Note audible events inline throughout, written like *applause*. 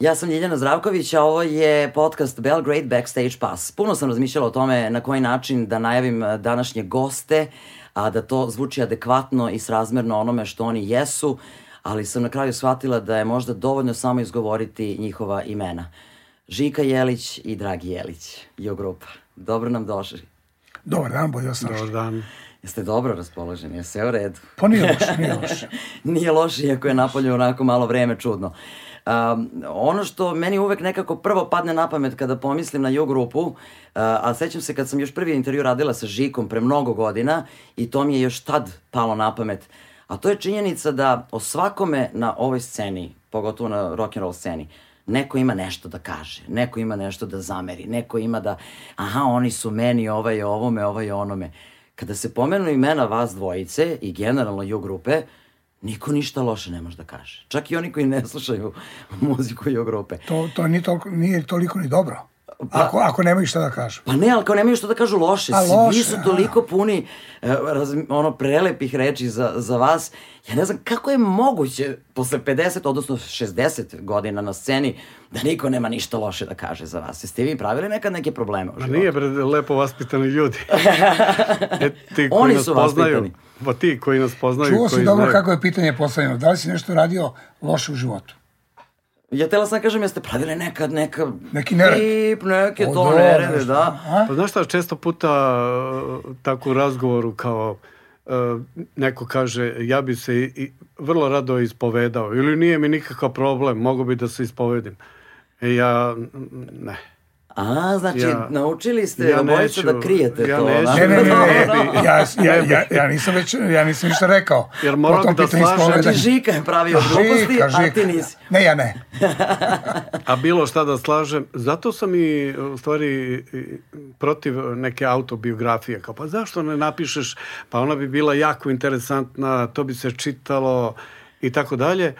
Ja sam Ljiljana Zdravković, a ovo je podcast Belgrade Backstage Pass. Puno sam razmišljala o tome na koji način da najavim eh, današnje goste, a da to zvuči adekvatno i srazmerno onome što oni jesu, ali sam na kraju shvatila da je možda dovoljno samo izgovoriti njihova imena. Žika Jelić i Dragi Jelić, Jo Grupa. Dobro nam došli. Dobar dan, bolje vas Dobar dan. Jeste dobro raspoloženi, je sve u redu? Pa nije loše, nije loše. *laughs* Nije loše, iako je napolje onako malo vreme čudno. Um, ono što meni uvek nekako prvo padne na pamet kada pomislim na ju grupu, uh, a sećam se kad sam još prvi intervju radila sa Žikom pre mnogo godina i to mi je još tad palo na pamet, a to je činjenica da o svakome na ovoj sceni, pogotovo na rock'n'roll sceni, neko ima nešto da kaže, neko ima nešto da zameri, neko ima da, aha, oni su meni, ovaj ovome, ovaj onome. Kada se pomenu imena vas dvojice i generalno ju grupe, niko ništa loše ne može da kaže. Čak i oni koji ne slušaju *laughs* muziku ju grupe. To, to nije, toliko, nije toliko ni dobro. Ako, ako nemaju šta da kažu. Pa ne, ali kao nemaju što da kažu loše. A, Svi loše, su a. toliko puni e, raz, ono prelepih reči za, za vas. Ja ne znam kako je moguće posle 50, odnosno 60 godina na sceni da niko nema ništa loše da kaže za vas. Jeste vi pravili nekad neke probleme u Ma životu? nije bre lepo vaspitani ljudi. *laughs* E, ti koji Oni nas su poznaju, vaspitani. Pa ti koji nas poznaju, Čuo si dobro znaju. kako je pitanje postavljeno. Da li si nešto radio loše u životu? Ja tela sam da kažem, jeste pravili nekad neka... Neki nered. Tip, neke O, to dobro, nerede, da. A? Pa znaš šta, često puta uh, tako u razgovoru kao uh, neko kaže ja bi se i, i vrlo rado ispovedao ili nije mi nikakav problem, mogu bi da se ispovedim. E, ja, ne. A, znači, Ja- naučili ste ja obojica da krijete ja to. neću. Ne, ne, ne, ne. *laughs* Ja, ja, ja, ja, nisam već, ja nisam ništa rekao. Jer moram da slažem-. Znači, Žika je pravio gluposti, a ti nisi. Ne, ja ne. *laughs* A bilo šta da slažem, zato sam i u stvari protiv neke autobiografije. Kao, pa zašto ne napišeš, pa ona bi bila jako interesantna, to bi se čitalo i tako dalje.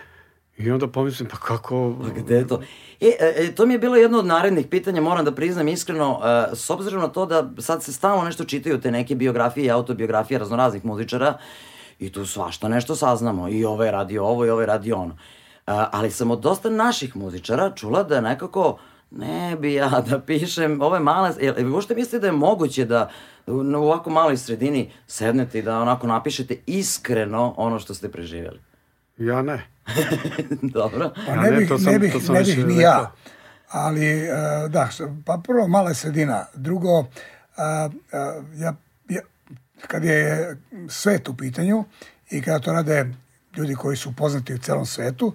I onda pomislim, pa kako... Pa gde je to? E, e, to mi je bilo jedno od narednih pitanja, moram da priznam iskreno, e, s obzirom na to da sad se stalno nešto čitaju te neke biografije i autobiografije raznoraznih muzičara i tu svašta nešto saznamo. I ovaj je radio ovo i ovaj je radio ono. E, ali sam od dosta naših muzičara čula da nekako ne bi ja *laughs* da pišem ove male... Jel, jel uopšte mislite da je moguće da u ovako maloj sredini sednete i da onako napišete iskreno ono što ste preživjeli? Ja ne. *laughs* Dobro. Pa Ja ne ne, bih, to sam- ne bih, to sam ne bih ni rekao. ja. Ali, e, da, pa prvo mala sredina. Drugo, a, a, ja, ja, kad je svet u pitanju i kada to rade ljudi koji su poznati u celom svetu,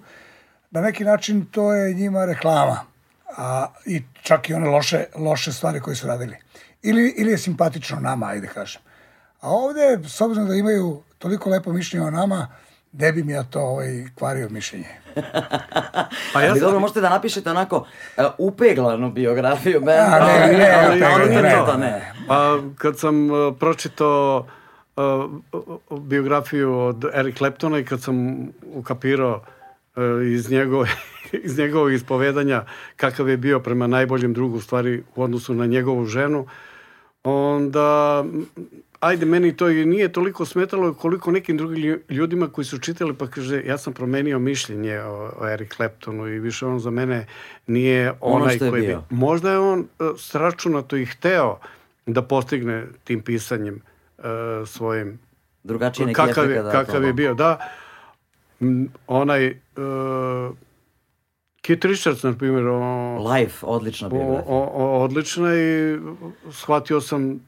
na neki način to je njima reklama. A, I čak i one loše, loše stvari koje su radili. Ili, ili je simpatično nama, ajde kažem. A ovde, s obzirom da imaju toliko lepo mišljenje o nama, ne bi mi ja to ovaj, kvario mišljenje. *laughs* Pa ja dobro, možete da napišete onako uh, upeglanu biografiju benda. A, ne, ne, ali- ne, ali ne, ne. to, ne. Pa kad sam uh, pročitao uh, biografiju od Eric Claptona i kad sam ukapirao uh, iz, njegove, *laughs* iz njegovog ispovedanja kakav je bio prema najboljem drugu stvari u odnosu na njegovu ženu, onda ajde meni to i nije toliko smetalo koliko nekim drugim lju- ljudima koji su čitali pa kaže ja sam promenio mišljenje o, o Eric Claptonu i više on za mene nije Ono onaj je koji bio. bi možda je on uh, sračunato i hteo da postigne tim pisanjem uh, svojim Drugačiji neki kakav je, da kakav je bio, da. M, onaj uh, Kit Richards, na primjer, o, Life, odlična biografija. o, o, odlična i shvatio sam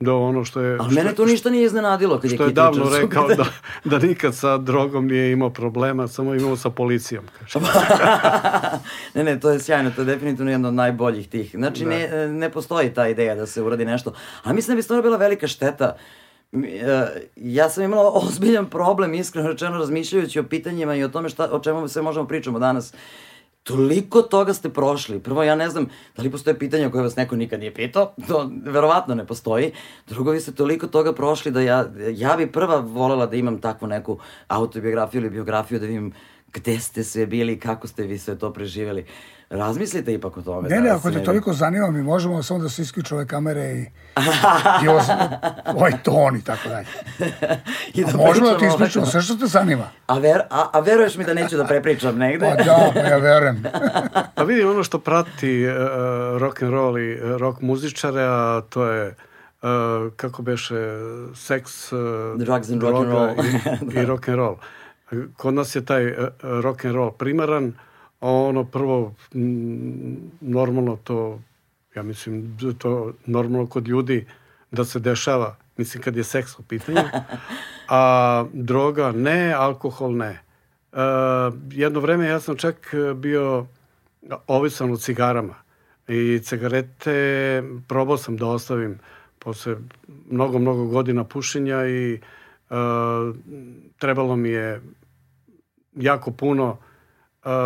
da ono što je... Ali mene to ništa nije iznenadilo kad je što je Kit davno u rekao pitanju. *laughs* da, da nikad sa drogom nije imao problema, samo imao sa policijom. Kaže. *laughs* ne, ne, to je sjajno, to je definitivno jedno od najboljih tih. Znači, Da. ne, ne postoji ta ideja da se uradi nešto. A mislim da bi stvarno bila velika šteta. E, Ja sam imala *laughs* ozbiljan problem, iskreno rečeno, razmišljajući o pitanjima i o tome šta, o čemu sve možemo pričamo danas. Toliko toga ste prošli. Prvo, ja ne znam da li postoje pitanja koje vas neko nikad nije pitao. *laughs* To verovatno ne postoji. Drugo, vi ste toliko toga prošli da ja, ja bi prva volela da imam takvu neku autobiografiju ili biografiju da vidim gde ste sve bili, kako ste vi sve to preživjeli. Razmislite ipak o tome. Ne, ne, danas ako te toliko zanima, mi možemo samo da se isključu ove kamere i, *laughs* i ovo, ovaj ton i tako dalje. I A možemo da ti isključimo sve što te zanima. A, ver, a, a veruješ mi da neću da prepričam negde? Pa da, pa ja verujem. *laughs* Pa vidi ono što prati uh, rock and roll i uh, rock muzičare, a to je uh, kako beše seks, uh, Drugs and rock and roll. i, *laughs* i rock and roll. Kod nas je taj uh, rock and roll primaran, a ono prvo normalno to ja mislim to normalno kod ljudi da se dešava, mislim kad je seks u pitanju, *laughs* a droga ne, alkohol ne. Uh, jedno vreme ja sam čak bio ovisan od cigarama i cigarete probao sam da ostavim posle mnogo, mnogo godina pušenja i uh, trebalo mi je jako puno uh,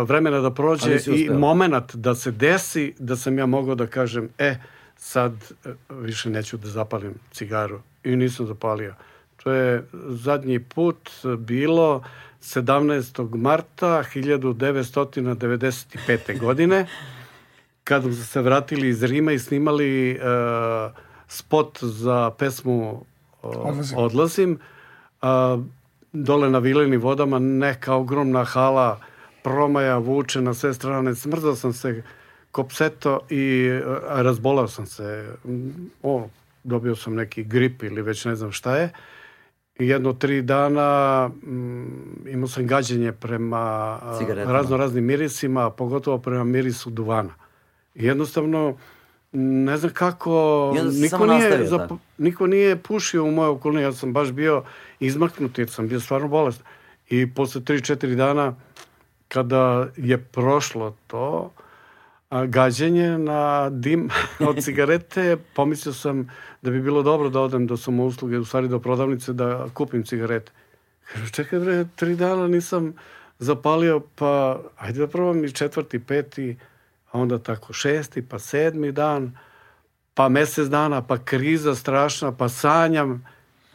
vremena da prođe i moment da se desi da sam ja mogao da kažem e, sad uh, više neću da zapalim cigaru i nisam zapalio. To je zadnji put bilo 17. marta 1995. godine kad smo se vratili iz Rima i snimali uh, spot za pesmu uh, Odlazim. Odlazim. Uh, dole na Vilenim vodama neka ogromna hala promaja vuče na sve strane. Smrzao sam se ko pseto i uh, razbolao sam se. O, dobio sam neki grip ili već ne znam šta je. I jedno tri dana mm, imao sam gađenje prema a, Cigaretama. razno raznim mirisima, pogotovo prema mirisu duvana. I jednostavno, ne znam kako, niko nije, zap- tako. niko nije pušio u mojoj okolini, ja sam baš bio izmaknut jer sam bio stvarno bolest. I posle 3-4 dana, kada je prošlo to, a, gađenje na dim *laughs* od cigarete, pomislio sam da bi bilo dobro da odem do samousluge, u stvari do prodavnice da kupim cigarete. Kažu, čekaj bre, tri dana nisam zapalio, pa ajde da probam i četvrti, peti, a onda tako šesti, pa sedmi dan, pa mesec dana, pa kriza strašna, pa sanjam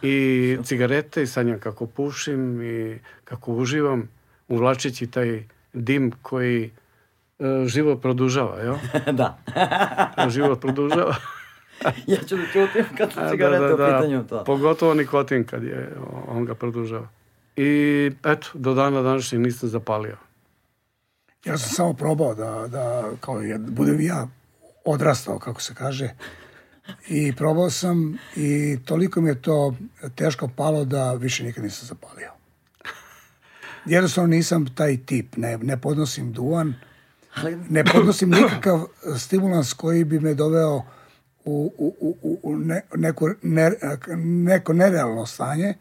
i cigarete i sanjam kako pušim i kako uživam uvlačeći taj dim koji e, život produžava, jel? *laughs* da. život produžava. *laughs* ja ću da čutim kad su A, cigarete u pitanju to. Pogotovo nikotin kad je, on ga produžava. I eto, do dana današnjeg nisam zapalio. Ja sam samo probao da, da kao ja, budem ja odrastao, kako se kaže. I probao sam i toliko mi je to teško palo da više nikad nisam zapalio. Jednostavno nisam taj tip, ne, ne podnosim duvan, Ali, ne podnosim nikakav stimulans koji bi me doveo u, u, u, u- ne, neko, ne, neko nerealno stanje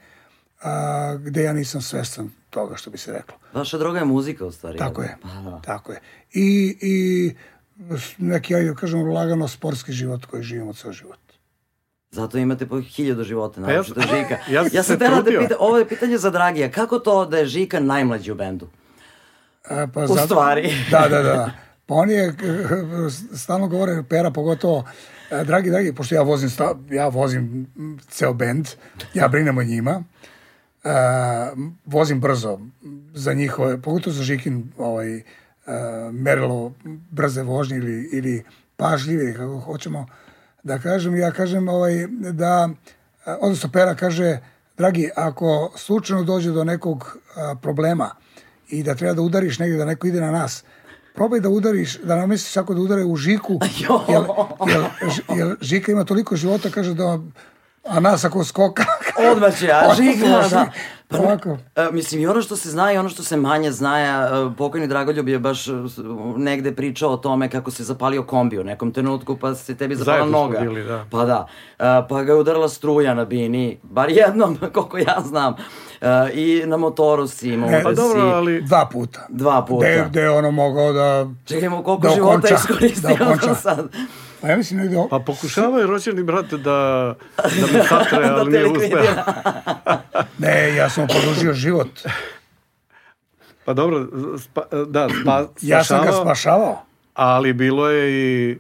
a, gde ja nisam svestan toga što bi se reklo. vaša droga je muzika u stvari. Tako je, Pa, da. tako je. I, i neki, ajde da kažemo, lagano sportski život koji živimo ceo život. Zato imate po hiljadu života, Pa ja naročito sam- Žika. *laughs* ja sam ja sam tela da trudio. pita, ovo je pitanje za Dragija. Kako to da je Žika najmlađi u bendu? A, pa U stvari. *laughs* Da, da, da. Pa on je, *laughs* stalno govore, Pera pogotovo, e, dragi, dragi, pošto ja vozim, sta, ja vozim ceo bend, ja brinem o njima, e, vozim brzo za njihove, pogotovo za Žikin ovaj, e, merilo brze vožnje ili, ili pažljive, kako hoćemo da kažem. Ja kažem ovaj, da, odnosno Pera kaže, dragi, ako slučajno dođe do nekog a, problema i da treba da udariš negdje, da neko ide na nas, probaj da udariš, da namisliš kako da udare u Žiku, jer, jer, jer Žika ima toliko života, kaže da, a nas ako skoka, Odmah će, a Žika, Odmah, da. Pa, ovako. e, mislim, i ono što se zna i ono što se manje zna, e, pokojni Dragoljub je baš e, negde pričao o tome kako se zapalio kombi u nekom trenutku, pa se tebi zapala Zajedno smo noga. bili, da. Pa da. Pa ga je udarila struja na bini, bar jednom, *laughs* koliko ja znam. I na motoru si imao E, da Pa dobro, si- ali dva puta. Dva puta. Gde, gde je ono mogao da... Čekajmo, koliko Da života iskoristio da sad. Pa ja mislim negde... Pa pokušavaju rođeni brat da, da me satre, *laughs* Da ali nije uspeo. Ne, ja sam produžio život. Pa dobro, spa, da, spa, Ja sam ga spašavao, ali bilo je i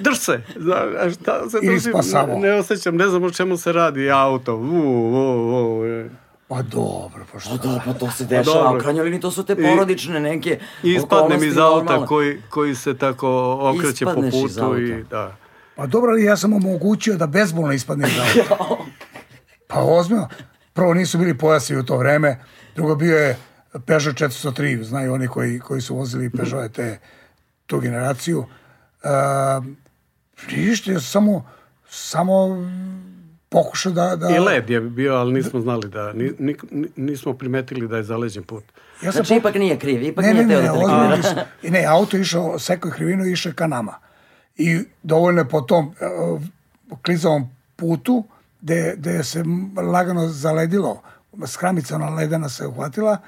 drž se, Zna, a šta se drži, spasavao. ne, ne osjećam, ne znam o čemu se radi, auto, u, u, u. Pa Pa dobro, pa što? Pa da, pa to se dešava, dobro. u krajnjoj liniji to su te porodične neke I ispadnem iz auta normalne. koji, koji se tako okreće po Ispadneš iz putu i da. Pa dobro, ali ja sam omogućio da bezbolno ispadne iz auta. *laughs* Pa ozbiljno. Prvo nisu bili pojasi u to vreme, drugo bio je Peugeot 403, znaju oni koji, koji su vozili Peugeot te, tu generaciju. Uh, ništa, samo, samo pokušao da... da I led je bio, ali nismo znali da, ni, ni, ni- nismo primetili da je zaleđen put. Ja sam Znači, po- ipak nije kriv, ipak ne, nije ne, teo ne, da te. I ne, auto je išao, sekao je krivinu i išao ka nama. I dovoljno je po tom uh, klizavom putu, gde, gde se lagano zaledilo, skramica ona ledena se uhvatila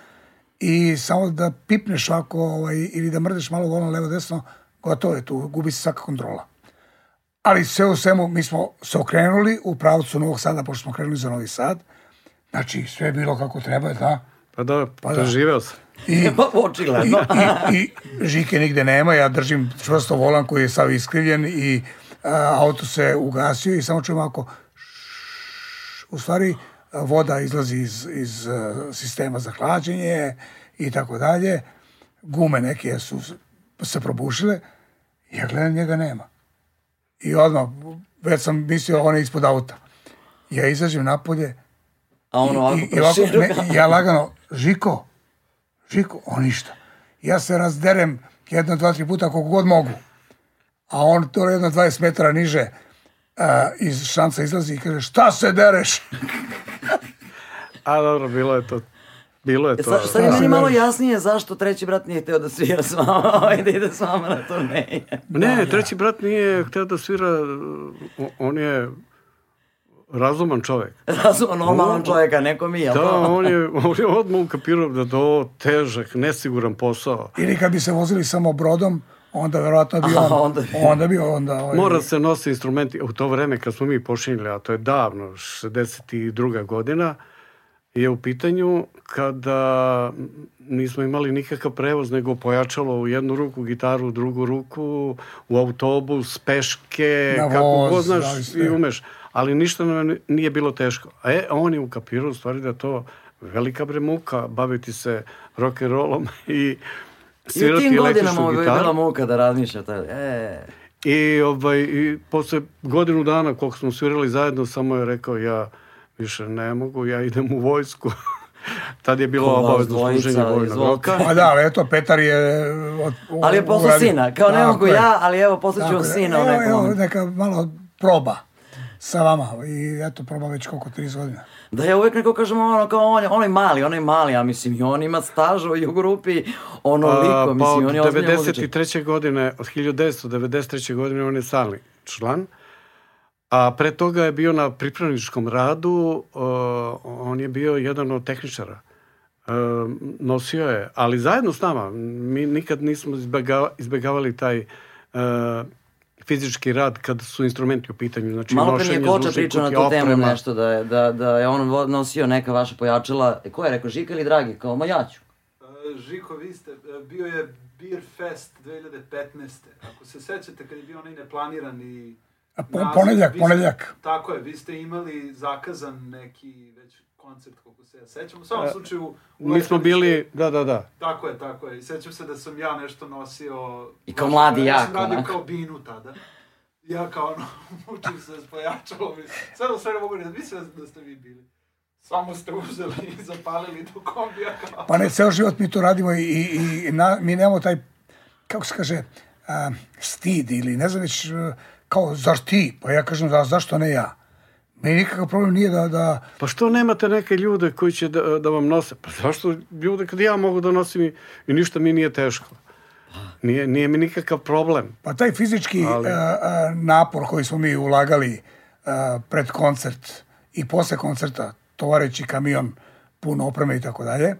i samo da pipneš ovako ovaj, ili da mrdeš malo volno levo desno, gotovo je tu, gubi se svaka kontrola. Ali sve u svemu, mi smo se okrenuli u pravcu Novog Sada, pošto smo krenuli za Novi Sad. Znači, sve je bilo kako treba, da. Pa da, Pa da. preživeo sam. I, *laughs* Pa i, očigledno. i, i žike nigde nema, ja držim čvrsto volan koji je sav iskrivljen i a, auto se ugasio i samo čujem šš, u stvari voda izlazi iz, iz a, sistema za hlađenje i tako dalje. Gume neke su se probušile. Ja gledam, njega nema. I odmah, već sam mislio, on je ispod auta. Ja izađem napolje, A ono ovako i, i ovako, ne, ja lagano, Žiko, Žiko, on ništa. Ja se razderem jedno, dva, tri puta koliko god mogu. A on to jedno 20 metara niže a, iz šanca izlazi i kaže, šta se dereš? *laughs* A dobro, bilo je to. Bilo je E, to. Sad, sad je Da. meni malo jasnije zašto treći brat nije hteo da svira s vama *laughs* i da ide s vama na turneje. Ne, treći brat nije hteo da svira, on je razuman čovek. *laughs* Razumno, normalan čovjeka, neko mi, jel Da, to? on je, *laughs* on je odmah ukapirao da je to težak, nesiguran posao. Ili kad bi se vozili samo brodom, onda verovatno bi on, Aha, onda bi- onda bi onda ovaj, Mora se nose instrumenti. U to vreme kad smo mi počinjeli, a to je davno, 62. godina, je u pitanju kada nismo imali nikakav prevoz, nego pojačalo u jednu ruku gitaru, u drugu ruku, u autobus, peške, Na kako voz, god znaš da, i umeš. Ali ništa nam nije bilo teško. A e, on je ukapirao u stvari da je to velika bre muka baviti se rock'n'rollom i I u svirati tim godinama električnu gitaru. bila muka da razmišljate. E, I, ovaj, I posle godinu dana koliko smo svirali zajedno, samo je rekao ja više ne mogu, ja idem u vojsku. *laughs* Tad je bilo obavezno služenje vojnog roka. Pa da, ali eto, Petar je... Od, ali je uradio- sina, kao ne mogu je. ja, ali evo vam je. sina u Evo, nekom evo, momentu. neka malo proba sa vama i eto, proba već koliko, 30 godina. Da ja uvek neko kažem ono kao on je, onaj mali, onaj mali, a mislim i on ima staža u grupi onoliko, A, pa mislim od on je muzičar. 93. godine, od 1993. godine on je stalni član. A pre toga je bio na pripravničkom radu, uh, on je bio jedan od tehničara. Uh, nosio je, ali zajedno s nama. Mi nikad nismo izbjegava, izbjegavali taj uh, fizički rad kad su instrumenti u pitanju. Znači, Malo pre mi je Koča pričao na tu temu oprema. nešto, da je, da, da je on nosio neka vaša pojačala. E, ko je rekao, Žika ili Dragi? Kao, ma ja ću. Žiko, vi ste, e, bio je Beer Fest 2015. Ako se sećate kad je bio onaj neplanirani A po- naziv, ponedjeljak, vi ste- ponedjeljak. Tako je, vi ste imali zakazan neki već koncert, koliko se ja sećam. U svakom E, slučaju... u Mi smo bili, da, da, da. Tako je, tako je. I sećam se da sam ja nešto nosio... I kao mladi ja jak, sam radio onako. kao binu tada. Ja kao ono, *laughs* mučim se s pojačalom. i Sve do svega mogu reći, mislim da ste vi bili. Samo ste uzeli i zapalili do kombija kao... Pa ne, ceo život mi to radimo i, i, i na, mi nemamo taj, kako se kaže, a, stid ili ne znam već, a, kao, zašto ti? Pa ja kažem, za, zašto ne ja? Meni nikakav problem nije da, da Pa što nemate neke ljude koji će da, da vam nose? Pa zašto ljude kad ja mogu da nosim i, i ništa mi nije teško? Nije, nije mi nikakav problem. Pa taj fizički Ali- a, a, napor koji smo mi ulagali a, pred koncert i posle koncerta, tovareći kamion pun opreme i tako dalje,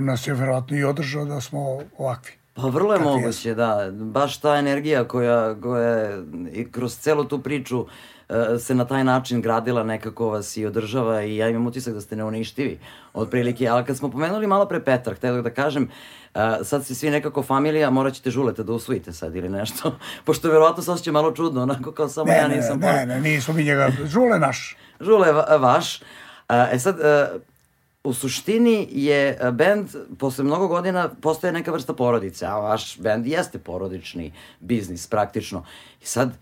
nas je verovatno i održao da smo ovakvi. Pa vrlo je moguće, da. Baš ta energija koja, koja je i kroz celu tu priču e, se na taj način gradila nekako vas i održava i ja imam utisak da ste neuništivi otprilike. Ali kad smo pomenuli malo pre Petar, htio da kažem, e, sad ste svi nekako familija, morat ćete žulete da usvojite sad ili nešto. *laughs* Pošto verovatno se osjeća malo čudno, onako kao samo Ne, ja ne, nisam ne, ne, nismo mi njega, žule naš. Žule va- vaš. A, E sad, e, u suštini je e, bend posle mnogo godina postaje neka vrsta porodice, a vaš bend jeste porodični biznis praktično. I sad,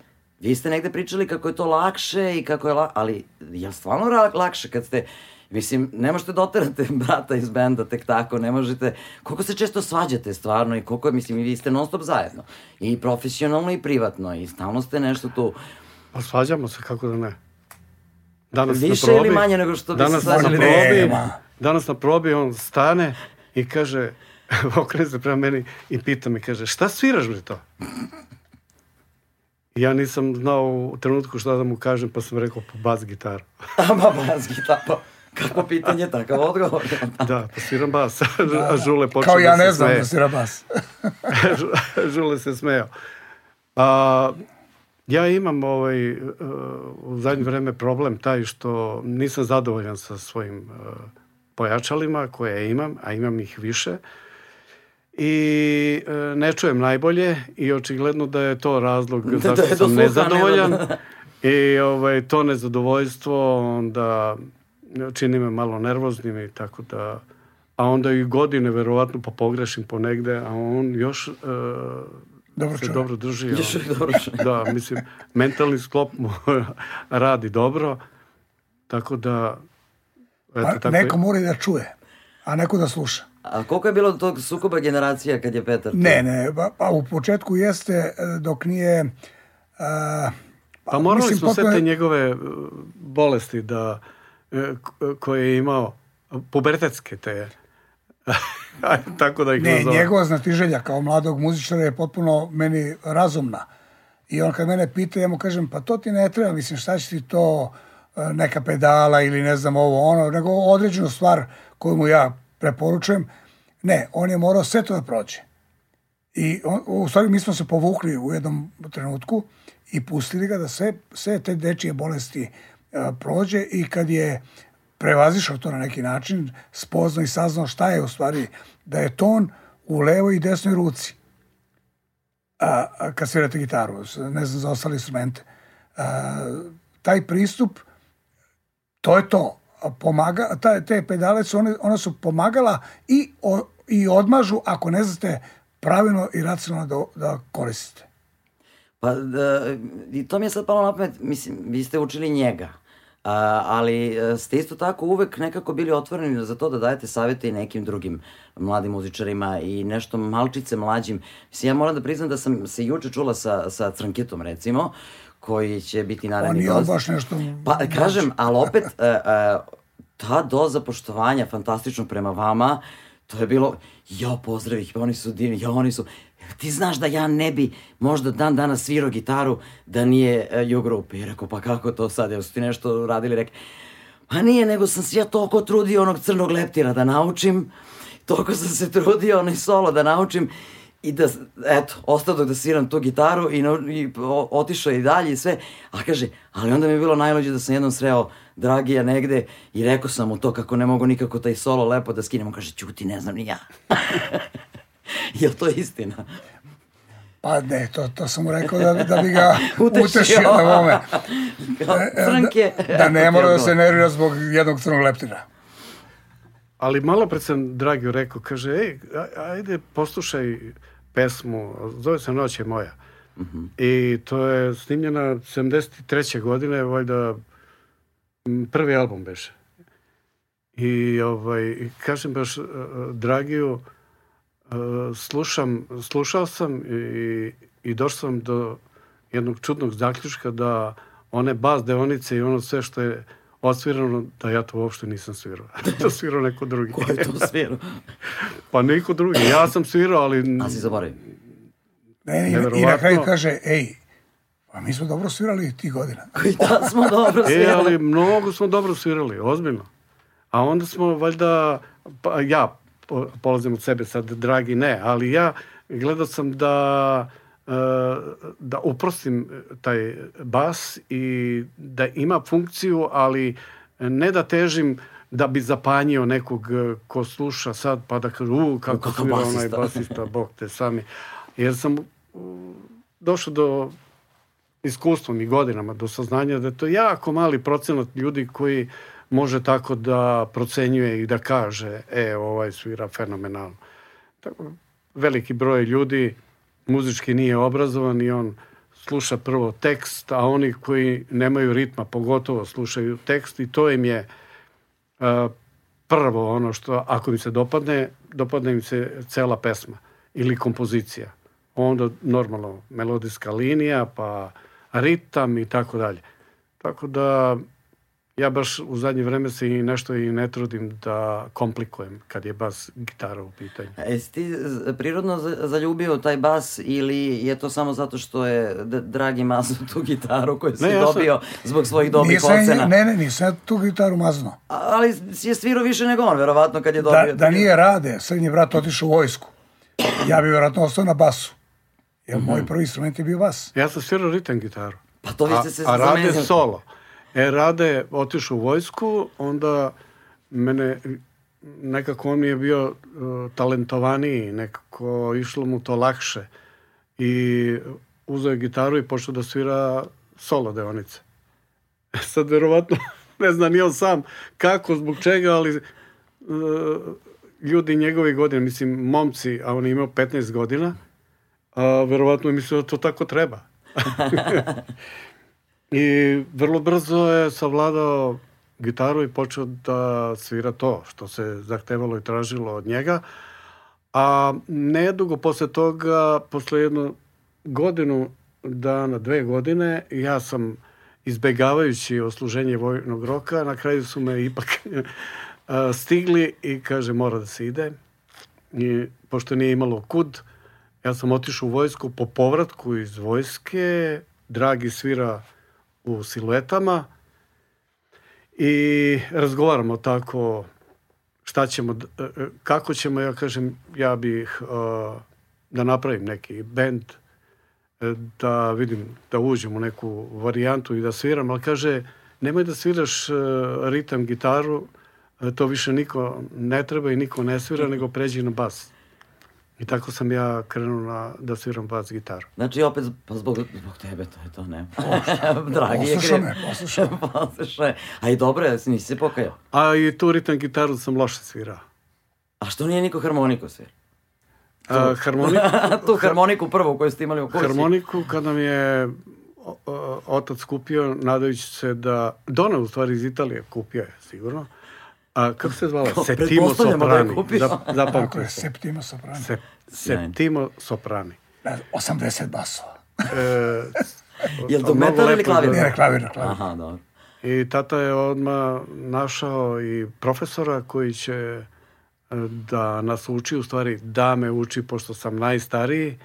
vi ste negde pričali kako je to lakše i kako je la... ali je li stvarno lakše kad ste Mislim, ne možete da oterate *laughs* brata iz benda tek tako, ne možete... Koliko se često svađate stvarno i koliko, mislim, i vi ste non stop zajedno. I profesionalno i privatno i stalno ste nešto tu... Pa svađamo se, kako da ne. Danas Više na probi, ili manje nego što bi danas se svađali? na probi. Danas na probi on stane i kaže, *laughs* okrene se prema meni i pita me, kaže, šta sviraš bre to? Ja nisam znao u trenutku šta da mu kažem, pa sam rekao, pa bas gitaru. *laughs* Ama bas gitara, pa kako pitanje, takav odgovor. Da, pa sviram bas. A Žule počeo Kao ja da ne se znam smeje. da si rabas. *laughs* Žule se smeo. A, ja imam ovaj, uh, u zadnje vreme problem taj što nisam zadovoljan sa svojim uh, pojačalima koje imam, a imam ih više. I uh, ne čujem najbolje i očigledno da je to razlog Da- zašto da je do sam sluha nezadovoljan. I ovaj, to nezadovoljstvo onda čini me malo nervoznim i tako da a onda i godine verovatno pa pogrešim ponegde, a on još uh, Dobro se čovjek. dobro drži. Još on- uvijek dobro. Da, mislim, mentalni sklop mu *laughs* radi dobro, tako da... Eto, Pa, tako neko mora i da čuje, a neko da sluša. A koliko je bilo tog sukoba generacija kad je Petar tu? Ne, ne, pa, pa u početku jeste e, dok nije... a, Pa morali mislim, smo sve potpuno te je- njegove uh, bolesti da, koje je imao, pubertetske te, *laughs* tako da ih Ne, nazovem. njegova znatiželja kao mladog muzičara je potpuno meni razumna. I on kad mene pita, ja mu kažem, pa to ti ne treba, mislim, šta će ti to, e, neka pedala ili ne znam ovo, ono, nego određenu stvar koju mu ja preporučujem. Ne, on je morao sve to da prođe. I on, u stvari mi smo se povukli u jednom trenutku i pustili ga da sve, sve te dečije bolesti a, prođe i kad je prevazišao to na neki način, spoznao i saznao šta je u stvari, da je ton u levoj i desnoj ruci. A, a kad svirate gitaru, ne znam za ostale instrumente. A, taj pristup, to je to. Pomaga, ta, te pedale su, one, one su pomagala i, o, i odmažu ako ne znate pravilno i racionalno da, da koristite. Pa, da, i to mi je sad palo na pamet, mislim, vi ste učili njega, a, ali e, ste isto tako uvek nekako bili otvoreni za to da dajete savete i nekim drugim mladim muzičarima i nešto malčice mlađim. Mislim, ja moram da priznam da sam se juče čula sa, sa Crnketom, recimo, koji će biti naredni nije on gost. baš nešto... Pa, kažem, ali opet, e, e, ta doza poštovanja fantastično prema vama, to je bilo, jo, pozdrav ih, oni su divni, jo, oni su... Ti znaš da ja ne bi možda dan danas svirao gitaru da nije ju grupe. I rekao, pa kako to sad, jel su ti nešto radili? Rekli, pa nije, nego sam se ja toliko trudio onog crnog leptira da naučim, toliko sam se trudio onaj solo da naučim i da, eto, ostao dok da sviram tu gitaru i, no, i o, otišao i dalje i sve. A kaže, ali onda mi je bilo najluđe da sam jednom sreo Dragija negde i rekao sam mu to kako ne mogu nikako taj solo lepo da skinem. On kaže, ćuti, ne znam ni ja. *laughs* Jel to istina? Pa ne, to, to sam mu rekao da, da bi ga *laughs* Utešio. utešio na ovome. *laughs* Kao, Crnke. Da, da ne mora da se nervira zbog jednog crnog leptira. Ali malo pred sam Dragiju rekao, kaže, ej, ajde poslušaj pesmu, zove se Noć je moja. I to je snimljena 73. godine, valjda prvi album beše. I ovaj, kažem baš uh, Dragiju, uh, slušam, slušao sam i, i došao sam do jednog čudnog zaključka da one bas deonice i ono sve što je odsvirano, da ja to uopšte nisam svirao. *laughs* Da to svirao neko drugi. Ko je to svirao? *laughs* Pa niko drugi. Ja sam svirao, ali... A si zaboravio. Ne, i, I na kraju kaže, ej, pa mi smo dobro svirali tih godina. *laughs* I da smo dobro E, svirali. ali mnogo smo dobro svirali, ozbiljno. A onda smo, valjda, pa, ja po- polazim od sebe sad, dragi ne, ali ja gledao sam da e, da uprostim taj bas i da ima funkciju, ali ne da težim da bi zapanjio nekog e, ko sluša sad pa da kaže, u, kako svira onaj basista." bog te sami. Jer sam došao do iskustvom i godinama do saznanja da je to jako mali procenat ljudi koji može tako da procenjuje i da kaže, e, ovaj svira fenomenalno. Tako, veliki broj ljudi muzički nije obrazovan i on sluša prvo tekst, a oni koji nemaju ritma pogotovo slušaju tekst i to im je uh, prvo ono što, ako mi se dopadne, dopadne im se cela pesma ili kompozicija. Onda normalno melodijska linija, pa ritam i tako dalje. Tako da ja baš u zadnje vreme se i nešto i ne trudim da komplikujem kad je bas gitara u pitanju. A jesi ti prirodno zaljubio taj bas ili je to samo zato što je dragi mazo tu gitaru koju si ne, ja dobio sam... zbog svojih dobrih nisam, ocena? Ne, ne, nisam tu gitaru mazno. Ali si je svirao više nego on, verovatno, kad je da, dobio. Da, da nije rade, srednji brat otišao u vojsku. Ja bi verovatno ostao na basu. Jer mm -hmm. moj prvi instrument je bio bas. Ja sam svirao ritam gitaru. Pa to vi ste se a, a rade solo. E, Rade otišao u vojsku, onda mene, nekako on je bio uh, talentovaniji, nekako išlo mu to lakše. I uzeo je gitaru i počeo da svira solo deonice. Sad, verovatno, *laughs* ne zna ni on sam kako, zbog čega, ali uh, ljudi njegovi godine, mislim, momci, a on je imao 15 godina, a verovatno mislio da to tako treba. *laughs* I vrlo brzo je savladao gitaru i počeo da svira to što se zahtevalo i tražilo od njega. A nedugo posle toga, posle jednu godinu dana, dve godine, ja sam izbegavajući osluženje vojnog roka, na kraju su me ipak *laughs* stigli i kaže mora da se ide. I, pošto nije imalo kud, ja sam otišao u vojsku po povratku iz vojske, Dragi svira u siluetama i razgovaramo tako šta ćemo, e, e, kako ćemo, ja kažem, ja bih uh, da napravim neki bend, da vidim, da uđem u neku varijantu i da sviram, ali kaže, nemoj da sviraš ritam, gitaru, to više niko ne treba i niko ne svira, nego pređi na bas. I tako sam ja krenuo na, da sviram bas gitaru. Znači, opet, pa zbog, zbog tebe to je to, ne? *laughs* Dragi je kriv. me, poslušaj me. *laughs* poslušaj. A i dobro je, nisi se pokajao. A i tu ritam gitaru sam loše svirao. A što nije niko harmoniku svira? A, harmoniku... *laughs* tu harmoniku prvu koju ste imali u kursi. Harmoniku kada mi je otac kupio, nadajući se da... Dona, u stvari, iz Italije kupio je, sigurno. A kako se zvala? Septimo Soprani. Da Zapamtite. je, Septimo Soprani. Se, Septimo Soprani. 80 basova. e, *laughs* Jel to metal ili klavir? Ne, klavir, klavir. Aha, dobro. I tata je odmah našao i profesora koji će e, da nas uči, u stvari da me uči pošto sam najstariji.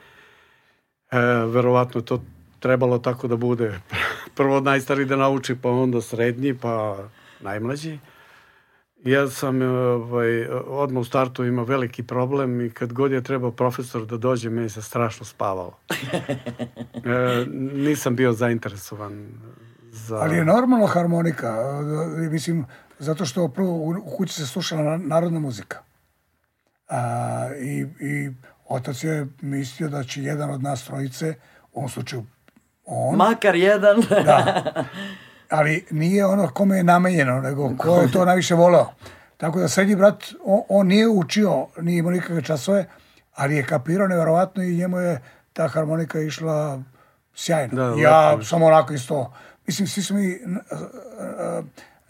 E, verovatno to trebalo tako da bude. *laughs* Prvo najstariji da nauči, pa onda srednji, pa najmlađi. Ja sam ovaj, odmah u startu imao veliki problem i kad god je trebao profesor da dođe, meni se strašno spavalo. e, nisam bio zainteresovan za... Ali je normalno harmonika, mislim, zato što prvo u kući se slušala narodna muzika. A, i, I otac je mislio da će jedan od nas trojice, u ovom slučaju on... Makar jedan. da. *laughs* ali nije ono kome je namenjeno, nego ko je to najviše voleo. Tako da srednji brat, on, on nije učio, nije imao nikakve časove, ali je kapirao neverovatno i njemu je ta harmonika išla sjajno. Da, ja lepo. samo onako isto, mislim, svi smo mi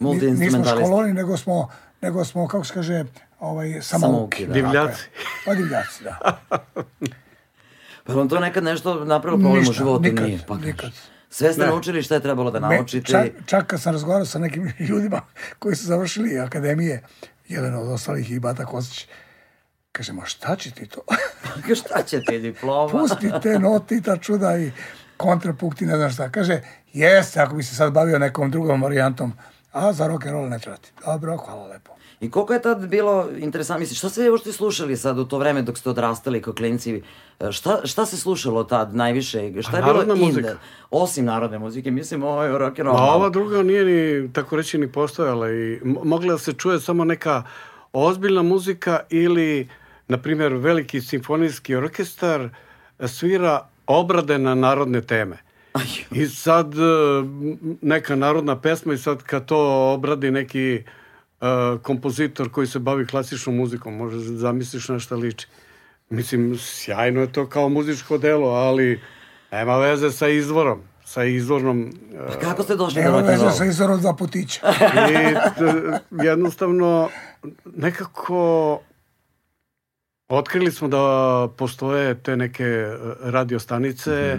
uh, uh, nismo školoni, nego smo, nego smo, kako se kaže, ovaj, samouki. Da. Divljaci. Pa divljaci, da. pa vam to nekad nešto napravilo problem u životu? Nikad, nije, pa nikad. Sve ste ne. naučili šta je trebalo da naučite. čak, čak kad sam razgovarao sa nekim *laughs* ljudima koji su završili akademije, jedan od ostalih i Bata Kostić, kaže, ma šta će ti to? *laughs* šta će ti diploma? *laughs* Pusti te noti, ta čuda i kontrapunkti, ne znam šta. Kaže, jeste, ako bi se sad bavio nekom drugom varijantom, a za rock and roll ne treba ti. Dobro, hvala lepo. I koliko je tad bilo interesantno, misliš, šta ste uopšte slušali sad u to vreme dok ste odrastali kao klinci? Šta, šta se slušalo tad najviše? Šta je bilo muzika. Osim narodne muzike, mislim, ovo je rock and roll. A ova druga nije ni, tako reći, ni postojala i mogla da se čuje samo neka ozbiljna muzika ili, na primjer, veliki simfonijski orkestar svira obrade na narodne teme. I sad e, neka narodna pesma i sad kad to obradi neki uh, kompozitor koji se bavi klasičnom muzikom, može da zamisliš na šta liči. Mislim, sjajno je to kao muzičko delo, ali nema veze sa izvorom sa izvornom... Pa kako ste došli Nema do veze sa izvorom dva putića. I t- jednostavno nekako otkrili smo da postoje te neke e, radiostanice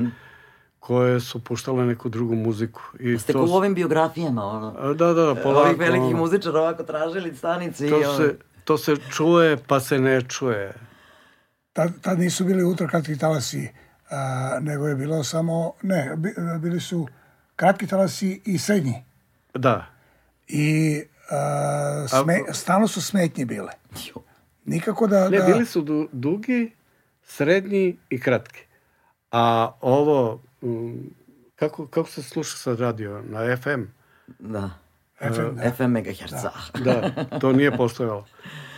koje su puštale neku drugu muziku. I Ste to ko u s- ovim biografijama, ono. A, Da, da, da, polako. Ovih velikih ono. muzičara ovako tražili stanice i To ono. se, to se čuje, pa se ne čuje. Tad, tad nisu bili ultrakratki talasi, a, nego je bilo samo, ne, bi- bili su kratki talasi i srednji. Da. I a, sme, stalno su smetnje bile. Nikako da... Ne, da bili su du, dugi, srednji i kratki. A ovo, kako, kako se sluša sad radio? Na FM? Da. FM, da. FM megaherca. Da, to nije postojalo.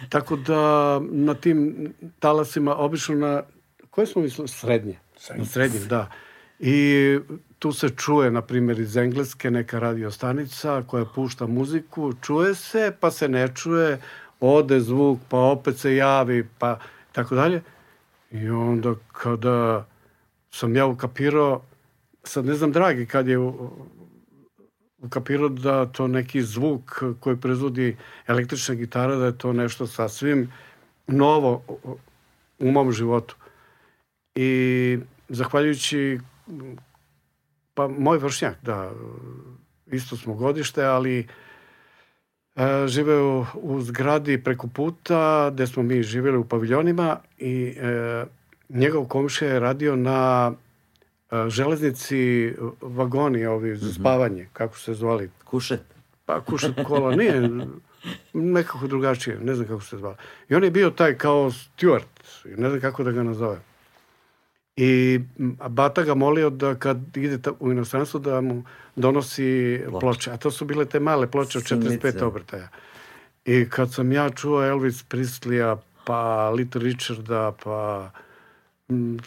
Tako da na tim talasima, obično na, koje smo mislili? Srednje. Srednje. Na srednjih, da. I tu se čuje, na primjer, iz Engleske neka radiostanica koja pušta muziku, čuje se, pa se ne čuje, ode zvuk, pa opet se javi, pa tako dalje. I onda kada sam ja ukapirao, sad ne znam, dragi, kad je ukapirao da to neki zvuk koji proizvodi električna gitara, da je to nešto sasvim novo u- mom životu. I zahvaljujući pa moj vršnjak, da, isto smo godište, ali e, žive u, u zgradi preko puta gde smo mi živjeli u paviljonima i e, njegov komšija je radio na železnici vagoni ovi za spavanje, kako su se zvali, Kušet. pa kušat kola, nije nekako drugačije, ne znam kako se zvao. I on je bio taj kao steward, ne znam kako da ga nazove. I Bata ga molio da kad ide u inostranstvo da mu donosi Ploče. ploče. A to su bile te male ploče od 45 Sitnice. obrtaja. I kad sam ja čuo Elvis Prislija, pa Little Richarda, pa mm,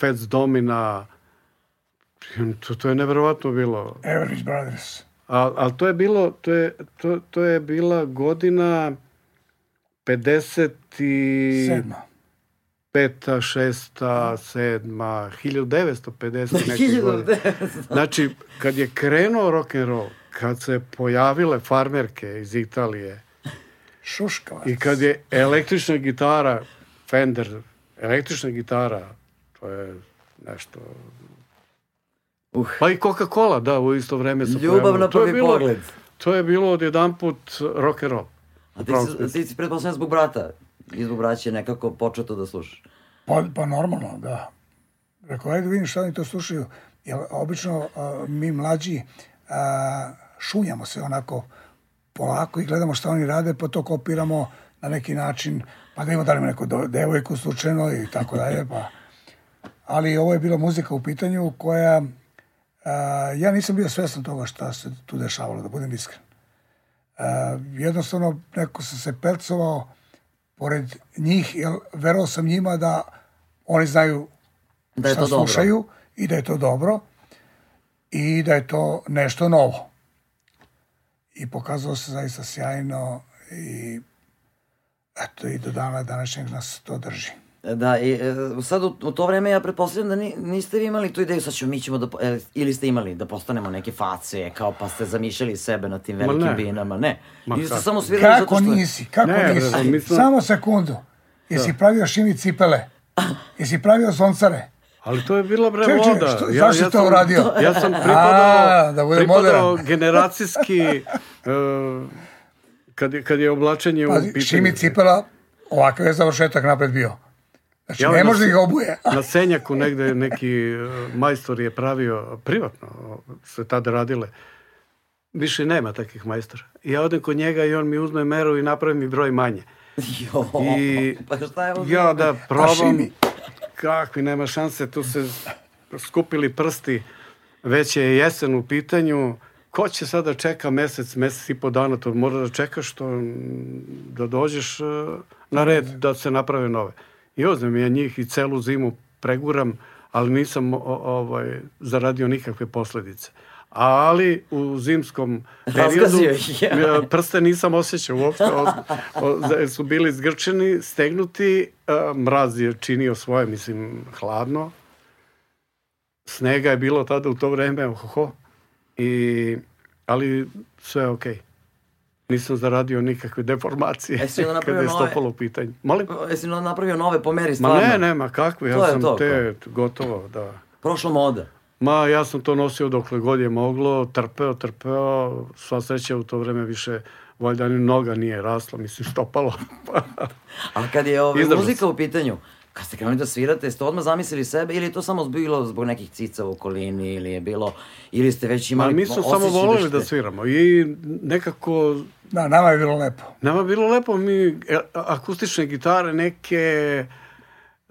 Fats Domina, to, to je neverovatno bilo. Everidge Brothers. A, ali to je bilo, to je, to, to je bila godina 50 i... Sedma. peta, šesta, sedma, 1950 neke godine. 1900. Znači, kad je krenuo rock and roll, kad se pojavile farmerke iz Italije Šuškavac. i kad je električna gitara, Fender, električna gitara, to je nešto... Uh. Pa i Coca-Cola, da, u isto vreme se Ljubav na To je prvi bilo- pogled. To je bilo odjedan put rock and roll. A ti, si, ti si pretpostavljam zbog brata. I zbog braće nekako počeo to da slušaš. Pa, pa normalno, da. Rekao, ajde vidim šta oni to slušaju. Jer obično a, mi mlađi a, šunjamo se onako polako i gledamo šta oni rade, pa to kopiramo na neki način, pa da ima da li neku do- devojku slučajno i tako dalje, pa... Ali ovo je bila muzika u pitanju koja... ja nisam bio svestan toga šta se tu dešavalo, da budem iskren. Jednostavno, neko sam se percovao pored njih, jer verovao sam njima da oni znaju Da je šta to dobro. slušaju i da je to dobro i da je to nešto novo. I pokazalo se zaista sjajno i eto i do dana današnjeg nas to drži. Da, i, e, sad u, u to vreme ja pretpostavljam da ni, niste vi imali tu ideju, sad ćemo, mi ćemo da, e, ili ste imali da postanemo neke face, kao pa ste zamišljali sebe na tim velikim ne. binama, ne. Ma ste samo svirali zato Kako što... nisi? Kako Ne, nisi? mi smo- Samo sekundu. Jesi pravio šimi cipele? Jesi pravio zoncare? Ali to je bila bre čekaj, moda. što- zašto si to sam- uradio? Ja sam pripadao, A, da bude pripadao modern. generacijski *laughs* e, kad, je, kad je oblačenje u Pazi, pitanju. šimi cipela, ovakav je završetak napred bio. Znači, Ja, ne na može s- ih obuje. *laughs* Na Senjaku negde neki e, majstor je pravio, privatno se tada radile, više nema takih majstora. I ja odem kod njega i on mi uzme meru i napravi mi broj manje. Jo, I pa šta je ovo? ja da probam, šimi. kakvi, nema šanse, tu se skupili prsti, već je jesen u pitanju, ko će sada čeka mesec, mesec i po dana, to mora da čekaš to, da dođeš e, na red da se naprave nove. I uzmem ja njih i celu zimu preguram, ali nisam ovaj, zaradio nikakve posledice. Ali u zimskom periodu *laughs* ja, prste nisam osjećao uopšte. Su bili zgrčeni, stegnuti, mraz je činio svoje, mislim, hladno. Snega je bilo tada u to vreme, ohoho. I, ali sve je okej. Nisam zaradio nikakve deformacije E, si *laughs* onda kada napravio je nove- stopalo u pitanju. Molim? Jesi napravio nove po meri Ma stvarno? ne, nema, kakve, To ja je sam to, te, gotovo, da. Prošla moda. Ma, ja sam to nosio dokle god je moglo, trpeo, trpeo, sva sreća u to vreme više, valjda ni noga nije rasla, mislim, stopalo. *laughs* A kad je ove, Izdržao muzika u pitanju, kad ste krenuli da svirate, ste odmah zamislili sebe ili je to samo bilo zbog nekih cica u okolini ili je bilo, ili ste već Ma, imali mi smo samo voleli da ćete- sviramo i nekako Da, nama je bilo lepo. Nama je bilo lepo, mi e, akustične gitare neke,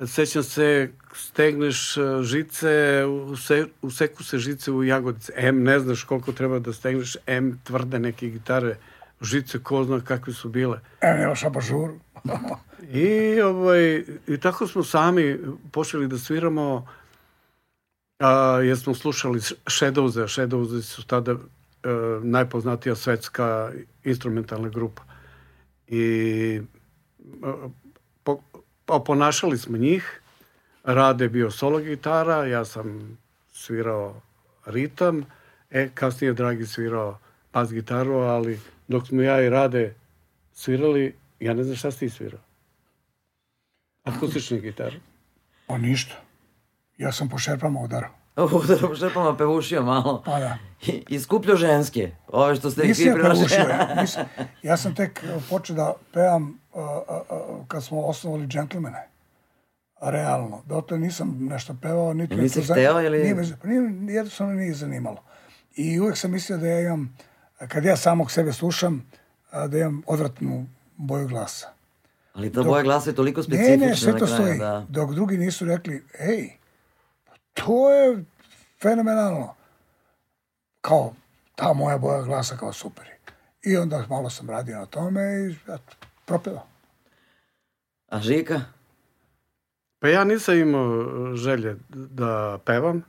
sećam se, stegneš e, žice, use, useku se žice u jagodice. M, ne znaš koliko treba da stegneš, M, tvrde neke gitare, žice, ko zna kakve su bile. Evo, nemaš abažur. I, ovaj, I tako smo sami počeli da sviramo, a, jer smo slušali Shadowse, a Shadowse su tada e, najpoznatija svetska instrumentalna grupa. I e, po, oponašali smo njih, Rade bio solo gitara, ja sam svirao ritam, e, kasnije Dragi svirao bas gitaru, ali dok smo ja i Rade svirali, ja ne znam šta si ti svirao. Akustične gitare. Pa ništa. Ja sam po šerpama udarao. *laughs* Udarao po šerpama pevušio malo. Pa da. I, i skupljao ženske. Ove što ste ih Nisam vi ja prinašali. pevušio. Ja, *laughs* nisam, ja sam tek uh, počeo da pevam uh, uh, uh, kad smo osnovali džentlmene. Realno. Dotle nisam nešto pevao, niti Nisi hteo ili- Nije nije, jednostavno nije zanimalo. I uvek sam mislio da ja imam, kad ja samog sebe slušam, da imam odvratnu boju glasa. Ali ta boja glasa je toliko specifična Ne, ne, sve na to kraju, stoji. da. Dok drugi nisu rekli, ej, pa to je fenomenalno. Kao, ta moja boja glasa kao super. I onda malo sam radio na tome i eto, propevao. A Žika? Pa ja nisam imao želje da pevam.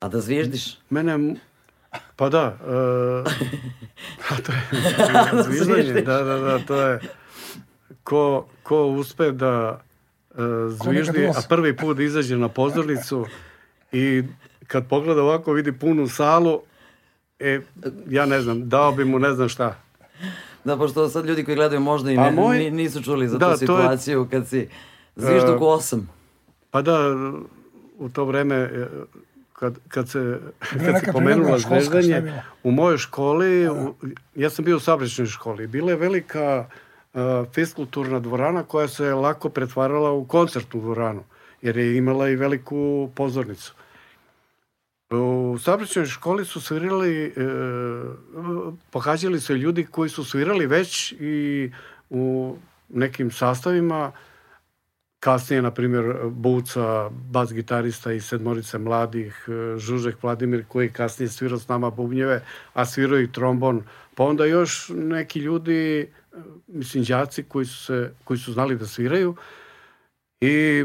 A da zviždiš? Mene, pa da, uh, *laughs* a to je zviždanje, da, da, da, to je ko, ko uspe da uh, zviždi, a prvi put izađe na pozornicu i kad pogleda ovako vidi punu salu, e, ja ne znam, dao bi mu ne znam šta. Da, pošto sad ljudi koji gledaju možda i Pa ne, moj- ni- nisu čuli za Da, tu to je- situaciju kad si zvižduk E, u osam. Pa da, u to vreme e, kad, kad se, kad se pomenula priredba školska, šta je zveždanje, bilo? u mojoj školi, u, ja sam bio u saobraćajnoj školi, bila je velika uh, fiskulturna dvorana koja se lako pretvarala u koncertnu dvoranu, jer je imala i veliku pozornicu. U saobraćajnoj školi su svirali, e, pohađali su ljudi koji su svirali već i u nekim sastavima, kasnije, na primjer, Buca, bas gitarista i sedmorice mladih, e, Žužek Vladimir, koji kasnije svirao s nama bubnjeve, a svirao i trombon, pa onda još neki ljudi, e, mislim, đaci koji su, se, koji su znali da sviraju. I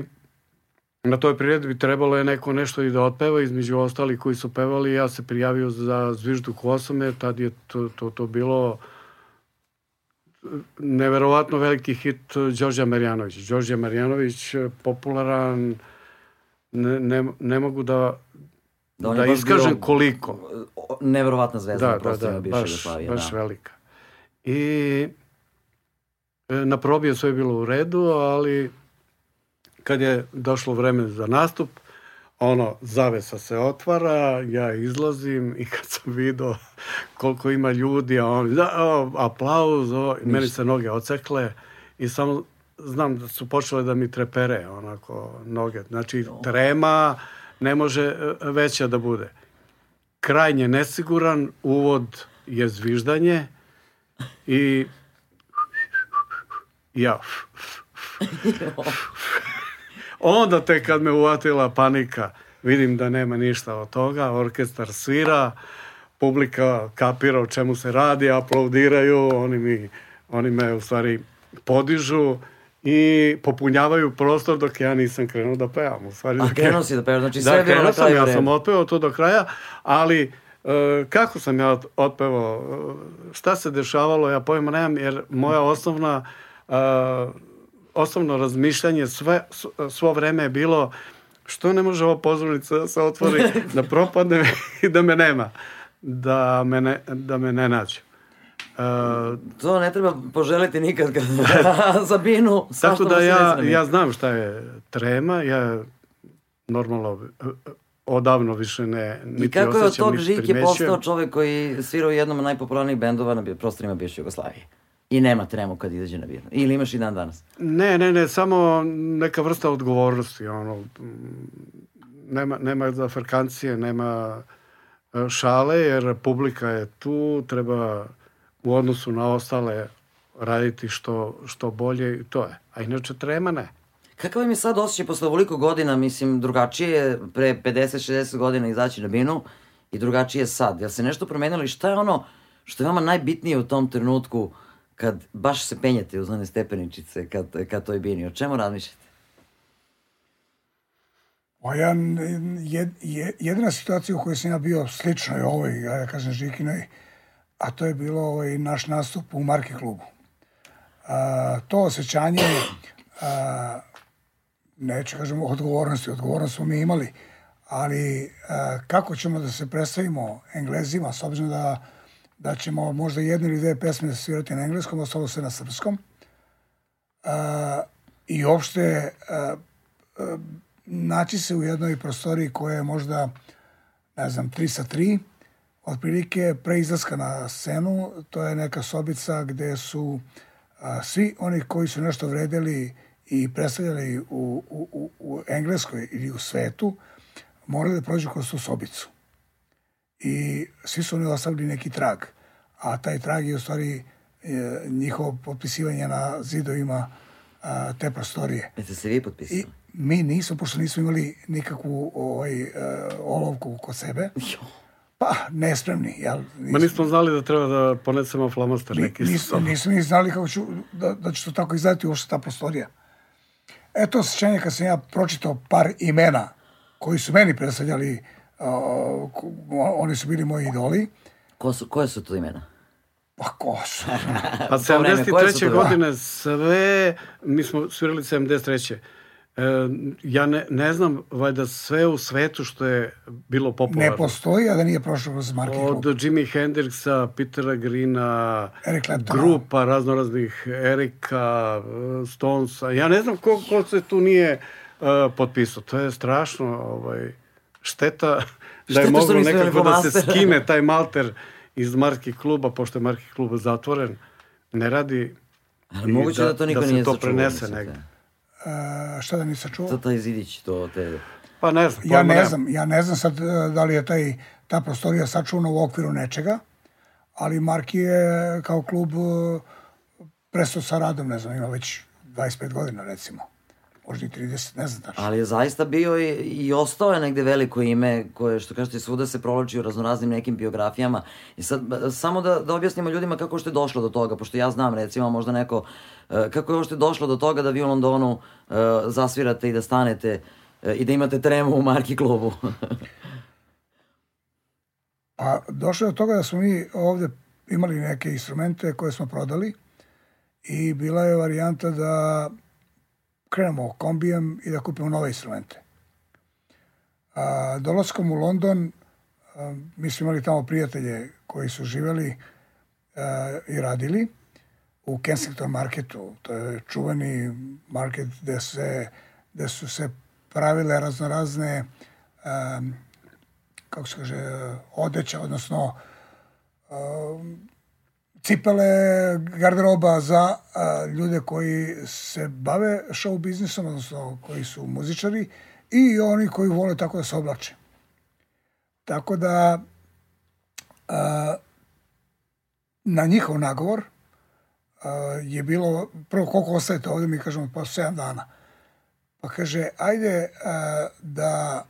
na toj priredbi trebalo je neko nešto i da otpeva, između ostalih koji su pevali, ja se prijavio za Zvižduk osame, tad je to, to, to bilo neverovatno veliki hit Đorđa Marjanović. Đorđe Marjanović, eh, popularan, ne, ne, ne mogu da, Da, da, iskažem bio koliko. Neverovatna zvezda Da, na da, da, baš, Jugoslavije. baš da. velika. I e, na probi je sve bilo u redu, ali kad je došlo vreme za nastup, ono, zavesa se otvara, ja izlazim i kad sam vidio koliko ima ljudi, a on, da, o, aplauz, o, i meni se noge ocekle i samo znam da su počele da mi trepere, onako, noge. Znači, trema ne može e, veća da bude. Krajnje nesiguran, uvod je zviždanje i ja. *laughs* Onda te kad me uvatila panika, vidim da nema ništa od toga, orkestar svira, publika kapira o čemu se radi, aplaudiraju, oni, mi, oni me u stvari podižu i popunjavaju prostor dok ja nisam krenuo da pevam. U stvari, A dok krenuo si da pevaš, znači sve da, bilo na krenuo sam, ja sam otpevao to do kraja, ali e, kako sam ja ot- otpevao, e, šta se dešavalo, ja pojma nemam, jer moja osnovna e, osnovno razmišljanje sve, svo vreme je bilo što ne može ova pozornica da se otvori, *laughs* da propadne i da me nema, da me ne, da me ne nađu. E, To ne treba poželiti nikad kad *laughs* za binu. Tako da ja, ja znam šta je trema, ja normalno e, odavno više ne niti I kako je od tog Žike postao čovek koji svira u jednom od najpopularnijih bendova na prostorima bivše Jugoslavije? I nema tremu kad izađe na binu. Ili imaš i dan danas? Ne, ne, ne, samo neka vrsta odgovornosti, ono, nema, nema zafrkancije, nema e, šale, jer publika je tu, treba u odnosu na ostale raditi što, što bolje i to je. A inače trema ne. Kakav im je sad osjećaj posle ovoliko godina, mislim, drugačije je pre 50-60 godina izaći na binu i drugačije je sad. Jel se nešto promenilo i šta je ono što je vama najbitnije u tom trenutku kad baš se penjete uz one stepeničice kad, kad toj bini? O čemu razmišljate? Pa ja, jed, je- jedina situacija u kojoj sam ja bio slično je ovoj, ja kažem Žikinoj, a to je bilo ovaj naš nastup u Marki klubu. A, to osjećanje, a, neću kažem odgovornosti, odgovornost smo mi imali, ali a, kako ćemo da se predstavimo Englezima, s obzirom da, da ćemo možda jednu ili dve pesme svirati na engleskom, ostalo se na srpskom. A, I uopšte a, a, naći se u jednoj prostoriji koja je možda, ne znam, 3 sa 3, otprilike pre izlaska na scenu, to je neka sobica gde su a, svi oni koji su nešto vredeli i predstavljali u, u, u, u Engleskoj ili u svetu, morali da prođu kroz tu sobicu. I svi su oni ostavili neki trag. A taj trag je u stvari e, njihovo potpisivanje na zidovima a, te prostorije. Jeste se vi potpisali? I mi nismo, pošto nismo imali nikakvu ovaj, uh, olovku kod sebe, Jo. pa nespremni, jel? Ma nismo znali da treba da ponesemo flamaster Ni- neki nismo, nismo ni znali kako ću, da, da će to tako izgledati uopšte ta prostorija. Eto osjećanje kad sam ja pročitao par imena koji su meni predstavljali, uh, ko- oni su bili moji idoli, Ko su, koje su to imena? pa ko su? *laughs* Pa to vreme, koje su to 73. bile? godine sve, mi smo svirali 73. E, ja ne, ne znam, valjda sve u svetu što je bilo ne popularno. postoji, a da nije prošlo kroz Marki Od klub. Jimi Hendrixa, Petera Greena, Eric grupa raznoraznih Erika, Stonesa. Ja ne znam ko, ko se tu nije uh, potpisao. To je strašno ovaj, šteta *laughs* da je moglo nekako da se skine taj malter iz Marki kluba, pošto je Marki klub zatvoren. Ne radi Ali i moguće da, to niko da se nije to sačuvao, prenese negde. Uh, šta da nisam čuo? Taj zidić, to te... Pa ne znam. Ja ne znam, ja ne znam sad e, da li je taj, ta prostorija sačuvana u okviru nečega, ali Marki je kao klub e, prestao sa radom, ne znam, ima već 25 godina recimo. Možda i 30, ne znam tačno. Ali je zaista bio i, i ostao je negde veliko ime koje, što kažete, svuda se provlači u raznoraznim nekim biografijama. I sad, samo da, da objasnimo ljudima kako što je došlo do toga, pošto ja znam, recimo, možda neko, e, kako je uopšte došlo do toga da vi u Londonu e, zasvirate i da stanete e, i da imate tremu u Marki klubu. *laughs* Pa došlo je od toga da smo mi ovde imali neke instrumente koje smo prodali i bila je varijanta da krenemo kombijem i da kupimo nove instrumente. A, dolaskom u London a, mi smo imali tamo prijatelje koji su živeli a, i radili u Kensington marketu. To je čuveni market gde, se, gde su se pravile raznorazne um, kako se kaže, odeća, odnosno um, cipele, garderoba za a, ljude koji se bave show biznisom, odnosno koji su muzičari i oni koji vole tako da se oblače. Tako da a, na njihov nagovor a, je bilo, prvo koliko ostajete ovde, mi kažemo pa 7 dana. Pa kaže, ajde da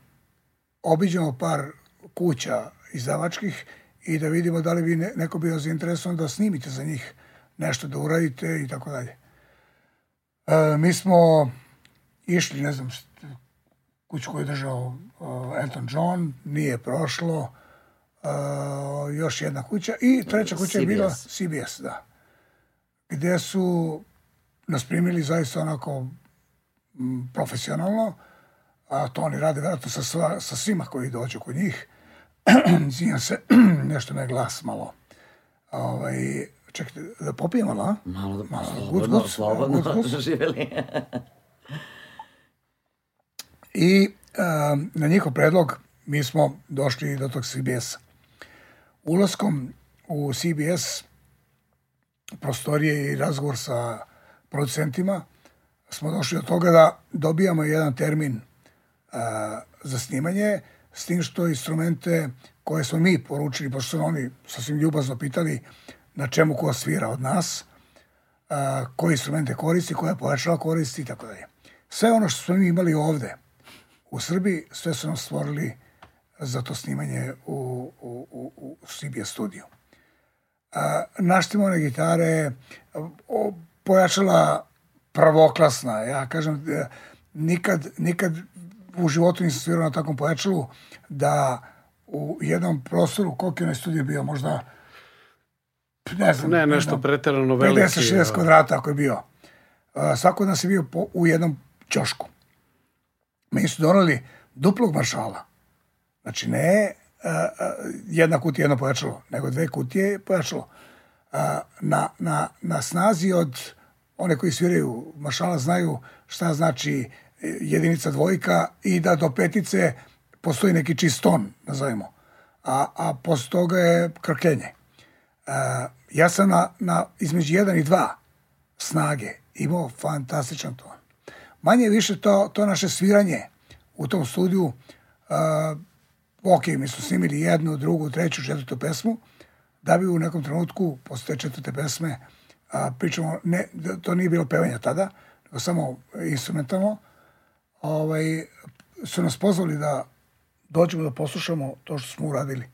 obiđemo par kuća izdavačkih i da vidimo da li bi ne- neko bio zainteresovan da snimite za njih nešto da uradite i tako dalje. E, mi smo išli, ne znam, kuću koju je držao e, Elton John, nije prošlo, e, još jedna kuća i treća kuća je bila CBS. Da. Gde su nas primili zaista onako profesionalno, a to oni rade vjerojatno sa, sva, sa svima koji dođu kod njih. *clears throat* Izvinjam se, *clears throat* nešto me je glas malo. Ovaj, čekajte, da popijem malo, a? Malo da, Malo, slobodno, good, good, slobodno, good. *laughs* živeli. I um, na njihov predlog mi smo došli do tog CBS-a. Ulaskom u CBS prostorije i razgovor sa producentima smo došli do toga da dobijamo jedan termin a, za snimanje, s tim što instrumente koje smo mi poručili, pošto su oni sasvim ljubazno pitali na čemu ko svira od nas, a, koje instrumente koristi, koja pojačala koristi i tako dalje. Sve ono što smo mi imali ovde u Srbiji, sve su nam stvorili za to snimanje u, u, u, u CBS studiju. A, naštimone gitare, o, pojačala prvoklasna. Ja kažem, e, nikad, nikad u životu nisam svirao na takvom pojačalu da u jednom prostoru, koliko je na studiju bio, možda ne znam, Ne, nešto jedno preterano veliki. 50-60 ovaj. kvadrata ako je bio. A, svako od nas je bio po, u jednom ćošku. Meni su donali duplog maršala. Znači ne a, jedna kutija jedno pojačalo, nego dve kutije pojačalo. A, na, na, na snazi od one koji sviraju maršala znaju šta znači jedinica dvojka i da do petice postoji neki čist ton, nazovimo. A, a posle toga je krkljenje. A, ja sam na, na između 1 i 2 snage imao fantastičan ton. Manje više to, to naše sviranje u tom studiju, uh, ok, mi smo snimili jednu, drugu, treću, četvrtu pesmu, da bi u nekom trenutku, posle te četvrte pesme, a, pričamo, ne, to nije bilo pevanja tada, nego samo instrumentalno, ovaj, su nas pozvali da dođemo da poslušamo to što smo uradili.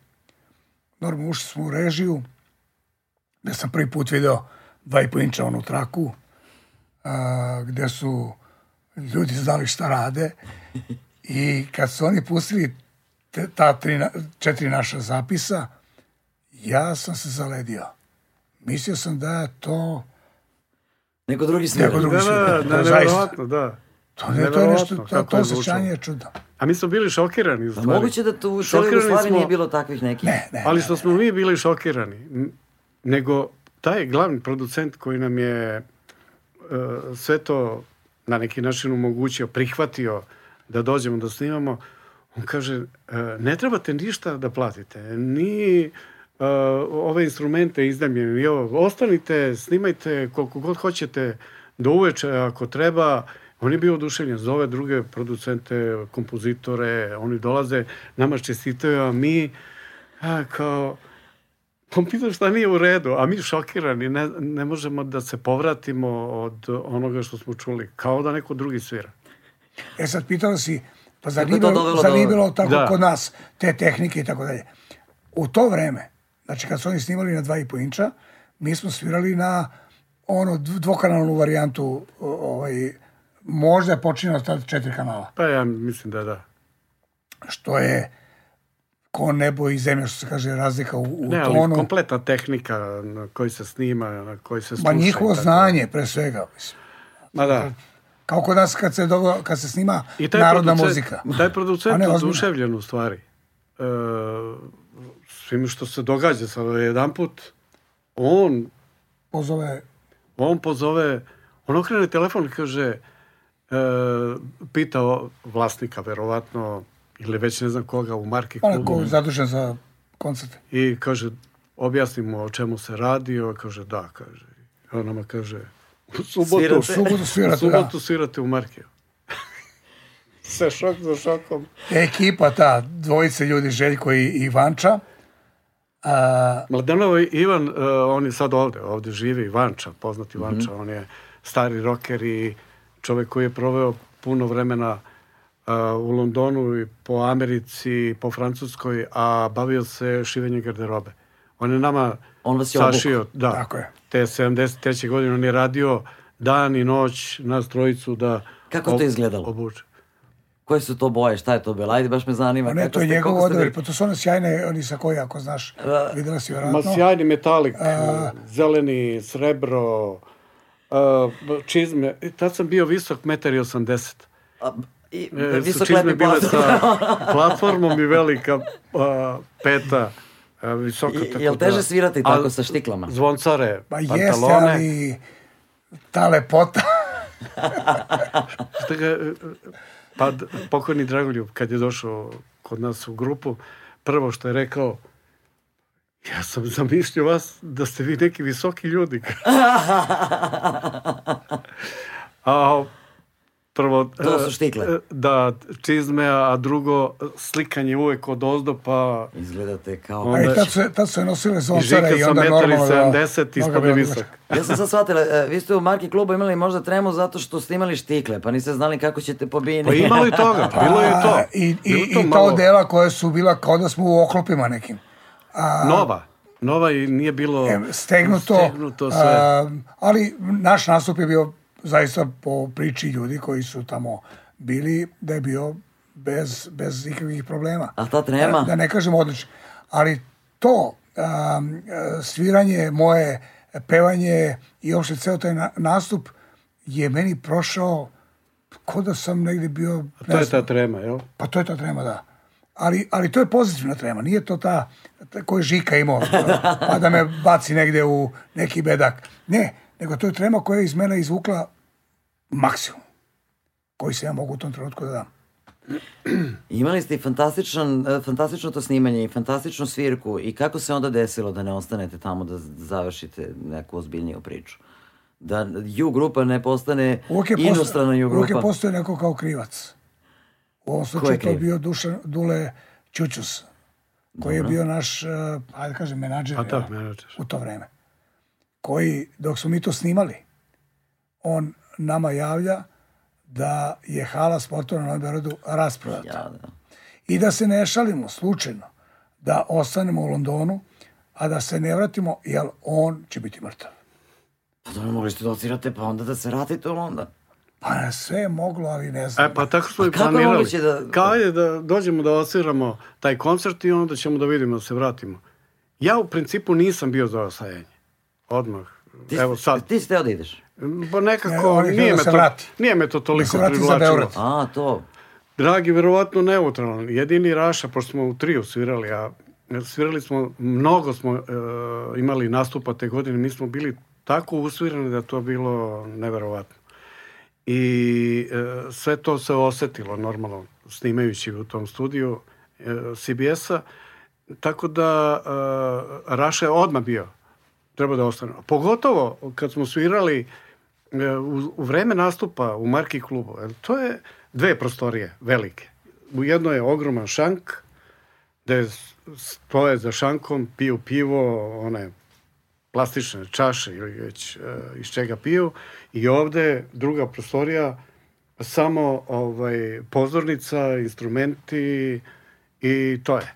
Normalno ušli smo u režiju, gde sam prvi put video dva i po inča onu traku, a, gde su ljudi znali šta rade i kad su oni pustili te, ta tri, četiri naša zapisa, ja sam se zaledio. Mislio sam da je to Neko drugi svira. Neko drugi Da, da, svira. da, To je nevjerovatno, da. To, ne, to je nešto, to, to je osjećanje je čudno. A mi smo bili šokirani, u stvari. moguće da tu u celoj Jugoslaviji smo- nije bilo takvih nekih. Ne, ne, Ali ne, što smo mi bili šokirani, nego taj glavni producent koji nam je e, sve to na neki način omogućio, prihvatio da dođemo da snimamo, on kaže, e, ne trebate ništa da platite, ni e, ove instrumente iznajmljene, ni ovo, ostanite, snimajte koliko god hoćete do uveče ako treba, on je bio oduševljen, zove druge producente, kompozitore, oni dolaze, nama čestitaju, a mi a, kao, on pita šta nije u redu, a mi šokirani, ne, ne možemo da se povratimo od onoga što smo čuli, kao da neko drugi svira. E sad pitao si, pa zar Kako nije to bilo, dovelo zar do- nije bilo tako Da. kod nas, te tehnike i tako dalje. U to vreme, znači kad su oni snimali na 2,5 inča, mi smo svirali na ono dv- dvokanalnu varijantu, ovaj, možda je počinjeno tad četiri kanala, Pa ja mislim da da. što je ko nebo i zemlja, što se kaže, razlika u, u Ne, ali tonu. kompletna tehnika na kojoj se snima, na kojoj se sluša. Ma i njihovo tako. znanje, pre svega. Mislim. Ma da. Kao kod nas kad se, dobro, kad se snima I taj narodna muzika. Taj producent je oduševljen u stvari. E, svim što se događa sad jedan put, on, Pozove on pozove, on okrene telefon i kaže, pitao vlasnika, verovatno, ili već ne znam koga u marki onaj klubu. ko je zadužen za koncerte. I kaže, objasnimo o čemu se radi, on kaže, da, kaže. On nama kaže, u subotu, Svirate. U subotu u svirate, da. subotu svirate u Markiju. *laughs* Sve šok za šokom. Ekipa ta, dvojice ljudi, Željko i Ivanča, a, Mladenov Ivan, uh, on je sad ovde, ovde živi, Ivanča, poznati Ivanča, on je stari roker i čovek koji je proveo puno vremena uh, u Londonu i po Americi, po Francuskoj, a bavio se šivenjem garderobe. On je nama On vas je sašio, da, Tako je. te 73. godine on je radio dan i noć nas trojicu da Kako to izgledalo? obuče. Koje su to boje, šta je to bilo? Ajde, baš me zanima. Ne, kako to je njegov odabir, pa to su one sjajne, oni sa koji, ako znaš, videla si Ma vjerojatno. sjajni metalik, A- zeleni, srebro, uh, čizme. I tad sam bio visok, 1,80 A, i, m. E, visok čizme bile sa *laughs* platformom i velika uh, peta, uh, visoka. I- tako jel teže da- svirati a tako sa štiklama? Zvoncare, Pa jeste, pantalone. ali ta lepota. Pa pokojni Dragoljub, kad je došao kod nas u grupu, prvo što je rekao, ja sam zamišljao vas da ste vi neki visoki ljudi. *laughs* A prvo... To su e, štikle. e, Da, čizme, a drugo, slikanje uvek od ozdo, pa Izgledate kao... Onda- A i tad su, tad su je nosile i zoncare Žika i sam onda metar i normalno da... 70, noga ispod je visok. *laughs* Ja sam sad shvatila, e, vi ste u Marki klubu imali možda tremu zato što ste imali štikle, pa niste znali kako ćete pobijeni. Pa imalo i toga, bilo je i to. I, i, to i ta malo- odela koje su bila kao da smo u oklopima nekim. Nova. Nova i nije bilo E, stegnuto, stegnuto sve. a, ali naš nastup je bio zaista po priči ljudi koji su tamo bili, da je bio bez, bez ikakvih problema. A ta trema? Da, da ne kažem odlično. Ali to um, e, sviranje moje, pevanje i uopšte ceo taj na- nastup je meni prošao ko da sam negdje bio... to ne je ta trema, jel? pa to je ta trema, da. Ali, ali to je pozitivna trema, nije to ta, ta koju je Žika imao, pa da me baci negde u neki bedak. Ne, nego to je trema koja je iz mene izvukla maksimum koji se ja mogu u tom trenutku da dam. Imali ste i fantastičan, fantastično to snimanje i fantastičnu svirku i kako se onda desilo da ne ostanete tamo da završite neku ozbiljniju priču? Da U grupa ne postane Uvijek je, posto, inostrana U uvijek je grupa. postoje neko kao krivac. U ovom slučaju to bio Dušan, Dule Ćućus, koji je bio naš, uh, ajde da kažem, menadžer, A da, jel? menadžer. u to vreme. Koji, dok smo mi to snimali, on nama javlja da je hala sportova na Novom Beogradu rasprodata. Ja, da. I da se ne šalimo slučajno, da ostanemo u Londonu, a da se ne vratimo, jer on će biti mrtav. Pa dobro, mogli ste da odsvirate, pa onda da se vratite u London. Pa sve je moglo, ali ne znam. E, pa tako smo i planirali. da- Kao je da dođemo da osviramo taj koncert i onda ćemo da vidimo da se vratimo. Ja u principu nisam bio za osajanje. Odmah. Ti, Evo sad. Ti ste da ideš. Pa Ne, nekako htio nije, da me to, vrati. nije me to Da toliko za privlačilo. A, to. Dragi, verovatno neutralan. Jedini Raša, pošto smo u triju svirali, a svirali smo, mnogo smo e, imali nastupa te godine, mi smo bili tako usvirani da to bilo neverovatno. I e, sve to se osetilo normalno snimajući u tom studiju e, CBS-a. Tako da e, Raša je odmah bio. Treba da ostane. Pogotovo kad smo svirali e, u, u vreme nastupa u Marki klubu. To je dve prostorije velike. U jednoj je ogroman šank gde stoje za šankom, piju pivo, one plastične čaše ili već e, iz čega piju i ovde druga prostorija samo ovaj pozornica, instrumenti i to je.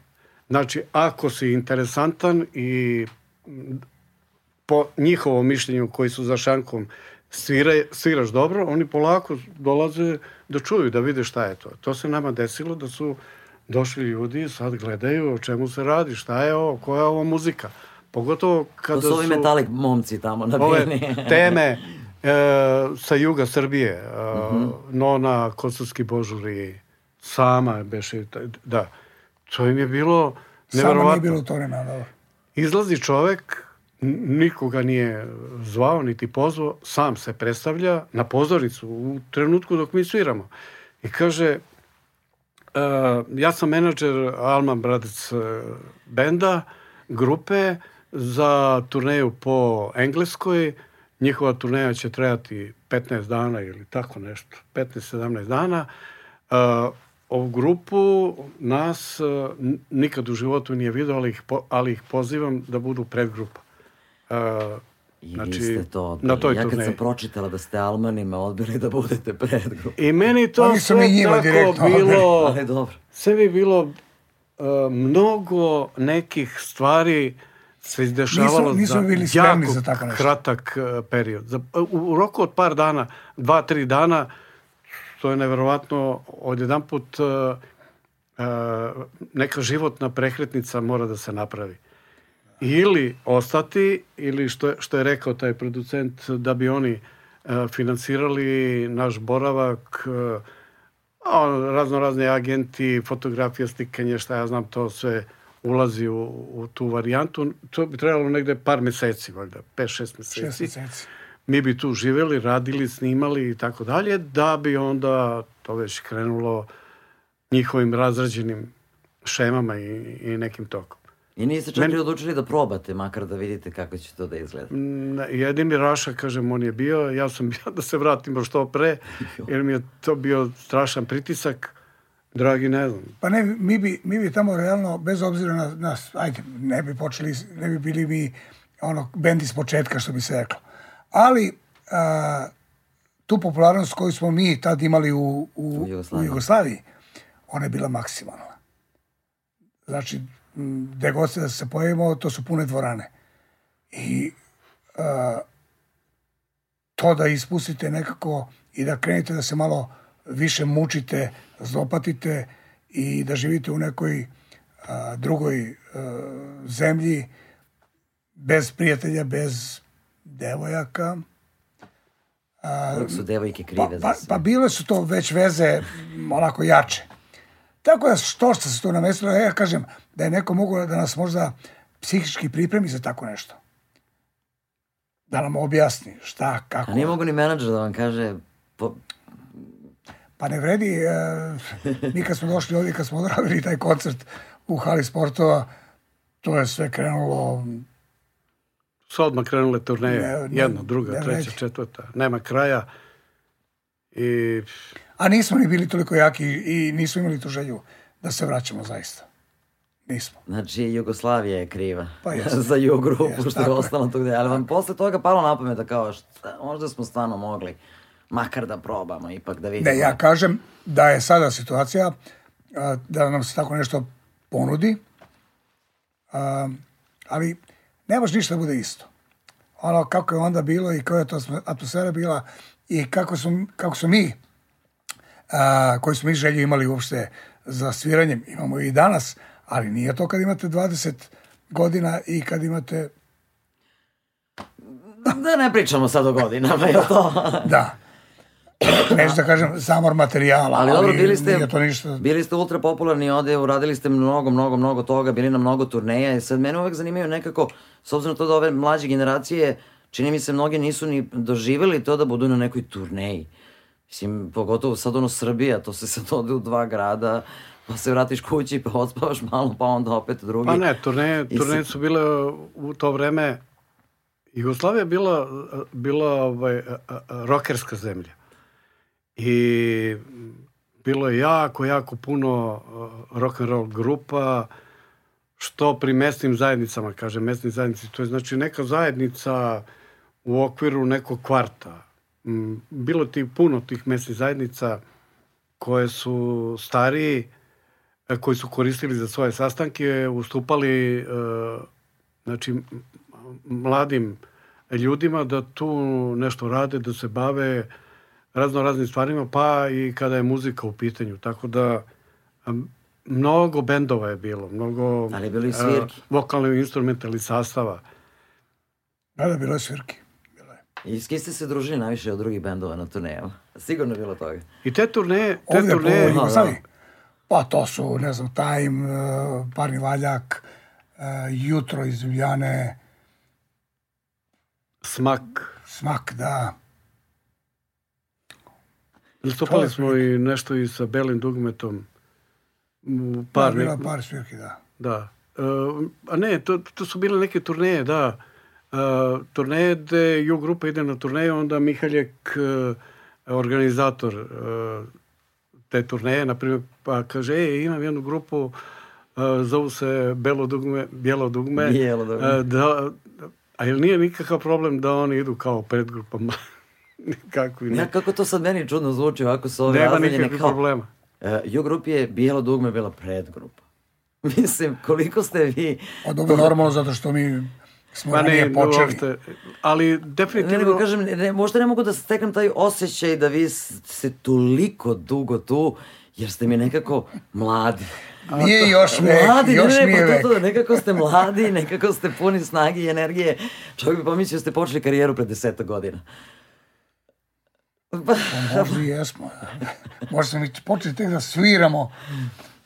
Znači, ako si interesantan i po njihovom mišljenju koji su za šankom svira, sviraš dobro, oni polako dolaze da čuju, da vide šta je to. To se nama desilo da su došli ljudi sad gledaju o čemu se radi, šta je ovo, koja je ovo muzika. Pogotovo kada To su ovi metalik momci tamo na ove bini. *laughs* teme e, sa juga Srbije, e, Mhm. Nona, Kosovski Božuri, sama beše, da, to im je bilo Samo neverovatno. nije bilo to ali dobro. Izlazi čovek, nikoga nije zvao niti pozvao, sam se predstavlja na pozoricu u trenutku dok mi sviramo. I kaže, e, ja sam menadžer Alman Brothers e, benda, grupe za turneju po Engleskoj. Njihova turneja će trajati 15 dana ili tako nešto, 15-17 dana. E, ovu grupu nas n- nikad u životu nije vidio, ali ih, po- ali ih pozivam da budu predgrupa. E, I Znači, vi ste to odbili. na toj ja kad turneji. sam pročitala da ste Almanima odbili da budete predgrup. I meni to Oni su sve mi njima tako direktno bilo... *laughs* Ali dobro. sve bi bilo e, mnogo nekih stvari se izdešavalo Nisu- nisu za bili spremni jako za tako nešto. kratak e, period. Za, u, u roku od par dana, dva, tri dana, to je neverovatno, odjedan put e, e, neka životna prekretnica mora da se napravi. Ili ostati, ili što je, što je rekao taj producent, da bi oni e, finansirali naš boravak, e, razno razne agenti, fotografija, slikanje, šta ja znam, to sve ulazi u, u tu varijantu. To bi trebalo negde par meseci, valjda, 5-6 meseci. Šest meseci. Mi bi tu živeli, radili, snimali i tako dalje, da bi onda to već krenulo njihovim razrađenim šemama i, i nekim tokom. I niste čak i odlučili da probate, makar da vidite kako će to da izgleda. Ne, Jedini Raša, kažem, on je bio, ja sam *laughs* bio da se vratimo što pre, jer mi je to bio strašan pritisak. Dragi, ne znam, Pa ne, mi bi, mi bi tamo realno, bez obzira na nas, ajde, ne bi počeli, ne bi bili mi ono, bend iz početka, što bi se reklo. Ali, a, tu popularnost koju smo mi tad imali u, u, U u Jugoslaviji. Jugoslaviji, ona je bila maksimalna. Znači, gde god se da se pojavimo, to su pune dvorane. I a, to da ispustite nekako i da krenete da se malo više mučite, zlopatite i da živite u nekoj a, drugoj a, zemlji bez prijatelja, bez devojaka. Uvijek su devojke Pa, krive pa, za sve. pa bile su to već veze onako jače. Tako da što što se tu namestilo, ja kažem da je neko mogao da nas možda psihički pripremi za tako nešto. Da nam objasni šta, kako. A nije mogu ni menadžer da vam kaže, po, Pa ne vredi, e, mi kad smo došli ovdje, kad smo odradili taj koncert u hali sportova, to je sve krenulo, su odmah krenule turneje, Ne, ne, jedna, druga, ne treća, vredi. četvrta, nema kraja. I a nismo ni bili toliko jaki i nismo imali tu želju da se vraćamo zaista. Nismo. znači Jugoslavija je kriva Pa *laughs* za Jug grupu Jeste, što je ostalo tu gde. Ali vam posle toga palo na pamet da kao, šta, možda smo stvarno mogli makar da probamo, ipak da vidimo. Ne, ja kažem da je sada situacija a, da nam se tako nešto ponudi, a, ali ne može ništa da bude isto. Ono kako je onda bilo i koja je to atmo- atmosfera bila i kako su, kako su mi, a, koji smo mi želju imali uopšte za sviranjem, imamo i danas, ali nije to kad imate 20 godina i kad imate, Da ne pričamo sad o godinama, je to? da, neću da kažem zamor materijala, Ali dobro, bili ste, nije to ništa. bili ste ultra popularni ovde, uradili ste mnogo, mnogo, mnogo toga, bili na mnogo turneja i sad mene uvek zanimaju nekako, s obzirom to da ove mlađe generacije, čini mi se mnogi nisu ni doživjeli to da budu na nekoj turneji. Mislim, pogotovo sad ono Srbija, to se sad ode u dva grada, pa se vratiš kući, pa odspavaš malo, pa onda opet drugi. Pa ne, turneje, turneje su bile u to vreme Jugoslavija je bila, bila ovaj, rokerska zemlja. I bilo je jako, jako puno rock and roll grupa, što pri mesnim zajednicama, kaže mesni zajednici, to je znači neka zajednica u okviru nekog kvarta. Mm, Bilo ti puno tih mesnih zajednica koje su stariji, e, koji su koristili za svoje sastanke, ustupali e, znači, mladim ljudima da tu nešto rade, da se bave razno raznim stvarima, pa i kada je muzika u pitanju. Tako da mnogo bendova je bilo, mnogo Ali je bilo i svirki. vokalnih instrumentalnih sastava. Da, da, bilo je svirki. I s kim ste se družili najviše od drugih bendova na turnejama? Sigurno je bilo toga. I te turneje, te Ovdje po turneje, Jugoslaviji. Pa to su, ne znam, Time, uh, Parni valjak, uh, Jutro iz Ljubljane, smak. Smak, da. Nastupali smo i nešto i sa Belim dugmetom. U Par, ne- par svirki, da. Da. E, a ne, to, to su bile neke turneje, da. E, turneje gde Ju grupa ide na turneju, onda Mihaljek, e, organizator e, te turneje, na primjer, pa kaže, e, imam jednu grupu, zovu se Belo dugme, Bijelo dugme. Bijelo dugme. Da, a jel nije nikakav problem da oni idu kao predgrupama? *laughs* Nikako i ne. Ja, kako to sad meni čudno zvuči, ovako su ove Nema razdaljene nikakvih kao... problema. Uh, Ju grupi je Bijelo dugme bila predgrupa. *laughs* Mislim, koliko ste vi... Pa dobro, normalno, zato što mi smo Pa ne, počeli. uopšte, ali Ne, definitivno... nego kažem, ne, ne, možda ne mogu da steknem taj osjećaj da vi ste toliko dugo tu, jer ste mi nekako mladi. *laughs* Nije još vek, Mladi, još ne, ne, nije pa vek. to, to, nekako ste mladi, nekako ste puni snage i energije. Čovjek bi pomislio da ste počeli karijeru pred deseta godina. Pa, Možda i jesmo. Možda mi počeli tek da sviramo.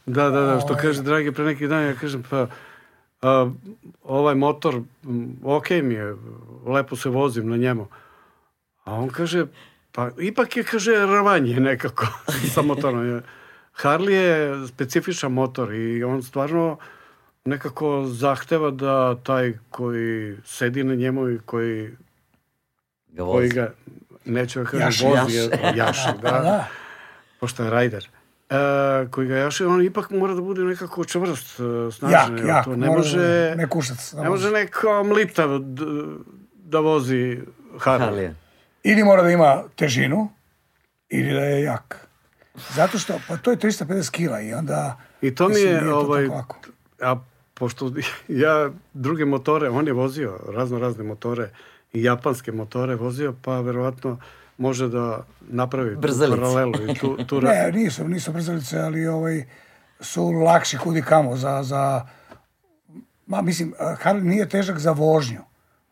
Da, da, da, što kaže Dragi pre neki dan, ja kažem, pa a, ovaj motor, ok mi je, lepo se vozim na njemu. A on kaže, pa ipak je, kaže, rvanje nekako *laughs* sa motorom. Je- Harley je specifičan motor i on stvarno nekako zahteva da taj koji sedi na njemu i koji, ga koji vozi. ga, neću da kažem, Jaši, vozi, jaši. jaši, jaši *laughs* da, Da, da. pošto je rajder. E, koji ga jaši, on ipak mora da bude nekako čvrst, e, snažan. Jak, jak. to ne mora može, da- Ne kušac. da ne može neko mlitav d- da vozi Harley. Ili mora da ima težinu, ili da je jak. Zato što, pa to je 350 kila i onda... I to mi mislim, je, to ovaj, lako. a pošto *laughs* ja druge motore, on je vozio razno razne motore i japanske motore vozio, pa verovatno može da napravi Brzalice. paralelu i tu, tu ra- Ne, nisu, nisu brzalice, ali ovaj, su lakši kudi kamo za, za... Ma, mislim, Harley nije težak za vožnju.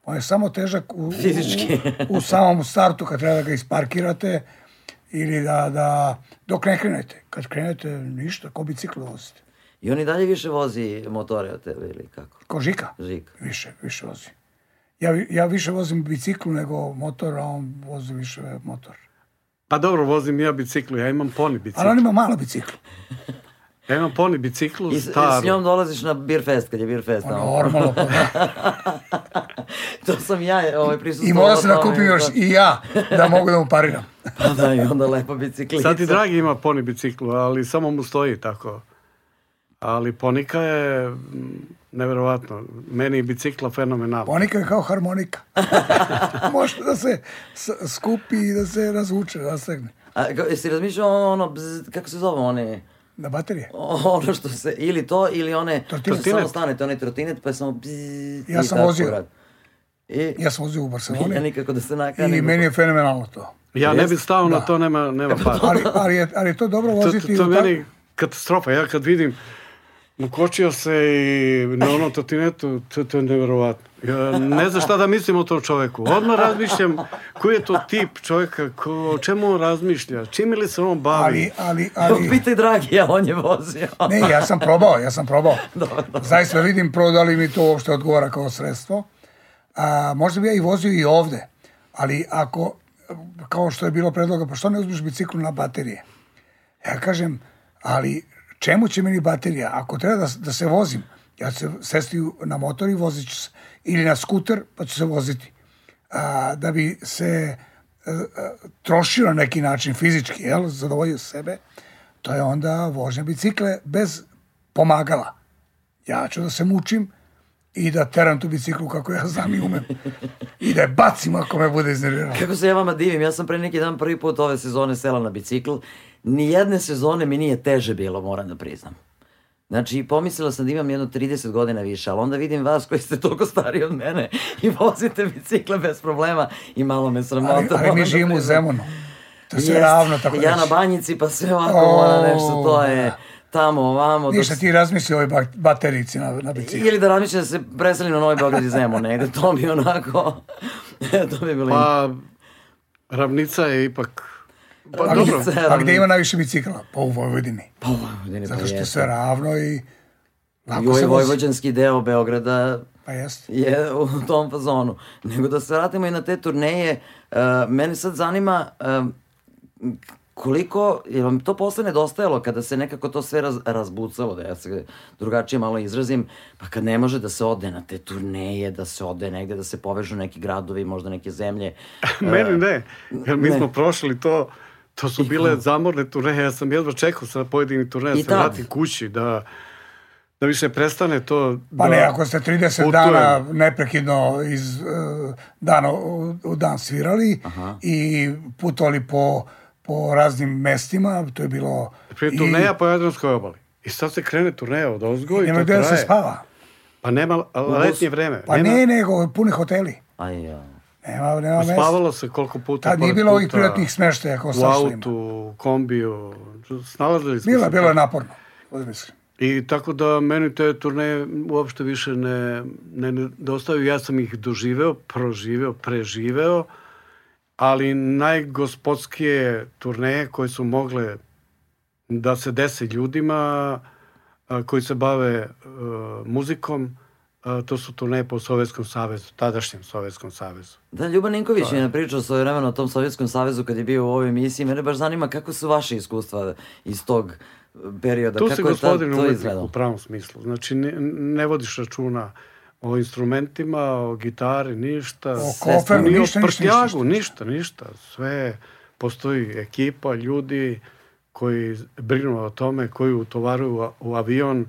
On je samo težak u, Fizički. u, u samom startu kad treba da ga isparkirate ili da, da dok ne krenete. Kad krenete, ništa, ko bicikl vozite. I on i dalje više vozi motore od tebe ili kako? Ko Žika? Žik. Više, više vozi. Ja, ja više vozim biciklu nego motor, a on vozi više motor. Pa dobro, vozim ja biciklu, ja imam poni bicikl. Ali on ima malo biciklu. *laughs* Ja imam poni biciklu I s, staru. s njom dolaziš na beer fest, kad je beer fest. tamo. Normalno, pa da. *laughs* to sam ja ovaj, prisustuo. I mora se da kupim još i ja, da mogu da mu pariram. *laughs* Pa da, i onda lepo biciklica. Sad i Dragi ima poni biciklu, ali samo mu stoji tako. Ali ponika je neverovatno. Meni je bicikla fenomenalna. Ponika je kao harmonika. *laughs* Može da se skupi i da se razvuče, rastegne. A, ka- jesi razmišljao ono, bzz, kako se zove one, Na baterije. ono što se, ili to, ili one, Trotinet. što samo stanete, onaj trotinet, pa je samo bzz, Ja sam vozio. I, Ja sam vozio u ja Barceloni nikako da se nakanim. i meni je fenomenalno to. Ja ne bih stao na Da. to, nema, nema para. Ali, ali, je, ali je to dobro To, voziti. to, to tak- meni katastrofa. Ja kad vidim Nakočio se i na onom trotinetu, to, to je neverovatno. Ja ne znam šta da mislim o tom čoveku. Odmah razmišljam koji je to tip čoveka, ko, o čemu on razmišlja, čime li se on bavi. Ali, ali, ali, *laughs* Pitaj Dragija, on je vozio. *laughs* ne, ja sam probao, ja sam probao. *laughs* Zaista vidim prvo da li mi to uopšte odgovara kao sredstvo. A, možda bi ja i vozio i ovde, ali ako, kao što je bilo predloga, pa što ne uzmeš biciklu na baterije? Ja kažem, ali čemu će meni baterija? Ako treba da, da se vozim, ja ću se sesti na motor i vozit ću se. Ili na skuter, pa ću se voziti. A, da bi se a, a, trošio na neki način fizički, jel, zadovoljio sebe, to je onda vožnja bicikle bez pomagala. Ja ću da se mučim i da teram tu biciklu kako ja znam i umem. I da je bacim ako me bude iznervirao. Kako se ja vama divim, ja sam pre neki dan prvi put ove sezone sela na bicikl. Nijedne sezone mi nije teže bilo, moram da priznam. Znači, pomislila sam da imam jedno 30 godina više, ali onda vidim vas koji ste toliko stariji od mene i vozite bicikle bez problema i malo me sramota. Ali, ali mi da živimo u. Zemunu. To je sve Jeste. ravno, tako Ja na reći. banjici, pa sve ovako O, mora nešto, to je tamo, ovamo. dok Ništa ti razmisli o ovoj baterici na, na biciklu. Ili da razmišljam da se preselim na Novi Beograd iz Zemun negde, to bi onako, *laughs* to bi bilo... Pa, ravnica je ipak... Pa A dobro, a gde ima najviše bicikla? Pa u Vojvodini. Pa, Vojvodini, pa Zato što je jeste. sve ravno i I lako ovaj se vozi. vojvođanski deo Beograda Pa jeste. je u tom fazonu. Nego da se vratimo i na te turneje, uh, mene sad zanima um, koliko, je vam to posle nedostajalo kada se nekako to sve raz, razbucalo, da ja se drugačije malo izrazim, pa kad ne može da se ode na te turneje, da se ode negde, da se povežu neki gradovi, možda neke zemlje. *laughs* meni ne. Jer mi ne. smo prošli to, to su bile zamorne turneje, ja sam jedva čekao sa pojedinih turneja, I da se vratim kući, da, da više prestane to... Pa da ne, ako ste 30 putujem. dana neprekidno iz uh, dana u, dan svirali i putovali po, po raznim mestima, to je bilo... Prije i- turneja po Jadranskoj obali. I sad se krene turneja od ozgo i Nema to gde da se traje. spava. Pa nema letnje vreme. Pa nema, ne, nego puni hoteli. Aj, ja. Nema, nema mesta. Spavalo se koliko puta. Tad nije bilo ovih privatnih smeštaja kao U što ima. autu, u kombiju. Snalazili smo Bilo, se. bilo je naporno. Iskren. I tako da meni te turneje uopšte više ne, ne nedostaju. Ja sam ih doživeo, proživeo, preživeo, ali najgospodskije turneje koje su mogle da se dese ljudima koji se bave a, muzikom, to su turneje po Sovjetskom savezu, tadašnjem Sovjetskom savezu. Da, Ljuban Ninković mi je pričao svoje vremeno o tom Sovjetskom savezu kad je bio u ovoj emisiji. Mene baš zanima kako su vaše iskustva iz tog perioda. Tu kako si gospodin to umetnik u pravom smislu. Znači, ne, ne vodiš računa o instrumentima, o gitari, ništa. O koferu, Ni o ništa, ništa, prtljagu, ništa. ništa, ništa. Sve, postoji ekipa, ljudi koji brinu o tome, koji utovaruju u, u avion,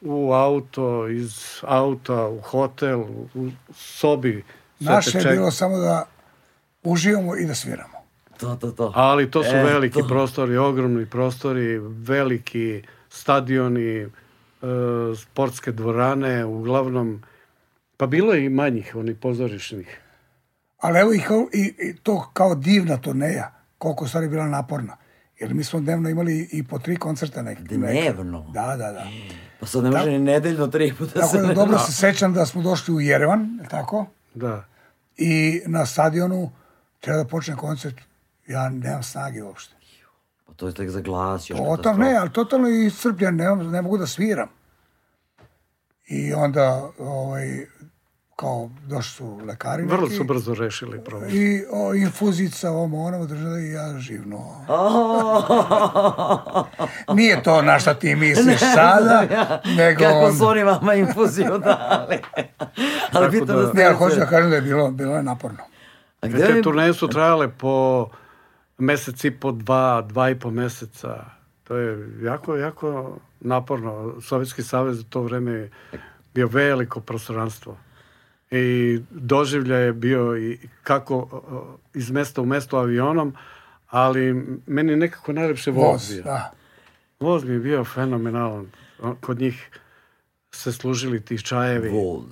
u auto, iz auta, u hotel, u, sobi. Naše je bilo samo da uživamo i da sviramo. To, to, to. Ali to su E, veliki to. prostori, ogromni prostori, veliki stadioni, e, sportske dvorane, uglavnom, pa bilo je i manjih, onih pozorišnih. Ali evo i, kao, i, i to kao divna turneja, koliko je stvari bila naporna. Jer mi smo dnevno imali i po tri koncerta nek, nekad. Dnevno? Da, da, da. Pa sad ne može ni nedeljno tri puta Tako se... da dobro se sećam da smo došli u Jerevan, je li tako? Da. I na stadionu treba da počne koncert. Ja nemam snage uopšte. Pa to je tek za glas. Još Totalno, katastrofa. ne, ali totalno iscrpljen, ne, ne mogu da sviram. I onda, ovaj, kao, došli su lekari Vrlo neki su brzo rešili problem. i o, infuzica, ovo, ono, držali i ja živno. *laughs* Nije to na šta ti misliš *laughs* sada, nego Kako su oni vama infuziju dali. *laughs* Ali pitam da, da- ste... Ne, ali hoću da kažem da je bilo, bilo je naporno. A gde Te turneje su trajale po mesec i po dva, dva i po meseca. To je jako, jako naporno. Sovjetski savez u to vreme je bio veliko prostranstvo. I doživlja je bio i kako iz mesta u mesto avionom, ali meni nekako najlepše voz, Voz, bio. da. Voz mi je bio fenomenalan. Kod njih se služili ti čajevi. Voz.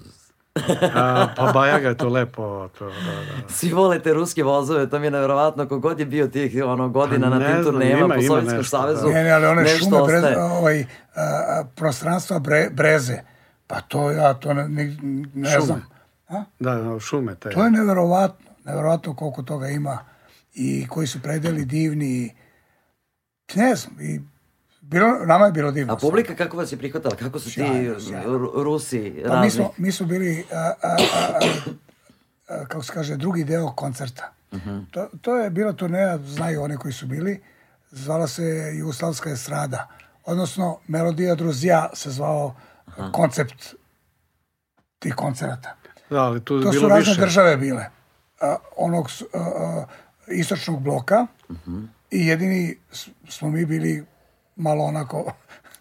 A, pa Bajaga je to lepo. To, da, da. Svi volite ruske vozove, to mi je nevjerovatno, kogod je bio tih ono, godina Pa na tim ima- po Sovjetskom nešto, savezu. da. Ne, ne, ali one nešto šume, brez, ostaje. ovaj, a, prostranstva bre, breze, pa to ja to ne, ne, ne Šume. znam. A? Da, da, šume te. To je neverovatno, neverovatno koliko toga ima i koji su predeli divni i ne znam, i bilo, nama je bilo divno. A publika kako vas je prihvatala? Kako su ti Sjajno, sjajno. Ru- Rusi Pa mi razni? smo, mi smo bili, a, a, a, a, a, kako se kaže, drugi deo koncerta. Mhm. to, to je bila turneja, znaju oni koji su bili, zvala se Jugoslavska estrada. Odnosno, Melodija Druzija se zvao koncept tih koncerata. Da, ali tu je To su bilo razne više. države bile. A, onog a, a, istočnog bloka i jedini smo mi bili malo onako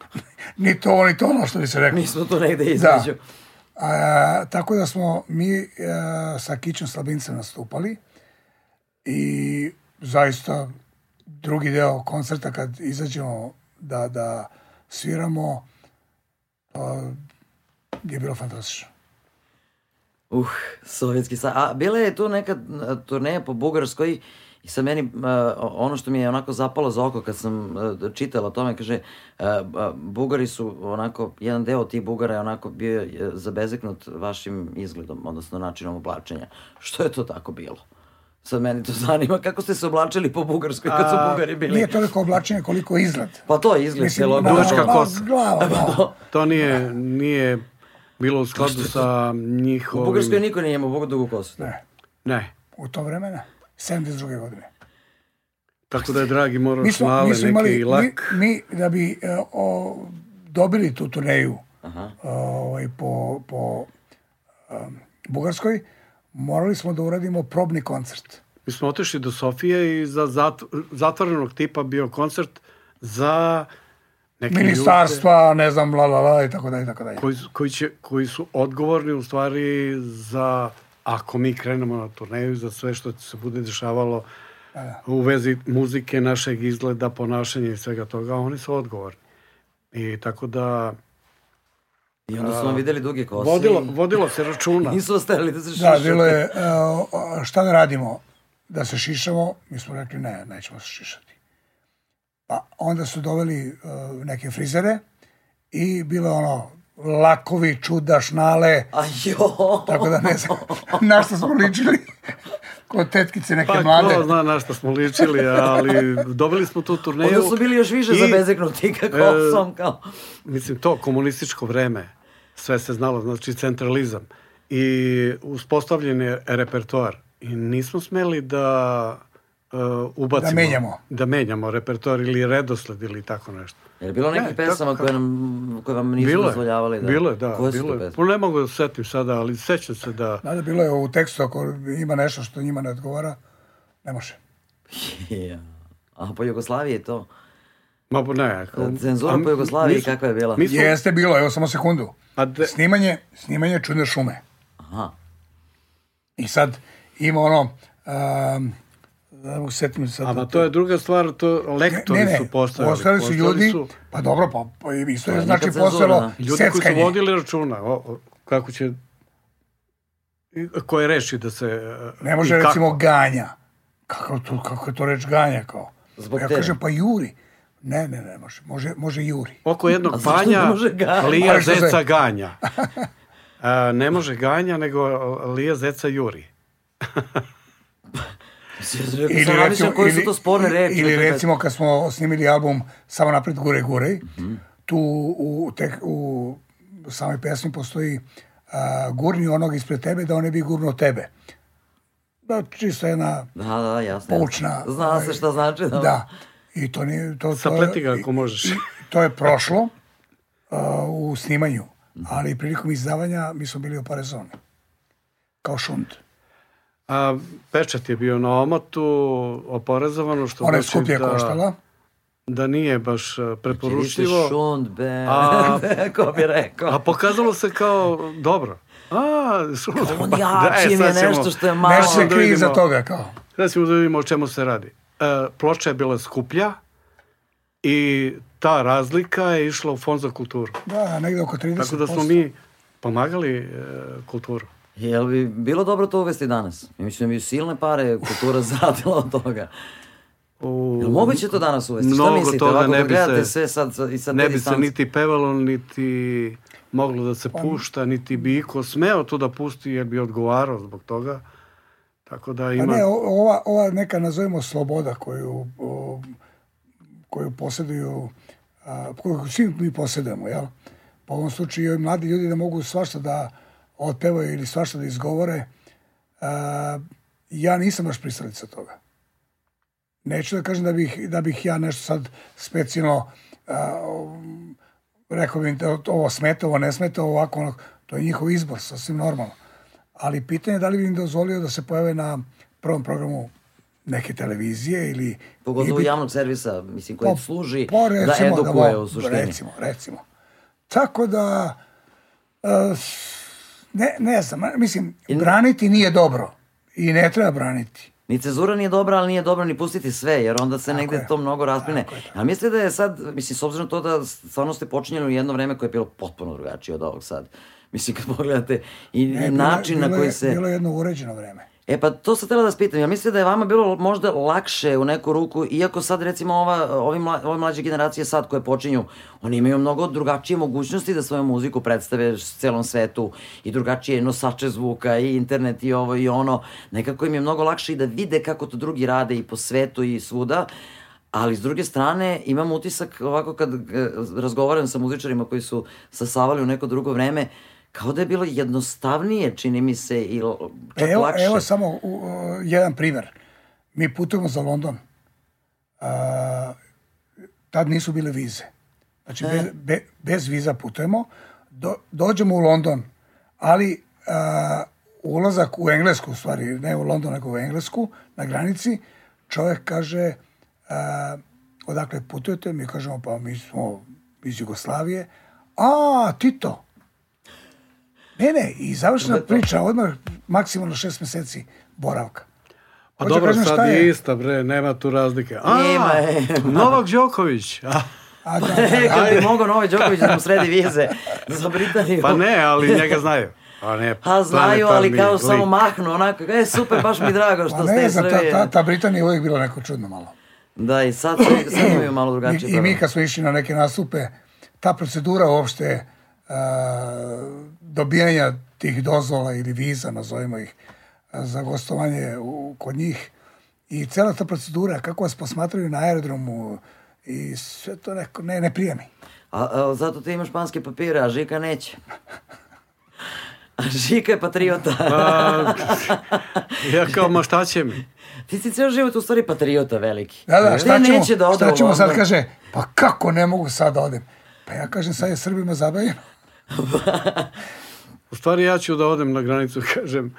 *laughs* ni to, ni to ono što bi se reklo. Mi smo tu negde između. A, tako da smo mi e, sa Kićom Slabincem nastupali i zaista drugi deo koncerta kad izađemo da, da sviramo pa, je bilo fantastično. Uh, sovjetski sa... A bila je tu neka turneja po Bugarskoj i sa meni a, ono što mi je onako zapalo za oko kad sam a, čitala o tome, kaže, a, Bugari su onako, jedan deo tih Bugara je onako bio e, zabezeknut vašim izgledom, odnosno načinom oblačenja. Što je to tako bilo? Sad meni to *laughs* zanima kako ste se oblačili po Bugarskoj kad su Bugari bili. Nije toliko oblačenje koliko izgled. Pa to je izgled Mislim, na- Dugačka na- kosa. Da. *laughs* To nije, nije bilo u skladu sa U njihovim... Bugarskoj niko nije imao Bogu dugu kosu. Ne, Ne. u to vremena, 72. godine. Tako da je, dragi, moraš Mi smo, male mi smo neki imali, mi, lak. mi da bi e, o, dobili tu turneju Aha. ovaj, po, po um, Bugarskoj, morali smo da uradimo probni koncert. Mi smo otišli do Sofije i za zat, zatvorenog tipa bio koncert za neke Ministarstva, ne znam, la, la, la, i tako dalje, i tako dalje. ljude koji, su- koji, će, koji su odgovorni u stvari za, ako mi krenemo na turneju, za sve što se bude dešavalo u vezi muzike, našeg izgleda, ponašanja i svega toga, oni su odgovorni. I tako da I onda su vam videli duge kose. vodilo, i vodilo se računa. *laughs* Nisu ostali da se šišate. Da, bilo je, uh, šta da radimo? Da se šišamo? Mi smo rekli ne, nećemo se šišati. Pa onda su doveli uh, neke frizere i bilo je ono, lakovi, čuda, šnale, A jo! tako da ne znam *laughs* na što smo ličili *laughs* kod tetkice neke Pa mlade. ko zna na što smo ličili, ali dobili smo tu turneju. Onda su bili još više I, zabezeknuti kako e, sam kao... Mislim, to komunističko vreme, sve se znalo, znači centralizam. I uspostavljen je repertoar. I nismo smeli da uh, ubacimo... Da menjamo. Da menjamo repertoar ili redosled ili tako nešto. Je li bilo nekih Ne, pesama tako- koje, nam, koje vam nisu bilo je, dozvoljavali da... bilo je, da. Koje su bilo to je. pesme? Pa ne mogu da se setim sada, ali sećam se da... Da, da, bilo je u tekstu, ako ima nešto što njima ne odgovara, ne može. *laughs* Ja. A po Jugoslaviji je to? Ma ne. Cenzura a po Jugoslaviji smo- kakva je bila? Mi smo, Jeste bilo, evo samo sekundu. a de, Snimanje, snimanje čudne šume. Aha. I sad ima ono, um, da mogu setim sad. a ma to je druga stvar, to lektori ne, ne, su postavili. postali su ljudi, su pa dobro, pa, pa isto je je znači postojalo da. ljudi koji su seckanje. vodili računa o, o, kako će koje reči da se e, Ne može kako. recimo ganja. Kako, to, kako je to reč ganja kao? Zbog ja te. kažem pa juri. Ne, ne, ne može. Može, može juri. oko jednog panja ne? Lija zeca ganja a, *laughs* ne može ganja nego Lija zeca juri *laughs* Ili sam razmišljam koje su to sporne reči. ili recimo kad smo snimili album Samo napred gure gure, Mhm. tu u, tek, u samoj pesmi postoji a, gurni onog ispred tebe da on ne bi gurnuo tebe. Da, čisto jedna Da, da, jasno. poučna... Zna ovaj, se šta znači. Da. Da. I to nije... To, to, sapleti ga ako možeš to je prošlo a, u snimanju, ali prilikom izdavanja mi smo bili oporezovani. Kao šund. A, pečat je bio na omotu oporezovano što Ona je znači skuplje da, koštala. da nije baš e, preporučljivo šund, be. A- *laughs* Ko bi rekao. a pokazalo se kao dobro a, On jači mi je sad ćemo- nešto što je malo... Nešto se da krije iza vidimo. toga, kao. Sad ćemo da vidimo o čemu se radi. E, ploča je bila skuplja i ta razlika je išla u fond za kulturu. Da, negde oko 30%. Tako da smo mi pomagali e, kulturu. Jel bi bilo dobro to uvesti danas? Ja mislim da bi silne pare kultura *laughs* zaradila od toga. U, Jel moguće to danas uvesti? Šta Mnogo mislite? toga Ovako ne bi se- sve sad sa- i sa ne bi se niti pevalo, niti moglo da se pušta, niti bi iko smeo to da pusti jer bi odgovarao zbog toga. Tako da Pa ima... ne, o- ova, ova neka nazovemo sloboda koju, o, koju posjeduju, a, koju svi mi posjedujemo, jel? Po ovom slučaju i mladi ljudi da mogu svašta da otpevaju ili svašta da izgovore. A, ja nisam baš pristalica toga. Neću da kažem da bih, da bih ja nešto sad specijalno rekao bih da ovo smeta, ovo ne smeta, ovako, ono, to je njihov izbor, sasvim normalno. Ali pitanje je da li bi im dozvolio da se pojave na prvom programu neke televizije ili... Pogotovo ili- javnog servisa, mislim, koji Pa- služi pa da recimo edukuje vo- u suštini. Recimo, recimo. Tako da, uh, ne, ne znam, mislim, braniti nije dobro i ne treba braniti. Ni cenzura nije dobra, ali nije dobro ni pustiti sve, jer onda se negde je. to mnogo rasprine. A mislite da je sad, mislim, s obzirom to da stvarno ste počinjeli u jedno vreme koje je bilo potpuno drugačije od ovog sad. Mislim, kad pogledate i Ne, i bilo- način na bilo koji je- se... Bilo je jedno uređeno vreme. E pa to sam htjela da vas pitam, ja mislite da je vama bilo možda lakše u neku ruku, iako sad recimo ova, ovi mla, ove mlađe generacije sad koje počinju, oni imaju mnogo drugačije mogućnosti da svoju muziku predstave celom svetu i drugačije nosače zvuka i internet i ovo i ono, nekako im je mnogo lakše i da vide kako to drugi rade i po svetu i svuda, ali s druge strane imam utisak ovako kad e, razgovaram sa muzičarima koji su sasavali u neko drugo vreme, kao da je bilo jednostavnije, čini mi se, i čak Evo, lakše. evo samo u, u, jedan primer. Mi putujemo za London. A, tad nisu bile vize. Znači, bez, be, bez viza putujemo. Do, dođemo u London, ali a, ulazak u Englesku, u stvari, ne u London, nego u Englesku, na granici, čovjek kaže a, odakle putujete, mi kažemo, pa mi smo iz Jugoslavije. A, Tito. Ne, ne, i završena priča, odmah maksimalno šest meseci boravka. Pa da dobro, sad je ista, bre, nema tu razlike. A, Ima, ima. *laughs* Novak Đoković. A, A da, *laughs* da, E, da. kad bi mogao Novi Đoković da mu sredi vize za Britaniju. Pa ne, ali njega znaju. A ne, A znaju, ali kao lik. samo mahnu, onako, e, super, baš mi drago što Pa ste znam, ta, ta, ta Britanija je uvijek bila neko čudno malo. Da, i sad, sad imaju malo drugačije. I, I mi kad smo išli na neke nastupe, ta procedura uopšte a, dobijanja tih dozvola ili viza, nazovimo ih, za gostovanje u, kod njih i cela ta procedura, kako vas posmatraju na aerodromu i sve to neko ne, ne prija mi. A, a, zato ti imaš španske papire, a Žika neće. A Žika je patriota. A, ja kao, ma šta će mi? Ti si ceo život u stvari patriota veliki. Da, da, šta ćemo, neće da ode šta ćemo sad, kaže, pa kako ne mogu sad da odem? Pa ja kažem, sad je Srbima zabavljeno. *laughs* U stvari ja ću da odem na granicu, *laughs* kažem,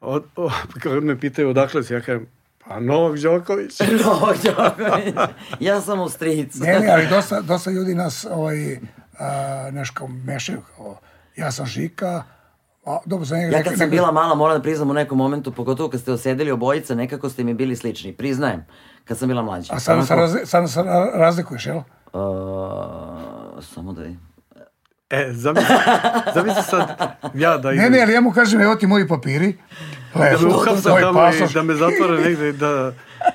od, o, kad me pitaju odakle si, ja kažem, pa Novak Đoković. *laughs* Novak Đoković. ja sam u stric. Ne, ne, ali dosta, dosta ljudi nas ovaj, a, nešto mešaju. Kao, ja sam Žika, a, dobro, za njega... Ja kad sam neka- bila mala, moram da priznam u nekom momentu, pogotovo kad ste osedeli obojica, nekako ste mi bili slični. Priznajem, kad sam bila mlađa. A sad se Onako, se ra- razlikuješ, jel? uh, samo da vidim. E, zamisli, *laughs* zamisli sad ja da idem. Ne, ne, ali ja mu kažem, evo ti moji papiri. da Levo, me uhapsam tvoj tamo i da me zatvore *laughs* negde i da,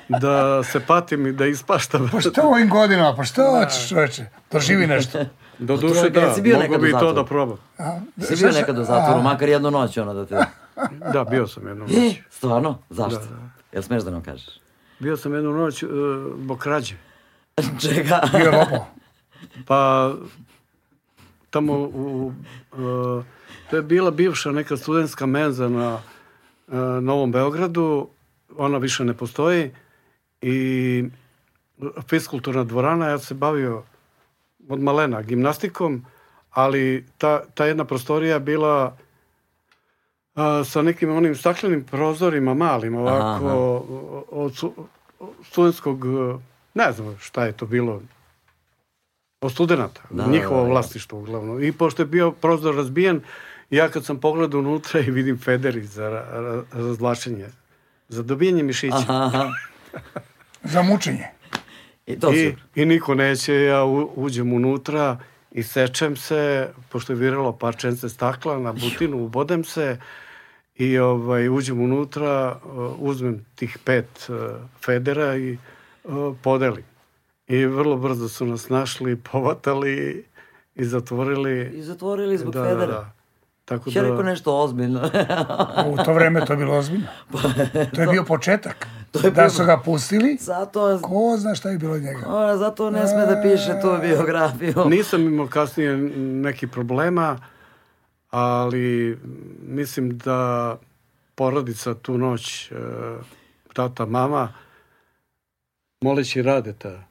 da se patim i da ispaštam. Pa što u ovim godinama, pa što hoćeš čoveče? Doživi nešto. Do duše da, mogu bi to da probam. A, Si šta bio nekad u zatvoru, a, makar jednu noć, ono da te... *laughs* Da, bio sam jednu *gasps* E, noć. stvarno? Zašto? Da, da. Jel smeš da nam kažeš? Bio sam jednu noć uh, zbog krađe. Čega? Bio lopao. Pa tamo u, uh, to je bila bivša neka studentska menza na uh, Novom Beogradu, ona više ne postoji i fiskulturna dvorana, ja se bavio od malena gimnastikom, ali ta, ta jedna prostorija bila a, sa nekim onim staklenim prozorima malim, ovako, Aha. od su, studentskog, uh, ne znam šta je to bilo, od studenta, Da, da, njihovo da, da. vlasništvo uglavnom. I pošto je bio prozor razbijen, ja kad sam pogledao unutra i vidim federi za ra- ra- razvlačenje, za dobijanje mišića. Aha, aha. *laughs* Za mučenje. I to I. I niko neće, ja u- uđem unutra i sečem se, pošto je viralo parčence stakla na butinu, ubodem se i ovaj, uđem unutra, uzmem tih pet uh, federa i uh, podelim. I vrlo brzo su nas našli, povatali i zatvorili. I zatvorili zbog da, da, Federa. da. Tako Ja rekao da, nešto ozbiljno. U to vreme to je bilo ozbiljno. *laughs* To je bio početak. To je Da bio- su ga pustili, zato, ko zna šta je bilo njega. ona, zato ne sme da piše tu biografiju. nisam imao kasnije neki problema, ali mislim da porodica tu noć, e, tata, mama, moleći Radeta,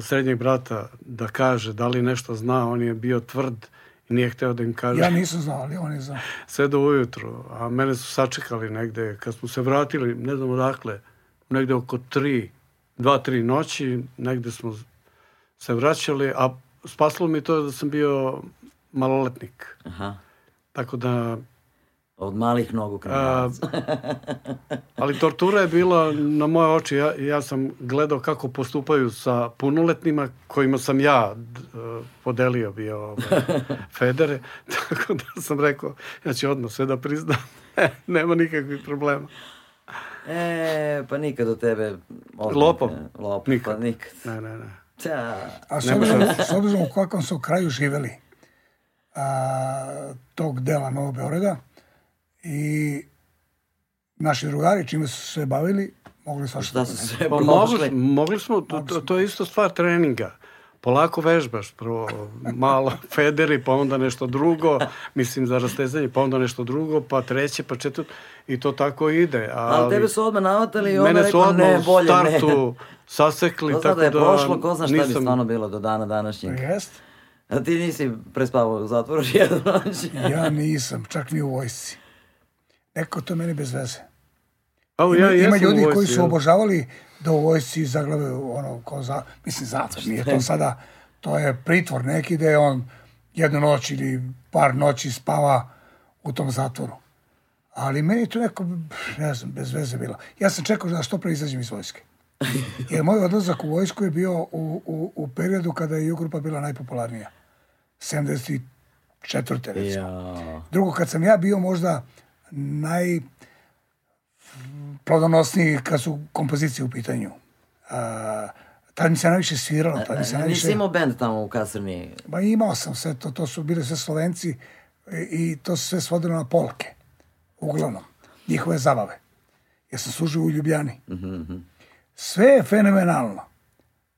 srednjeg brata, da kaže da li nešto zna, on je bio tvrd i nije hteo da im kaže Ja nisam znao, ali on je znao. *laughs* sve do ujutru, a mene su sačekali negde, kad smo se vratili, ne znam odakle, negde oko tri, dva, tri noći, negde smo se vraćali, a spasilo mi to da sam bio maloletnik. Aha. Tako da, Od malih nogu a, kriminalaca. *laughs* ali tortura je bila na moje oči. Ja, ja sam gledao kako postupaju sa punoletnima kojima sam ja d- podelio bio ovaj, *laughs* federe. Tako da sam rekao, ja ću odmah sve da priznam. *laughs* Nema nikakvih problema. E, pa nikad od tebe... ozbiljno Lopov. ne- Lopov, Nikad. pa nikad. Ne, ne, ne. Ća. A s obzirom, s obzirom u kakvom su kraju živeli a, tog dela Novog Beograda i naši drugari čime su se bavili, mogli svašta. Šta su sve Pa mogli, mogli smo, to, to, to je isto stvar treninga. Polako vežbaš, prvo malo *laughs* federi, pa onda nešto drugo, mislim za rastezanje, pa onda nešto drugo, pa treće, pa četvrto, i to tako ide. Ali, Ali tebe su odmah navatali i onda mene su rekao, odmah ne, bolje ne. startu sasekli, To tako sada je da prošlo, ko zna šta bi nisam- stvarno bilo do dana današnjeg. Jest. A ti nisi prespavao u zatvoru *laughs* jednu noć. Ja nisam, čak ni u vojsci. Neko to meni bez veze. Ima, ja ima ljudi koji vojsci, su obožavali da u vojsci zaglave ono, ko za, mislim zatvor, nije to sada, to je pritvor neki da je on jednu noć ili par noći spava u tom zatvoru. Ali meni je to neko, ne znam, bez veze bilo. Ja sam čekao da što pre izađem iz vojske. *laughs* Jer moj odlazak u vojsku je bio u, u, u periodu kada je Jugrupa bila najpopularnija. 74. recimo. Ja. Drugo, kad sam ja bio možda naj plodonosniji kad su kompozicije u pitanju. A, tad mi se najviše sviralo, tad mi se Nisi najviše... imao band tamo u kasarni? Ba imao sam sve to, to su bili sve Slovenci i, i to se sve svodilo na polke, uglavnom, njihove zabave. Ja sam služio u Ljubljani. Sve je fenomenalno.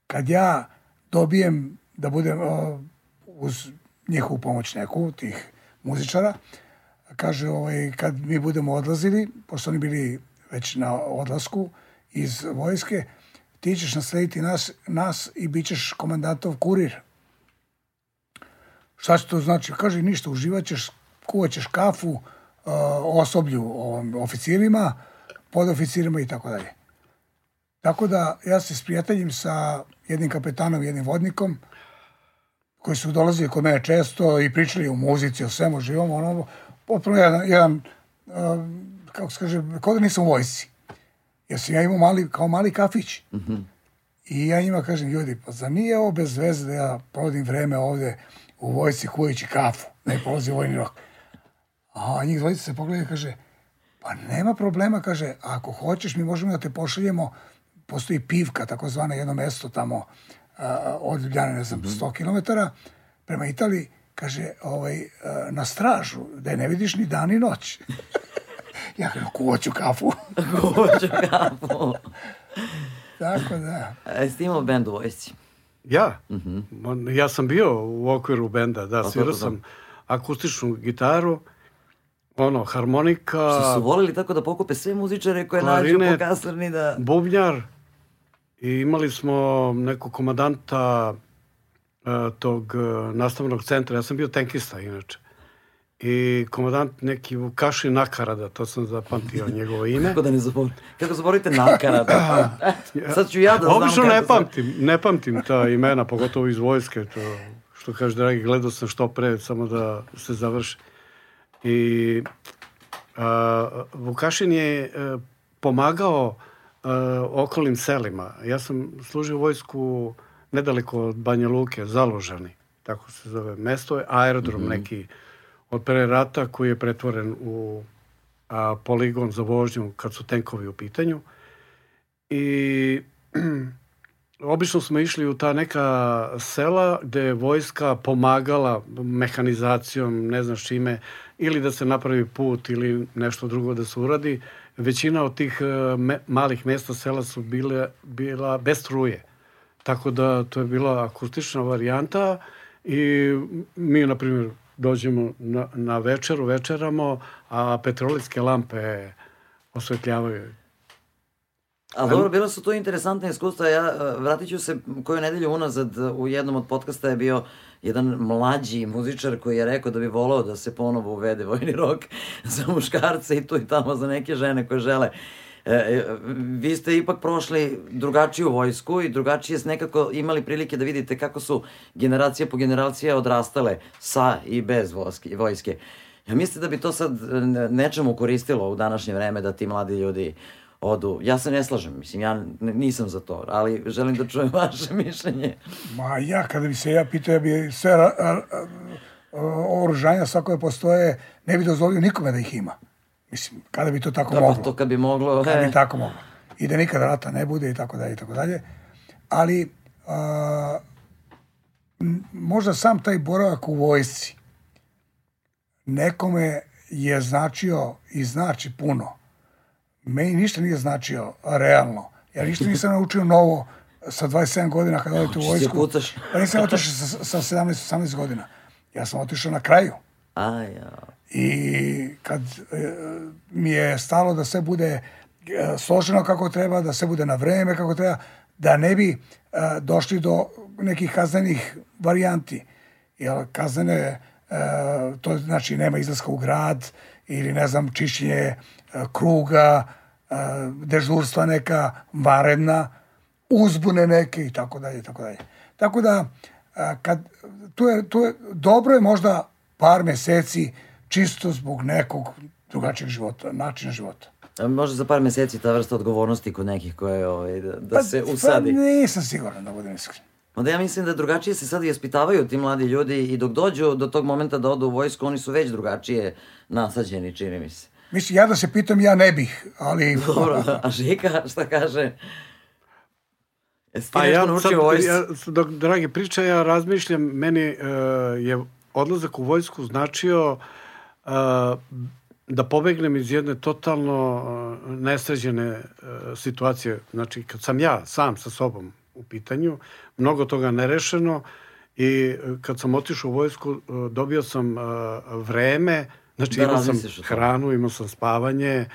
Kad ja dobijem da budem o, uz njihovu pomoć neku, tih muzičara, kaže, ovaj, kad mi budemo odlazili, pošto oni bili već na odlasku iz vojske, ti ćeš naslediti nas, nas i bit ćeš komandantov kurir. Šta će to znači? Kaže, ništa, uživat ćeš, kuvat ćeš kafu uh, osoblju, ovom, oficirima, podoficirima i tako dalje. Tako da ja se sprijateljim sa jednim kapetanom i jednim vodnikom koji su dolazili kod mene često i pričali o muzici, o svemu živom, ono, potpuno jedan, jedan uh, kako se kaže, kao da nisam u vojsci. Jer sam ja imao mali, kao mali kafić. I ja njima kažem, ljudi, pa za nije ovo bez veze da ja provodim vreme ovde u vojsci kuvajući kafu, ne polazi vojni rok. A njih dvojica se pogledaju i kaže, pa nema problema, kaže, ako hoćeš, mi možemo da te pošaljemo, postoji pivka, takozvana jedno mesto tamo a, od Ljubljane, ne znam, 100 km, prema Italiji, kaže, ovaj, a, na stražu, da je ne vidiš ni dan ni noć. *laughs* ja kažem, kuvaću kafu. Hoću kafu. *laughs* *laughs* Tako da. A Jesi ti imao band u vojsci? Ja? Ma, Ja sam bio u okviru benda, da, svirao sam akustičnu gitaru, ono, harmonika, Što su volili tako da pokupe sve muzičare koje nađu po kasarni da... bubnjar i imali smo nekog komadanta e, tog e, nastavnog centra. Ja sam bio tenkista inače. I komandant neki Vukašin Nakarada, to sam zapamtio njegovo ime. *laughs* Kako da ne zaboravite? Kako zaboravite nakarada? *laughs* Sad ću ja da znam Obično ne pamtim, ne pamtim ta imena, pogotovo iz vojske, to što kaže dragi, gledao sam što pre, samo da se završi. I a, Vukašin je e, pomagao e, okolnim selima. Ja sam služio vojsku nedaleko od Banja Luke, Založani, tako se zove mesto, aerodrom neki od pre rata koji je pretvoren u a, poligon za vožnju kad su tenkovi u pitanju. I *clears throat* obično smo išli u ta neka sela gde je vojska pomagala mehanizacijom, ne znam s čime, ili da se napravi put ili nešto drugo da se uradi. Većina od tih e, me, malih mesta sela su bile, bila bez struje. Tako da to je bila akustična varijanta i mi, na primjer, dođemo na, na večeru, večeramo, a petrolitske lampe osvetljavaju Ali dobro, bila su to interesantne iskustva. Ja e, vratit ću se koju nedelju unazad e, u jednom od podcasta je bio jedan mlađi muzičar koji je rekao da bi volao da se ponovo uvede vojni rok *laughs* za muškarce i tu i tamo za neke žene koje žele. E, e, vi ste ipak prošli drugačiju vojsku i drugačije ste nekako imali prilike da vidite kako su generacija po generacija odrastale sa i bez vojske. vojske. Ja mislite da bi to sad e, nečemu koristilo u današnje vreme da ti mladi ljudi odu. Ja se ne slažem, mislim, ja nisam za to, ali želim da čujem *laughs* vaše mišljenje. Ma ja, kada bi se ja pitao, ja bi sve oružanja sva koje postoje, ne bi dozvolio nikome da ih ima. Mislim, kada bi to tako Da, pa moglo. to kad bi moglo... Kad e, bi tako moglo. I da nikada rata ne bude i tako dalje i tako dalje. Ali a, možda sam taj boravak u vojsci nekome je značio i znači puno. Meni ništa nije značio realno. Ja ništa nisam *laughs* naučio novo sa 27 godina kada odete u se vojsku. Pa nisam otišao sa, sa 17-18 godina. Ja sam otišao na kraju. A, ja. I kad e, mi je stalo da sve bude e, složeno kako treba, da sve bude na vreme kako treba, da ne bi e, došli do nekih kaznenih varijanti. Jer kaznene, to znači nema izlaska u grad ili ne znam, čišćenje kruga, dežurstva neka, varedna, uzbune neke i tako dalje tako dalje. Tako da, kad, tu je, tu je, dobro je možda par meseci čisto zbog nekog drugačijeg života, načina života. A Može za par meseci ta vrsta odgovornosti kod nekih koje ovaj, da, da Pa- se Pa usadi. nisam siguran da budem iskren. Onda ja mislim da drugačije se sad i ispitavaju ti mladi ljudi i dok dođu do tog momenta da odu u vojsku, oni su već drugačije nasađeni, čini mi se. Mislim, ja da se pitam, ja ne bih, ali... *laughs* Dobro, a Žika šta kaže? Jesi ti Pa nešto ja naučio sad, u vojsci? ja, dok, dragi priča, ja razmišljam, meni e, je odlazak u vojsku značio e, da pobegnem iz jedne totalno nesređene situacije. Znači, kad sam ja sam sa sobom u pitanju, mnogo toga nerešeno i kad sam otišao u vojsku, dobio sam vreme, znači Da imao sam hranu, imao sam spavanje,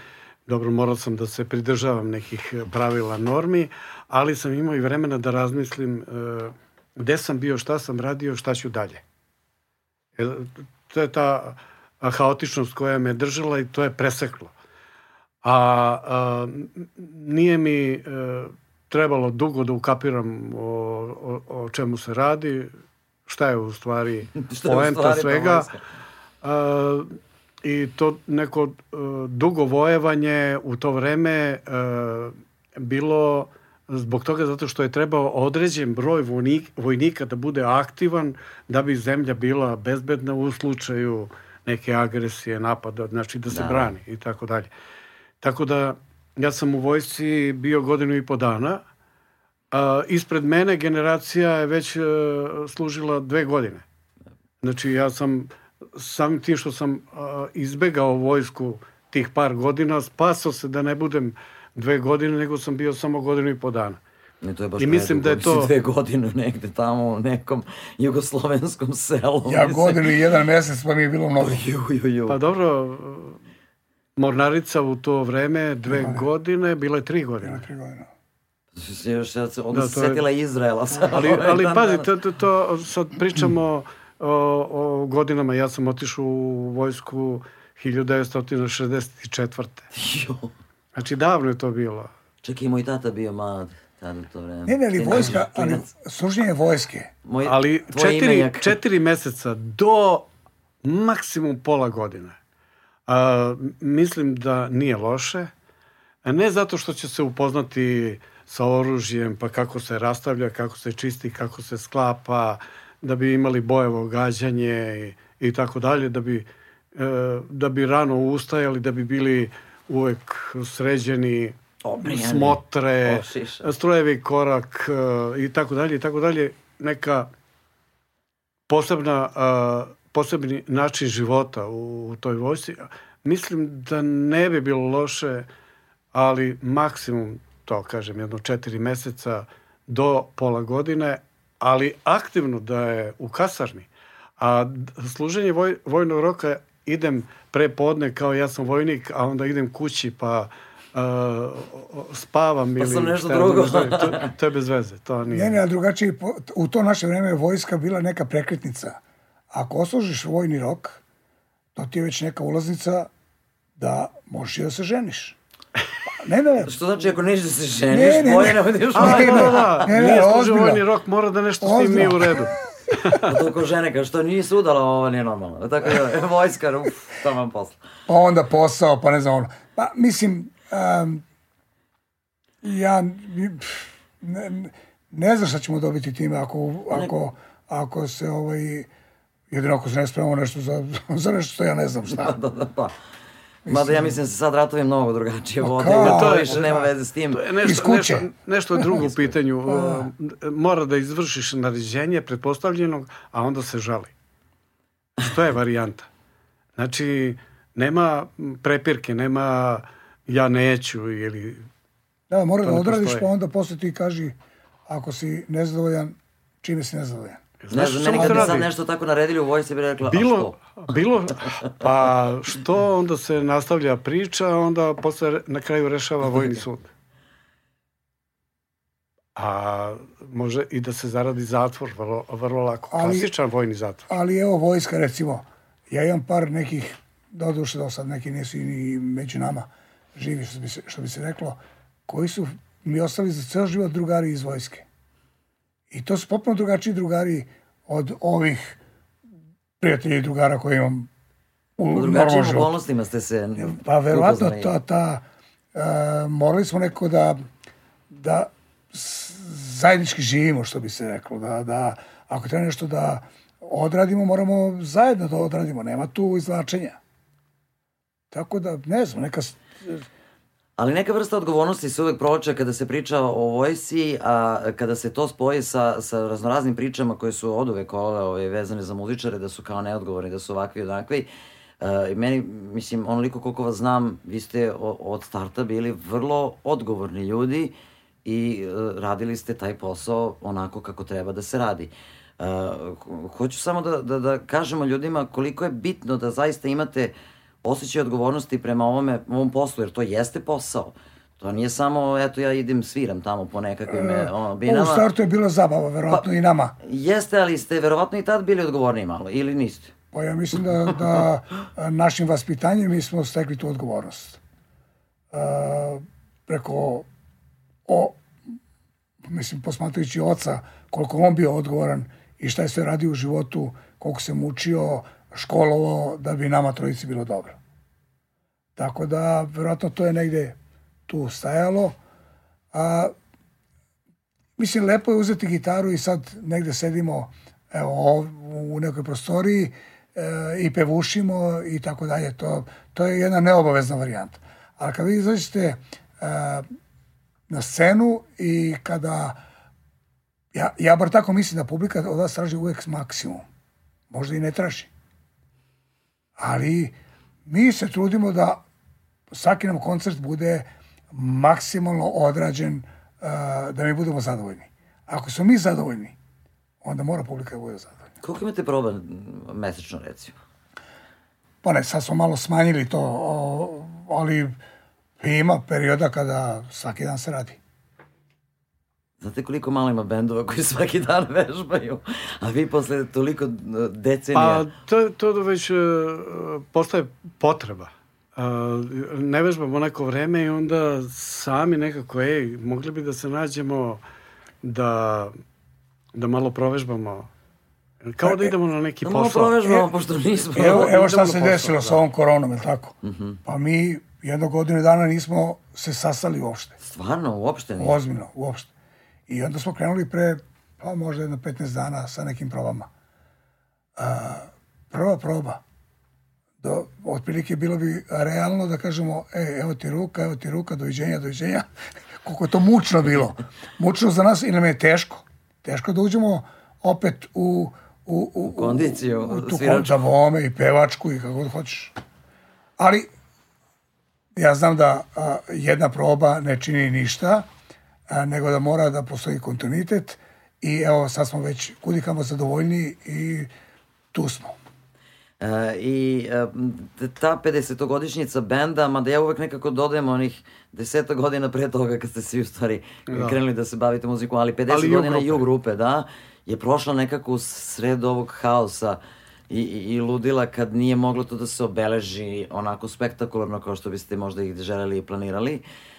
dobro, morao sam da se pridržavam nekih pravila normi, ali sam imao i vremena da razmislim gde sam bio, šta sam radio, šta ću dalje. To je ta haotičnost koja me držala i to je preseklo. A, a nije mi e, trebalo dugo da ukapiram o, o, o čemu se radi, šta je u stvari *laughs* poenta svega. A, I to neko e, dugo vojevanje u to vreme e, bilo zbog toga zato što je trebao određen broj vojnik, vojnika da bude aktivan da bi zemlja bila bezbedna u slučaju neke agresije, napada, znači da se Da. brani i tako dalje. Tako da ja sam u vojsci bio godinu i po dana, a, ispred mene generacija je već e, služila dve godine. Znači ja sam samim tim što sam a, izbegao vojsku tih par godina, spasao se da ne budem dve godine, nego sam bio samo godinu i po dana. Ne, to je baš I mislim da je to- dve godine negde tamo u nekom jugoslovenskom selu. Ja mislim. godinu i jedan mesec, pa mi je bilo mnogo. Ju, ju, ju. Pa dobro, Mornarica u to vreme, dve godine, bila je tri godine. Bilo tri godine. Još sad se, onda Da, se to je- setila Izraela. Ali, *laughs* ovaj ali dan pazi, to, to, to sad pričamo o, o godinama. Ja sam otišao u vojsku 1964. *laughs* Ju. Znači, davno je to bilo. Čak i moj tata bio mlad tada to vreme. Ne, ne, ali Klinac, vojska, ali služenje vojske. Moj, Ali četiri, imenjak. četiri meseca do maksimum pola godine. A, mislim da nije loše. A Ne zato što će se upoznati sa oružjem, pa kako se rastavlja, kako se čisti, kako se sklapa, da bi imali bojevo gađanje i, i tako dalje, da bi, e, da bi rano ustajali, da bi bili uvek sređeni, Obrijani. smotre, Ošišani. strojevi korak e, i tako dalje i tako dalje. Neka posebna, a, posebni način života u, u toj vojsci. Mislim da ne bi bilo loše, ali maksimum, to kažem, jedno četiri meseca do pola godine, ali aktivno da je u kasarni. A služenje voj, vojnog roka idem pre podne kao ja sam vojnik, a onda idem kući pa a, spavam Pa ili sam nešto drugo. je. to, to je bez veze, to nije. Ne, ne, a drugačije, u to naše vreme je vojska bila neka prekretnica. Ako oslužiš vojni rok, to ti je već neka ulaznica da možeš i da se ženiš. Ne, ne, ne, *laughs* Što znači ako nećeš da se ženiš, Ne, ne, bolje ne. ne budeš A, Ne, da, ne, da, da, ne, ne, nije ozbiljno. vojni rok, mora da nešto s tim nije u Ozbiljno. redu. *laughs* A to ko žene kao što nije udala, ovo nije normalno. Tako da, *laughs* vojska, uf, to vam posla. pa onda posao, pa ne znam ono. Pa mislim, um, ja ne, ne znam šta ćemo dobiti time ako, ako, ako se ovaj, jedino ako se ne spremamo nešto za, *laughs* za nešto što ja ne znam šta. *laughs* Da, da, pa. Mada ja mislim da se sad ratovi mnogo drugačije vode, da to više nema veze s tim. To je Iz nešto, kuće. nešto, nešto je drugo u pitanju. Uh, Mora da izvršiš naređenje pretpostavljenog, a onda se žali. Što je varijanta? Znači, nema prepirke, nema ja neću ili... Da, mora da ne odradiš, pa onda posle ti kaži ako si nezadovoljan, čime si nezadovoljan. Ne Znaš šta meni kad bi sad radi? nešto tako naredili u vojsci, bi rekla, a Bilo, što? bilo, *laughs* pa što onda se nastavlja priča, a onda posle na kraju rešava vojni sud. A može i da se zaradi zatvor, vrlo, vrlo lako. Ali- Klasičan vojni zatvor. Ali evo vojska recimo, ja imam par nekih, doduše do sad neki nisu i ni među nama živi, što bi se, što bi se reklo, koji su mi ostali za ceo život drugari iz vojske. I to su potpuno drugačiji drugari od ovih prijatelja i drugara koje imam u U drugačijim okolnostima ste se Pa verovatno ta, ta e, morali smo neko da, da zajednički živimo, što bi se reklo. Da, da, ako treba nešto da odradimo, moramo zajedno da odradimo. Nema tu izvlačenja. Tako da, ne znam, neka... Ali neka vrsta odgovornosti se uvek provlače kada se priča o vojsi, a kada se to spoji sa, sa raznoraznim pričama koje su od uvek ove, ove, vezane za muzičare, da su kao neodgovorni, da su ovakvi i onakvi. E, meni, mislim, onoliko koliko vas znam, vi ste o, od starta bili vrlo odgovorni ljudi i e, radili ste taj posao onako kako treba da se radi. E, ho- hoću samo da, da, da kažemo ljudima koliko je bitno da zaista imate osjećaj odgovornosti prema ovome, ovom poslu, jer to jeste posao. To nije samo, eto, ja idem sviram tamo po nekakvim e, ono, U binama. startu je bila zabava, verovatno i nama. Jeste, ali ste verovatno i tad bili odgovorniji malo, ili niste? Pa ja mislim da, da našim vaspitanjem mi smo stekli tu odgovornost. E, preko o, mislim, posmatrajući oca, koliko on bio odgovoran i šta je sve radio u životu, koliko se mučio, školovao, da bi nama trojici bilo dobro. Tako da, verovatno to je negde tu stajalo. A, mislim, lepo je uzeti gitaru i sad negde sedimo evo, u nekoj prostoriji e, i pevušimo i tako dalje. To, to je jedna neobavezna varijanta. Ali kad vi izađete e, na scenu i kada ja, ja bar tako mislim da publika od vas traži uvek maksimum. Možda i ne traži. Ali mi se trudimo da svaki nam koncert bude maksimalno odrađen uh, da mi budemo zadovoljni. Ako smo mi zadovoljni, onda mora publika da bude zadovoljna. Koliko imate proba mesečno, recimo? Pa ne, sad smo malo smanjili to, ali ima perioda kada svaki dan se radi. Znate koliko malo ima bendova koji svaki dan *laughs* vežbaju, a vi posle toliko e, Pa decenija... to, to da već uh, postaje potreba. Uh, ne vežbamo neko vreme i onda sami nekako, ej, mogli bi da se nađemo da, da malo provežbamo. Kao da idemo na neki Da malo posao. provežbamo, pošto nismo... Evo, evo šta se desilo da. sa ovom koronom, je tako? Pa mi jedno godinu dana nismo se sastali uopšte. Stvarno, uopšte nije. Ozbiljno, uopšte. I onda smo krenuli pre, pa možda jedno 15 dana sa nekim probama. A, prva proba, do, otprilike bilo bi realno da kažemo, e, evo ti ruka, evo ti ruka, doviđenja, doviđenja. *laughs* Koliko je to mučno bilo. Mučno za nas i nam je teško. Teško da uđemo opet u, u, u, u kondiciju u, u tu vome i pevačku i kako god hoćeš. Ali ja znam da a, jedna proba ne čini ništa, nego da mora da postoji kontinuitet i evo sad smo već kudikamo zadovoljni i tu smo. E, I e, ta 50-godišnjica benda, mada ja uvek nekako dodajem onih deseta godina pre toga kad ste svi u stvari krenuli da se bavite muzikom, ali 50 Ali godina grupe. ju grupe, da, je prošla nekako u sred ovog haosa i, i, i ludila kad nije moglo to da se obeleži onako spektakularno kao što biste možda ih želeli i planirali. Uh,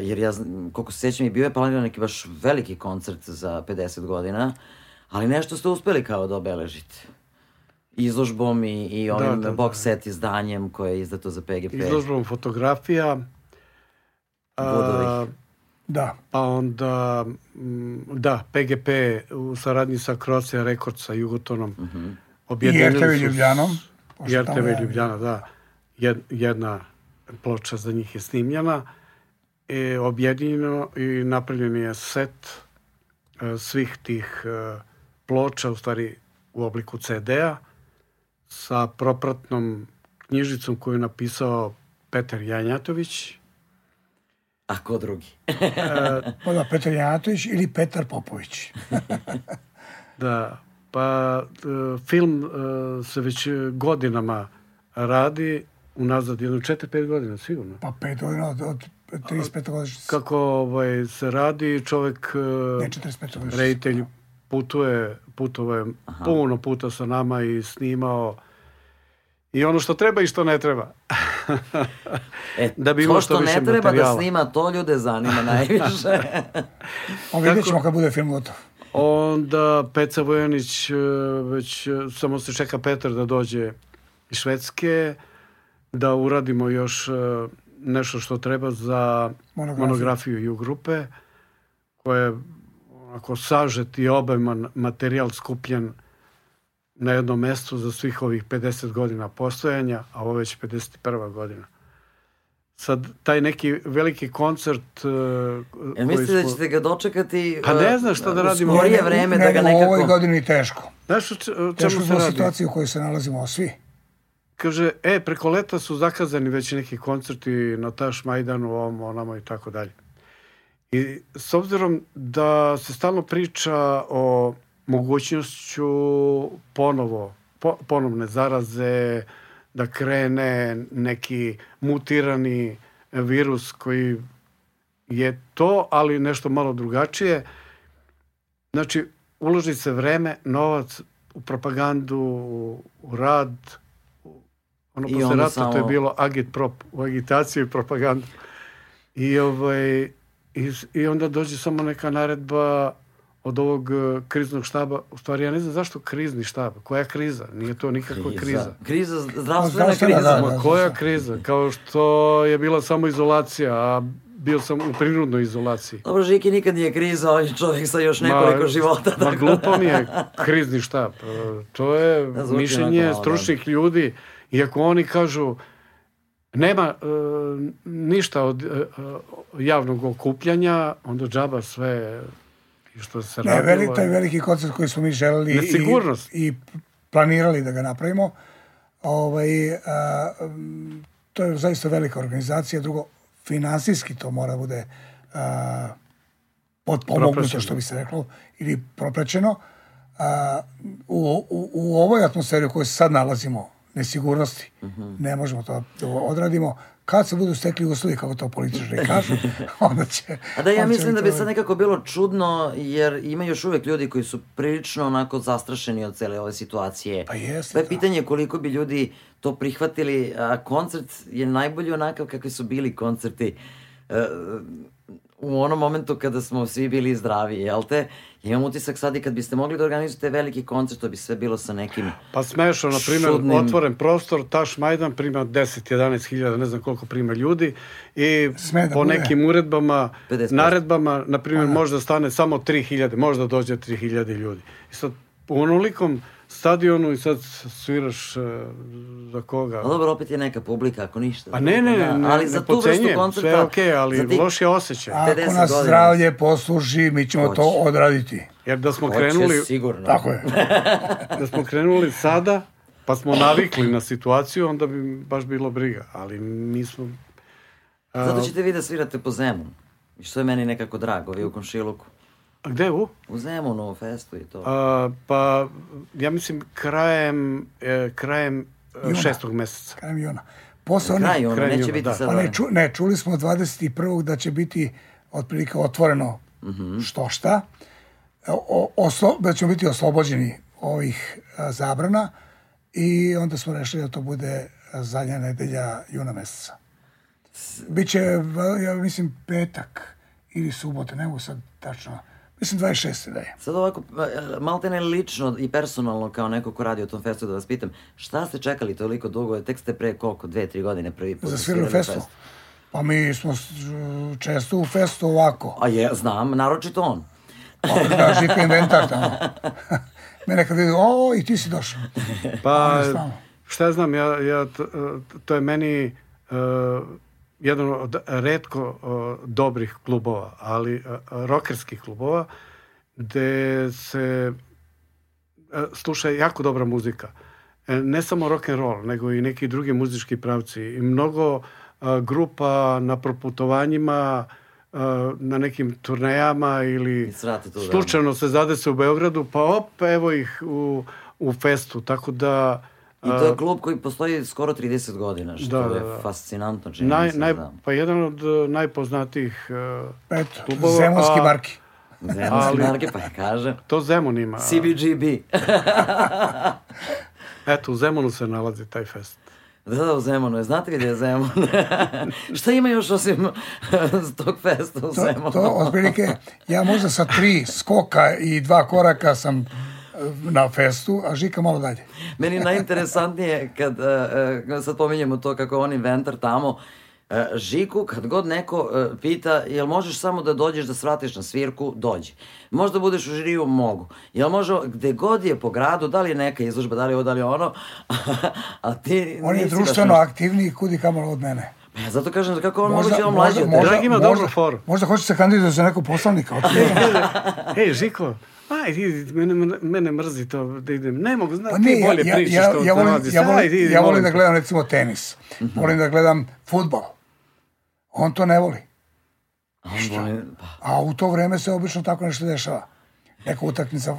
jer ja, koliko se sećam, i bio je planiran neki baš veliki koncert za 50 godina, ali nešto ste uspeli kao da obeležite izložbom i, i ovim da, da. box set izdanjem koje je izdato za PGP. Izložbom fotografija. a, Vodovih. Da, pa onda, mm, da, PGP u saradnji sa Croatia Records sa Jugotonom. Mhm. objedinili I RTV Ljubljanom, I RTV ja- Ljubljana, da. Jed, jedna ploča za njih je snimljena. E, objedinjeno i napravljen je set e, svih tih e, ploča, u stvari u obliku CD-a, sa propratnom knjižicom koju je napisao Petar Janjatović. A ko drugi? *laughs* Pa da, Petar Janatović ili Petar Popović. *laughs* Da, pa e, film e, se već godinama radi, unazad jedno 4-5 godina sigurno. Pa pet godina od, od 35. godišnjice. Kako ovaj, se radi, čovek, Ne, e, 45. godišnjice. reditelj, putuje, putovao je puno puta sa nama i snimao i ono što treba i što ne treba. E, *laughs* Da bi to što što ne treba da materijala. snima, to ljude zanima *laughs* najviše. *laughs* Pa vidjet ćemo kad bude film gotov. Onda Peca Vojanić, e, već e, samo se čeka Petar da dođe iz Švedske, da uradimo još nešto što treba za Monografiju. monografiju, U grupe, koja je onako sažet i obajman materijal skupljen na jednom mestu za svih ovih 50 godina postojanja, a ovo već 51. godina. Sad, taj neki veliki koncert... Uh, Jel mislite da smo- ćete ga dočekati Pa ne uh, znam šta da u radimo. skorije Ne, vreme ne, da ga U ovoj nekako... godini teško. Znaš o če- o čemu Teško se zbog radi? situacije u kojoj se nalazimo svi. Kaže, e, preko leta su zakazani već neki koncerti na Taš Majdanu, ovom, onamo i tako dalje. I s obzirom da se stalno priča o mogućnošću ponovo, po, ponovne zaraze, da krene neki mutirani virus koji je to, ali nešto malo drugačije. Znači, uloži se vreme, novac u propagandu, u, rad, ono I posle rata to je samo- bilo agitprop, u agitaciju i propagandu. I, ovaj, i, I onda dođe samo neka naredba od ovog eh, kriznog štaba. U stvari, ja ne znam zašto krizni štab. Koja kriza? Nije to nikakva kriza. Kriza, zdravstvena Zdravstvena, kriza. da, Ma da. koja kriza? Kao što je bila samo izolacija, a bio sam u prinudnoj izolaciji. Dobro, Žiki nikad nije kriza, on je čovjek sa još nekoliko života. Ma tako glupo da- mi je krizni štab. To je Da, mišljenje malo, stručnih ljudi. Iako oni kažu nema e, ništa od e, e, javnog okupljanja, onda džaba sve i što se Ne, radilo. veli, taj veliki koncert koji smo mi želeli i, i planirali da ga napravimo, ovaj, a, m, to je zaista velika organizacija. Drugo, finansijski to mora bude a, potpomognuto, Propraćeno. što bi se reklo, ili propraćeno. A, u, u, u ovoj atmosferi u kojoj se sad nalazimo, nesigurnosti, ne možemo to da odradimo. Kad se budu stekli uslovi, kako to političari kažu, *laughs* onda će... A da ja mislim da bi sad nekako bilo čudno, jer ima još uvek ljudi koji su prilično onako zastrašeni od cele ove situacije. Pa jeste, To je da. pitanje koliko bi ljudi to prihvatili, a koncert je najbolji onakav kakvi su bili koncerti e, u onom momentu kada smo svi bili zdravi, jel te? Ja imam utisak sad i kad biste mogli da organizujete veliki koncert, to bi sve bilo sa nekim... Pa smešno, na primjer, Čudnim- otvoren prostor, Taš Majdan prima 10-11 hiljada, ne znam koliko prima ljudi i Sme da po bude. nekim uredbama, 50%. naredbama, na primjer, možda stane samo 3 hiljade, možda dođe 3 hiljade ljudi. I sad, u onolikom stadionu i sad sviraš e, za koga? A dobro, opet je neka publika, ako ništa. Pa ne, ne, Da, ne, ali ne za tu vrstu koncerta... sve je okej, ali za tih- loš je osjećaj. Ako 50 nas godina. zdravlje posluži, mi ćemo to Hoće. odraditi. Jer da smo Hoće krenuli, sigurno. Tako je. *laughs* da smo krenuli sada, pa smo navikli na situaciju, onda bi baš bilo briga. Ali mi smo... a, Zato ćete vi da svirate po Zemunu. I što je meni nekako drago, vi u komšiluku. A gde u? U Zemunu, u festu i to. A, pa, ja mislim, krajem, e, krajem e, Juna. šestog meseca. Krajem juna. Posle Kraj onih, kraj neće juna, biti da. sad... pa ne, ču, ne, čuli smo 21. da će biti otprilike otvoreno Mhm. što šta, o, oslo, da ćemo biti oslobođeni ovih a, zabrana i onda smo rešili da to bude zadnja nedelja juna meseca. Biće, ja mislim, petak ili subote, ne mogu sad tačno. Mislim 26. da je. Sad ovako, malte ne lično i personalno kao neko ko radi u tom festu da vas pitam, šta ste čekali toliko dugo, tek ste pre koliko, dve, tri godine prvi put Za svirali svirali u festu. Pa mi smo često u festu ovako. A je, znam, naročito on. Pa, da, Žika inventar tamo. *laughs* Mene kad vidi, o, i ti si došao. Pa, šta znam, ja, ja, to je meni e, jedan od redko dobrih klubova, ali e, rokerskih klubova, gde se e, sluša jako dobra muzika. E, ne samo rock and roll, nego i neki drugi muzički pravci. I mnogo grupa na proputovanjima, na nekim turnejama ili da. slučajno se zadese u Beogradu, pa op, evo ih u, u festu. Tako da... I to je klub koji postoji skoro 30 godina, što Da, da, je da. fascinantno. Čini Naj, naj, da. pa jedan od e, najpoznatijih e, Eto, klubova, zemunski a- marki. Zemljski ali- marke, pa ja kažem. To Zemun ima. CBGB. *laughs* Eto, u Zemunu se nalazi taj fest. Da, da, u Zemunu. Znate gdje je Zemun? *laughs* Šta ima još osim *laughs* tog festa u To, Zemunu? to otprilike, ja možda sa tri skoka i dva koraka sam na festu, a Žika malo dalje. Meni najinteresantnije kad uh, uh, sad pominjemo to kako je on inventar tamo, E, Žiku, kad god neko e, pita, jel možeš samo da dođeš da svratiš na svirku, dođi. Možda budeš u žiriju, mogu. Jel može, gde god je po gradu, da li je neka izložba, da li je ovo, da li je ono, *laughs* a ti On je društveno baš... aktivniji kudi kamalo od mene. Pa ja zato kažem, kako on Možda- moguće on možda- mlađi možda- Drag ima dobru foru. Možda hoće se kandidati za nekog poslanika. *laughs* Ej, Žiko, aj, ti, mene, mene mrzi to da idem. Ne mogu, zna, Pa ti ne, bolje ja, pričaš ja, to. ja, volim, ja, volim, Aj, ti, ja volim molim da gledam recimo tenis. Volim da gledam futbol. On to ne voli. Pa, A u to vreme se obično tako nešto dešava. Neka utakmica,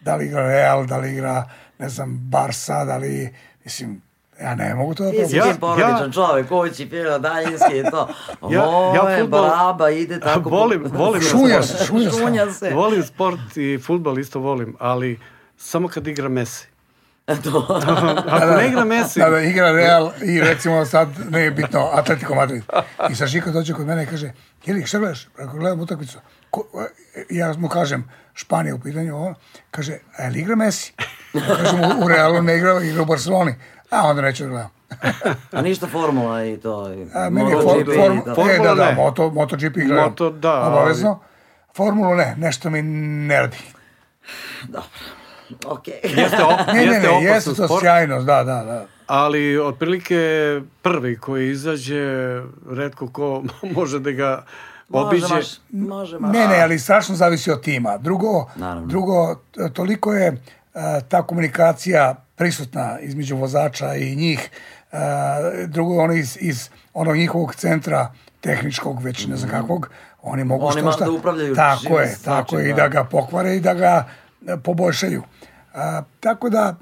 da li igra Real, da li igra, ne znam, Barsa, da li, mislim, ja ne mogu to da Ti si porodičan ja- čovek, kući, pilo, daljinski i to. Ja- Ovo ja je fudbal- baba, ide tako... Volim, volim. *laughs* Šunja se, šunja se. Šunja se. Volim sport i futbal isto volim, ali samo kad igra Messi. To. *laughs* Ako ne igra Messi, Da, da, igra Real i recimo sad, ne je bitno, Atletico Madrid. I sad Žika dođe kod mene i kaže, Jeli, šta gledaš? Ako gledam utakmicu. Ko, ja mu kažem, Španija u pitanju, ovo, kaže, a je li igra Messi? Ja kažem, u, u Realu ne igra, igra u Barceloni. A onda neću da gledam. *laughs* A ništa formula i to. i A meni je for, MotoGP i form, to. Formula e, da, da, ne. moto, MotoGP gledam. Moto, da, ali- Obavezno. Formulu ne, nešto mi ne radi. Okej. jeste, op, *laughs* Ne, ne, jeste ne, jeste to sport, sjajno, da, da, da. ali otprilike prvi koji izađe, redko ko *laughs* može da ga Može, obiđe. maš, može, maš. Ne, ne, ali strašno zavisi od tima. Drugo, Naravno. drugo toliko je ta komunikacija prisutna između vozača i njih. E, drugo, oni iz, iz onog njihovog centra tehničkog, već ne znam kakvog, oni mogu Oni što šta. da upravljaju Tako je, tako svačim, je, i da. da ga pokvare i da ga e, poboljšaju. A, tako da,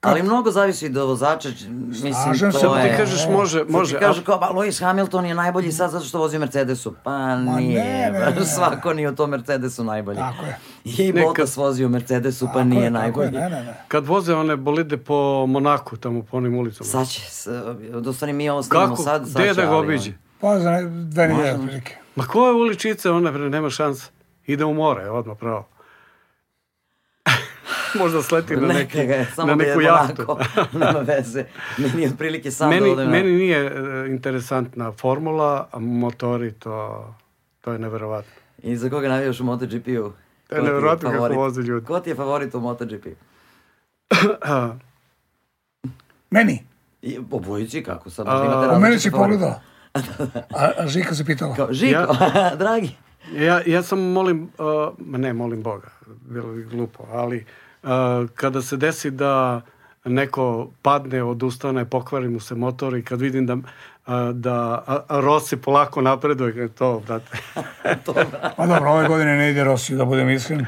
Ali mnogo zavisi od vozača, mislim, Slažem se, to pa je... Ti kažeš može, može. Ti kažu kao, ba, Lewis Hamilton je najbolji sad zato što vozi u Mercedesu. Pa nije, ne, *laughs* ne, ne, ne. svako nije u tom Mercedesu najbolji. Tako je. I Neka- Bottas vozi u Mercedesu, pa tako nije najbolji. je, ne, ne, ne. Kad voze one bolide po Monaku, tamo po onim ulicama. Sad će, da stvari mi ovo Kako? sad, sad Gde da ga obiđe? Pa za dve nedelje Može. otprilike. Ma koje uličice, one bre, nema šanse. Ide u more, odmah pravo. Možda sleti na, neki, Neka ga samo na da neku jahtu. *laughs* nema veze. Meni je otprilike sam da meni, odem na- meni nije e, interesantna formula, a motori to, to je neverovatno. I za koga navijaš u MotoGP-u? To je neverovatno kako favorit? voze ljudi. Ko ti je favorit u MotoGP? *coughs* Meni, I obojici kako sad? A, u različite si favorite. pogledala. *laughs* A, a Žika se pitala. Kao, Žiko, *laughs* dragi. Ja, ja sam molim, uh, ma ne molim Boga, bilo bi glupo, ali uh, kada se desi da neko padne, odustane, pokvari mu se motor i kad vidim da, uh, da Rossi polako napreduje, *laughs* to, brate. Pa dobro, ove godine ne ide Rossi, da budem iskren.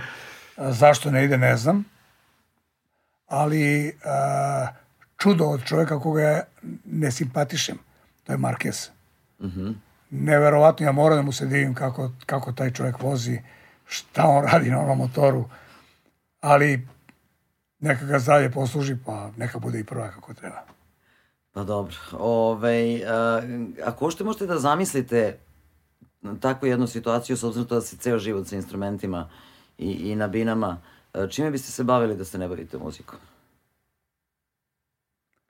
A, Zašto ne ide, ne znam. Ali a, čudo od čovjeka koga ja ne simpatišem, to je Marquez. Neverovatno, ja moram da mu se divim kako, kako taj čovjek vozi, šta on radi na onom motoru. Ali neka ga zdravlje posluži, pa neka bude i prva kako treba. Pa dobro. Ove, a, ako uopšte možete da zamislite takvu jednu situaciju, s obzirom to da si ceo život sa instrumentima i, i na binama, a, čime biste se bavili da se ne bavite muzikom?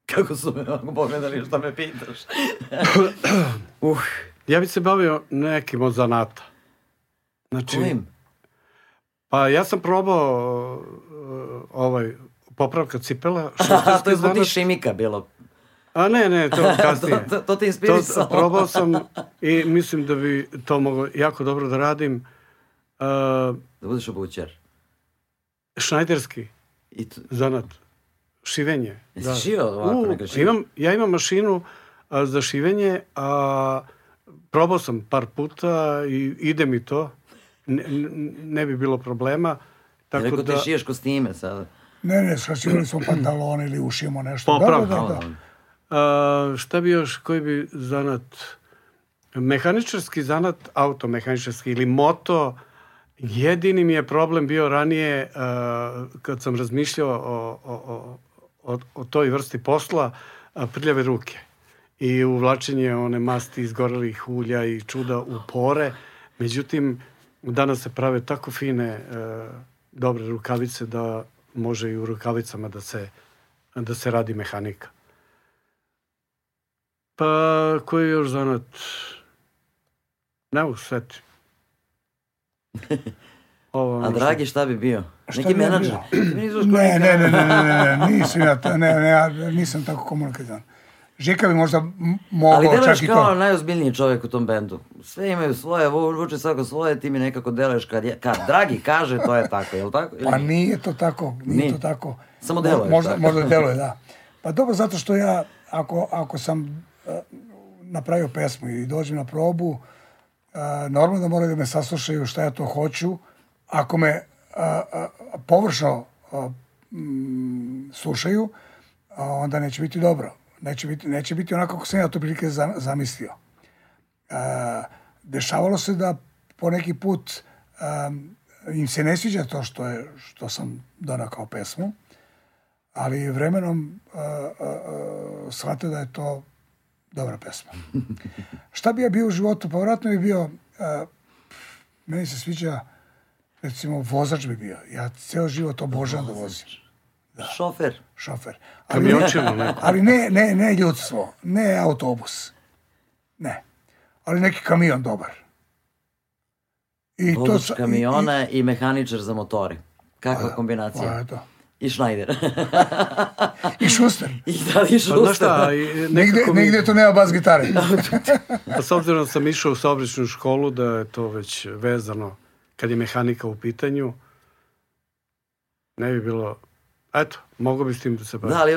*laughs* Kako su me ovako pogledali šta me pitaš? *laughs* uh, Ja bih se bavio nekim od zanata. Znači, kojim? pa ja sam probao ovaj, popravka cipela. *laughs* A, to je zbog ti šimika bilo. A ne, ne, to *laughs* kasnije. to, to, to te To inspirisalo. *laughs* probao sam i mislim da bi to moglo jako dobro da radim. Uh, Da budeš obućar. šnajderski I to, zanat, šivenje. Jesi šio ovako šiva? imam, ja imam mašinu a, za šivenje, a probao sam par puta i ide mi to. Ne, ne- ne bi bilo problema. Tako Rekao da, ti šiješ kostime sada. Ne, ne, skraćivali smo pantalone ili ušijemo nešto. Popravka. Da, da, da, da. a, šta bi još, koji bi zanat? Mehaničarski zanat, automehaničarski ili moto, jedini mi je problem bio ranije a, kad sam razmišljao o, o, o, o, o toj vrsti posla, a, prljave ruke i uvlačenje one masti izgorelih ulja i čuda u pore. Međutim, danas se prave tako fine e, dobre rukavice da može i u rukavicama da se, da se radi mehanika. Pa, koji je još zanat? Ne mogu se setiti. *laughs* Ovo, A Dragi šta bi bio? Šta Neki bi menadžer. Ne, ne, ne, ne, ne, ne, ne, nisam ja, ta- ne, ne, ja nisam tako komunikativan. Žika bi možda m- Ali mogao čak i kao to. najozbiljniji čovjek u tom bendu. Sve imaju svoje, vu- vuče svako svoje, ti mi nekako deluješ kad, je, kad Dragi kaže, to je tako, je li tako? Ili Pa nije? to tako, nije, Nije. to tako. Samo Mo- deluješ Možda, tako. možda deluje, *laughs* da. Pa dobro, zato što ja, ako, ako sam eh, napravio pesmu i dođem na probu, eh, normalno da moraju da me saslušaju šta ja to hoću. Ako me eh, površno mm, slušaju, onda neće biti dobro. Neće biti, neće biti onako kako sam ja to prilike za- zamislio. E, dešavalo se da po neki put im se ne sviđa to što, je, što sam donao kao pesmu, ali vremenom uh, uh, shvate da je to dobra pesma. *laughs* Šta bi ja bio u životu? Pa vjerojatno bi bio, meni se sviđa, recimo, vozač bi bio. Ja ceo život obožavam da vozim. Šofer. Šofer. Ali ne, ali ne, ne, ne ljudstvo, ne autobus. Ne. Ali neki kamion dobar. I Vozač sa- i- kamiona i, mehaničar za motore. Kakva Pa kombinacija. eto. I Schneider. *laughs* I šuster. I da li Pa šta, šuster. i- *laughs* Nigde, nekako mi- nigde to nema bas gitare. *laughs* Pa s obzirom da sam išao u saobraćenu školu, da je to već vezano kad je mehanika u pitanju, ne bi bilo... Eto, mogo bi s tim da se bavim. Da, ali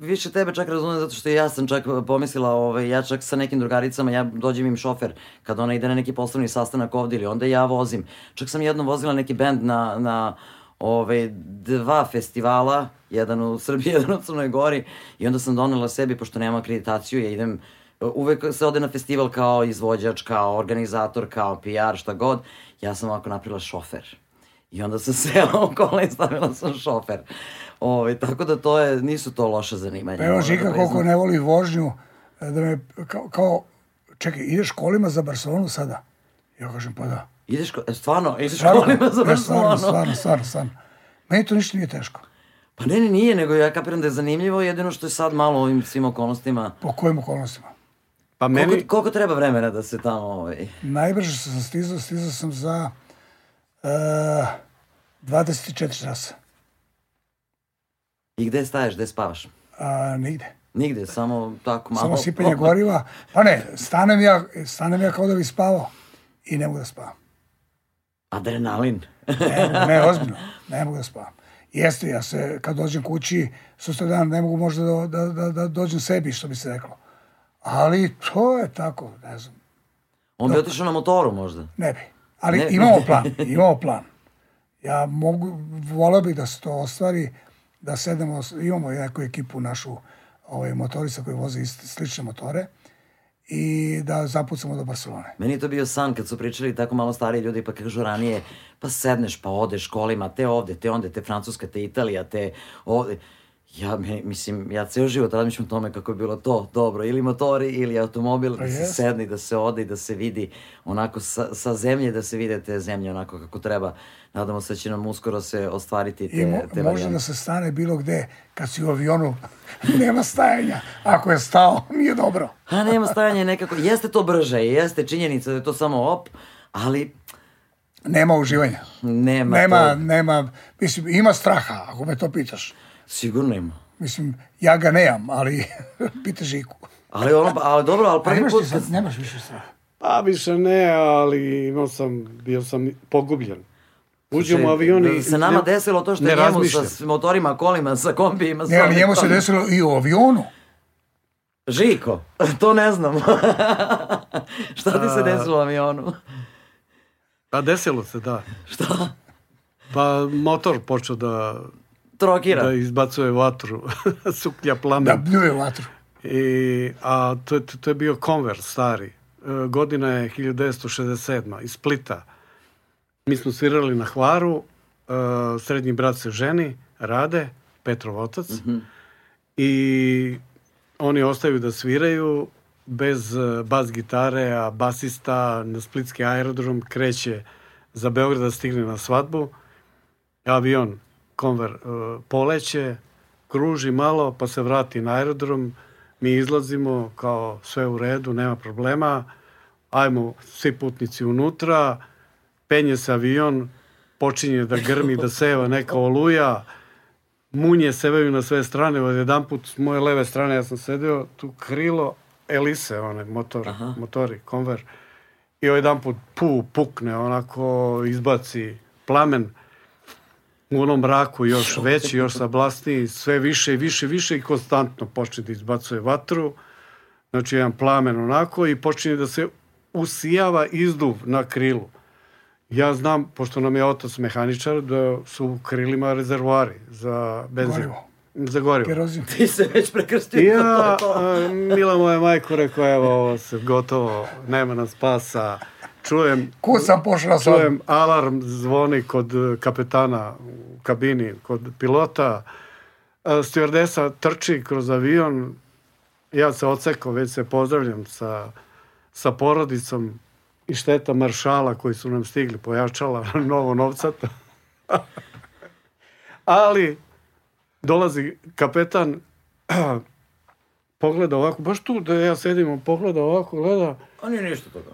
više tebe čak razumem zato što ja sam čak pomislila, ovaj, ja čak sa nekim drugaricama, ja dođem im šofer kad ona ide na neki poslovni sastanak ovdje ili onda ja vozim. Čak sam jednom vozila neki bend na, na ovaj, dva festivala, jedan u Srbiji, *laughs* jedan u Crnoj Gori i onda sam donela sebi, pošto nemam akreditaciju, ja idem uvek se ode na festival kao izvođač, kao organizator, kao PR, šta god. Ja sam ovako napravila šofer. I onda sam sela *laughs* u kola i stavila sam šofer. Ove, tako da to je, nisu to loše zanimanja. Pa evo da Žika koliko ne voli vožnju, da me kao, kao čekaj, ideš kolima za Barcelonu sada? Ja kažem, pa da. Ideš, ko, e, stvarno, ideš Stvarno, kolima za ne, stvarno, Barcelonu. stvarno, stvarno, stvarno. Meni to ništa nije teško. Pa ne, ne, nije, nego ja kapiram da je zanimljivo, jedino što je sad malo ovim svim okolnostima. Po kojim okolnostima? Pa Koliko, meni, koliko treba vremena da se tamo, ovaj... Najbrže sam stizao, stizao sam za uh, 24 časa. I gde staješ, gde spavaš? A, nigde. Nigde, samo tako malo... Samo sipanje goriva. Pa ne, stanem ja, stanem ja kao da bi spavao i ne mogu da spavam. Adrenalin. Ne, ne, ozbiljno, ne mogu da spavam. Jeste, ja se, kad dođem kući, sutra dan ne mogu možda da, da, da, da dođem sebi, što bi se reklo. Ali to je tako, ne znam, On bi otišao na motoru možda. ne bi. Ali Ne. imamo plan, imamo plan. Ja mogu, volao bih da se to ostvari, da sedemo, imamo neku ekipu našu ovaj, motorica koji voze iste, slične motore i da zapucamo do Barcelone. Meni je to bio san kad su pričali tako malo stariji ljudi pa kažu ranije pa sedneš pa odeš kolima te ovde, te onde, te Francuska, te Italija, te ovde. Ja me, mislim, ja ceo život razmišljam o tome kako je bilo to dobro, ili motori ili automobil, da se sedne, da se ode i da se vidi onako sa, sa zemlje, da se vide te zemlje onako kako treba. Nadamo se da će nam uskoro se ostvariti te, I mo, te može da se stane bilo gde, kad si u avionu, *laughs* nema stajanja. Ako je stao, *laughs* nije dobro. A nema stajanja nekako, jeste to brže, jeste činjenica da je to samo op, ali Nema uživanja. nema, Nema, to. nema, mislim, ima straha, ako me to pitaš. Sigurno ima. Mislim, ja ga nemam, ali *laughs* pita Žiku. Ali ono, ali dobro, ali prvi put sad, nemaš više straha. pa više ne, ali imao sam, bio sam pogubljen. Uđem u avion i... Da se nama ne- desilo to što je njemu sa motorima, kolima, sa kombijima. Ne, ali njemu se desilo i u avionu. Žiko, *laughs* to ne znam. *laughs* Šta ti se desilo u avionu? Pa desilo se, da. Šta? Pa motor počeo da, Trokira. da izbacuje vatru, *laughs* suklja Da plamen. bljuje vatru. I, a to, to je bio konvert stari. E, godina je 1967. iz Splita. Mi smo svirali na Hvaru, e, srednji brat se ženi, rade, Petrov otac. I oni ostaju da sviraju bez e, bas gitare, a basista na Splitski aerodrom kreće za Beograd da stigne na svadbu. Avion konver e, poleće, kruži malo, pa se vrati na aerodrom, Mi izlazimo kao sve u redu, nema problema. Ajmo svi putnici unutra, penje se avion, počinje da grmi, da seva neka oluja, munje sevaju na sve strane, od jedan put s moje leve strane ja sam sedeo, tu krilo Elise, one motor, Aha. motori, konver, i ovaj jedan put pu, pukne, onako izbaci plamen u onom mraku još veći, još sablasniji, sve više i više, više i konstantno počne da izbacuje vatru, znači jedan plamen onako i počinje da se usijava izduv na krilu. Ja znam, pošto nam je otac mehaničar, da su u krilima rezervoari za benzin. Gorivo. Za gorivo. Kerozin. Ti se već prekrstio. Ja, a, mila moja majko, rekao, evo, ovo se gotovo, nema nam spasa. Čujem, Kud sam pošao sad? čujem alarm zvoni kod e, kapetana u kabini, kod pilota. A, Stewardesa trči kroz avion, ja se ocekao, već se pozdravljam sa, sa porodicom i šteta maršala koji su nam stigli, pojačala *laughs* novo novcata. *laughs* Ali, dolazi kapetan, *clears throat* pogleda ovako, baš tu da ja sedim, on pogleda ovako, gleda, A nije ništa toga.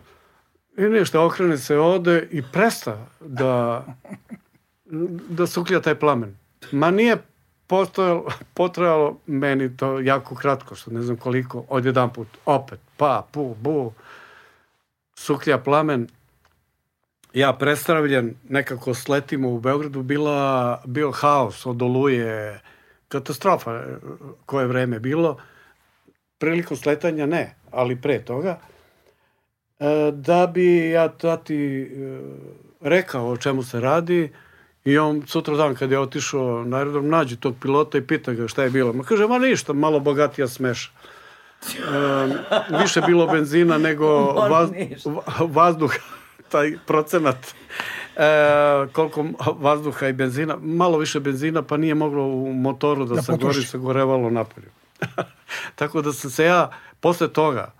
I ništa, okrene se, ode i presta da, da suklja taj plamen. Ma nije postojalo, potrajalo meni to jako kratko, što ne znam koliko, od jedan put, opet, pa, pu, bu, suklja plamen, ja prestravljen, nekako sletimo u Beogradu, bila, bio haos od oluje, katastrofa e, koje vreme bilo, prilikom sletanja ne, ali pre toga, da bi ja tati e, rekao o čemu se radi i on sutra dan kad je otišao na aerodrom nađe tog pilota i pita ga šta je bilo. Ma kaže, ma ništa, malo bogatija smeša. E, više bilo benzina nego *laughs* vaz, ništa. va- vazduha, taj procenat. E, koliko vazduha i benzina, malo više benzina, pa nije moglo u motoru da, Da se gori, se gorevalo napolju. *laughs* Tako da sam se ja, posle toga,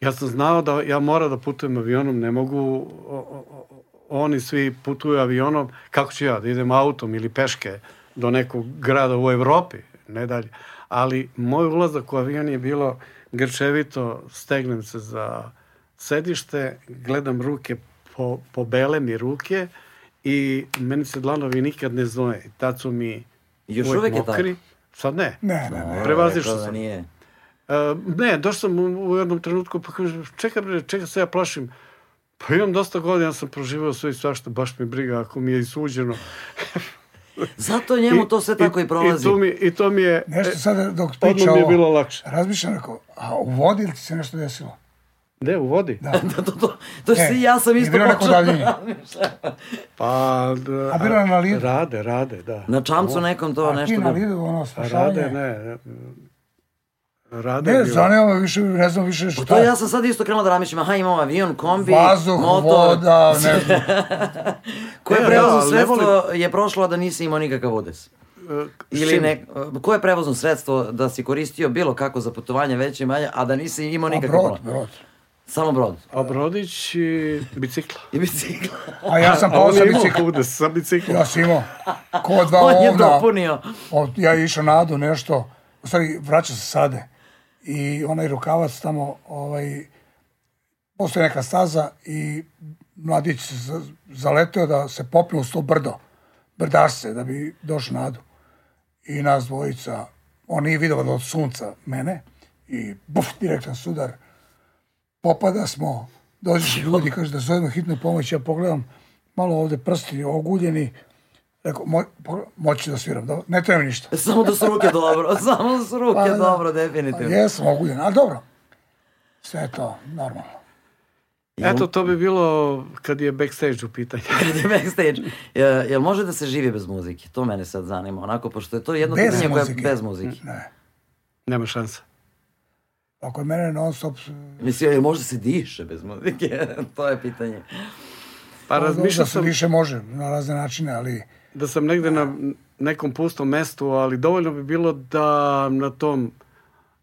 ja sam znao da ja mora da putujem avionom, ne mogu, o, o, o, oni svi putuju avionom, kako ću ja, da idem autom ili peške do nekog grada u Evropi, ne dalje. Ali moj ulazak u avion je bilo grčevito, stegnem se za sedište, gledam ruke, po, pobele mi ruke i meni se dlanovi nikad ne znoje. Tad su mi Još uvek je mokri. Sad ne. Ne, ne, ne. Prevazišao Rekao da sam. Nije. E, ne, došao sam u, u jednom trenutku pa kaže, čekaj bre, čega se ja plašim? Pa imam dosta godina, sam proživao sve i svašta, baš mi briga ako mi je isuđeno. *laughs* Zato njemu to sve tako i, prolazi. I, to mi, i to mi je, Nešto sada dok priča mi je ovo, bilo lakše. razmišljam, rekao, a u vodi li ti se nešto desilo? Ne, u vodi? Da. *laughs* da, to, to, to E, si, ja sam isto počeo da razmišljam. Pa, da, A bilo je na lidu? Rade, rade, da. Na čamcu nekom to A nešto... ti na lidu, ono, A spašavanje? rade, ne. Rade Ne, zanima me više, ne znam više Pa šta. to ja sam sad isto krenuo da razmišljam, aha imamo avion, kombi, Vazduh, motor. voda, *laughs* ne znam. Koje Ne, prevozno da, sredstvo je prošlo a da nisi imao nikakav udes? E, Ili ne, koje prevozno sredstvo da si koristio bilo kako za putovanje veće i manje, a da nisi imao nikakav brod, brod. Samo brod. A Brodić i bicikla. I bicikla. A ja sam pao sa bicikla. udes sa bicikla. Ja sam imao. Ko dva *laughs* On je ovna. dopunio. Od, ja išao na Adu nešto, u stvari vraća se sade. I onaj rukavac tamo, ovaj, postoji neka staza i mladić se za- zaleteo da se popne uz to brdo, brdašce, da bi došao Adu. I nas dvojica, on nije vidio od sunca mene i buf, direktan sudar. Popada smo, dođeš ljudi, kaže da zovemo hitnu pomoć, ja pogledam, malo ovde prsti oguljeni, rekao, mo, moći da sviram, dobro, ne treba ništa. *laughs* Samo da su ruke dobro, *laughs* samo da su ruke Pa da. dobro, Pa definitivno. jesam oguljen, ali dobro. Sve je to normalno. Eto, to bi bilo kad je backstage u pitanju. *laughs* Kad je backstage. Je, jel može da se živi bez muzike? To mene sad zanima, onako, pošto je to jedno Bez pitanje koje je muzike? bez muzike. Ne. Nema šanse. Ako je mene non stop... Mislim, jel može se diše bez muzike? to je pitanje. Pa da razmišljao se sam više može na razne načine, ali da sam negde na nekom pustom mestu, ali dovoljno bi bilo da na tom,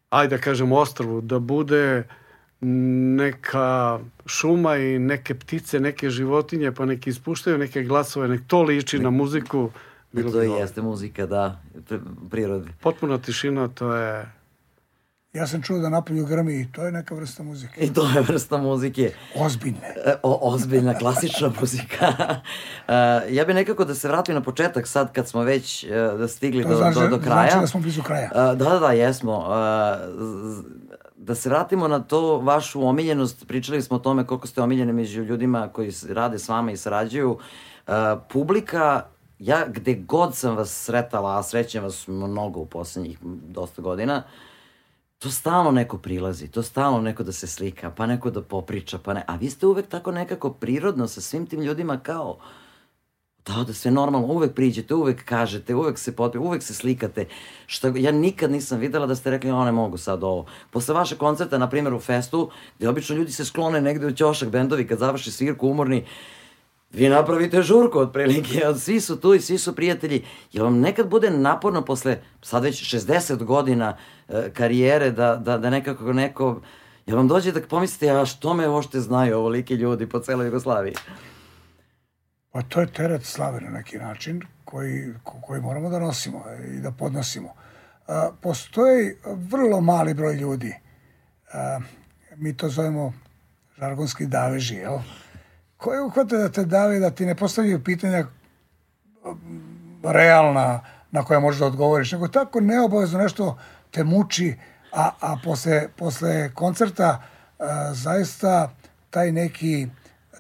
ajde da kažem, ostrvu, da bude neka šuma i neke ptice, neke životinje, pa neki ispuštaju neke glasove, nek to liči na muziku. Bilo to bi i dobro. jeste muzika, da, pri- prirodi. Potpuna tišina, to je... Ja sam čuo da napolju grmi i to je neka vrsta muzike. I to je vrsta muzike. Ozbiljne. E, O, ozbiljna, klasična *laughs* muzika. E, ja bih nekako da se vratim na početak sad kad smo već da stigli To do, znači, do, do kraja. znači da smo blizu kraja. Da, da, da, jesmo. Da se vratimo na to vašu omiljenost, pričali smo o tome koliko ste omiljeni među ljudima koji rade s vama i sarađuju. Publika, ja gde god sam vas sretala, a srećem vas mnogo u poslednjih dosta godina, to stalno neko prilazi, to stalno neko da se slika, pa neko da popriča, pa ne. A vi ste uvek tako nekako prirodno sa svim tim ljudima kao da, da sve normalno, uvek priđete, uvek kažete, uvek se potpi, uvek se slikate. Šta, ja nikad nisam videla da ste rekli, o ne mogu sad ovo. Posle vaše koncerta, na primjer u festu, gde obično ljudi se sklone negde u ćošak bendovi kad završi svirku umorni, vi napravite žurku otprilike, svi su tu i svi su prijatelji. Jel vam nekad bude naporno posle sad već 60 godina e, karijere da, da, da nekako neko, jel vam dođe da pomislite, a što me ošte znaju ovoliki ljudi po celoj Jugoslaviji? Pa to je teret slave na neki način koji, ko- koji moramo da nosimo i da podnosimo. A, postoji vrlo mali broj ljudi. A, mi to zovemo žargonski daveži, jel? Koji uhvate da te dave, da ti ne postavljaju pitanja um, realna na koja možeš da odgovoriš, nego tako neobavezno nešto te muči, a, a posle, posle koncerta a, zaista taj neki,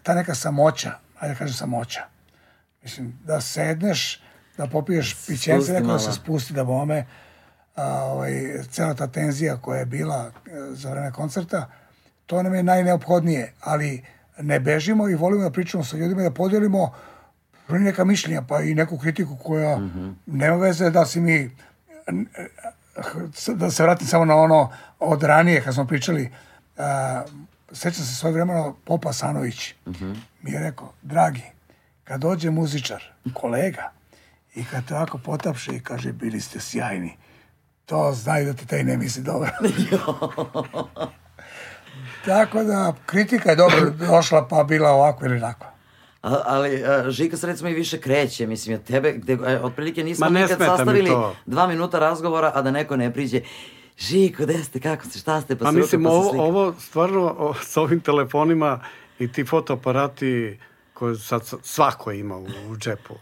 ta neka samoća, ajde da kažem samoća, mislim, da sedneš, da popiješ pićence, neko da se spusti da bome, a, ovaj, cela ta tenzija koja je bila e, za vreme koncerta, to nam je najneophodnije, ali ne bežimo i volimo da pričamo sa ljudima i da podelimo neka mišljenja, pa i neku kritiku koja nema veze da si mi da se vratim samo na ono od ranije kad smo pričali a, sećam se svoje vremena Popa Sanović. Mi je rekao, dragi kad dođe muzičar, kolega i kad te ovako potapše i kaže bili ste sjajni to znaju da ti taj ne misli dobro *laughs* *laughs* tako da kritika je dobro došla pa bila ovako ili onako A, ali a, Žika se recimo i više kreće, mislim, ja tebe, gde, e, otprilike nismo Ma nikad sastavili to. dva minuta razgovora, a da neko ne priđe, Žiko, gde ste, kako ste, šta ste, pa, Pa se mislim, ruka, pa se ovo, slika. ovo stvarno o, s ovim telefonima i ti fotoaparati koje sad svako ima u, u džepu.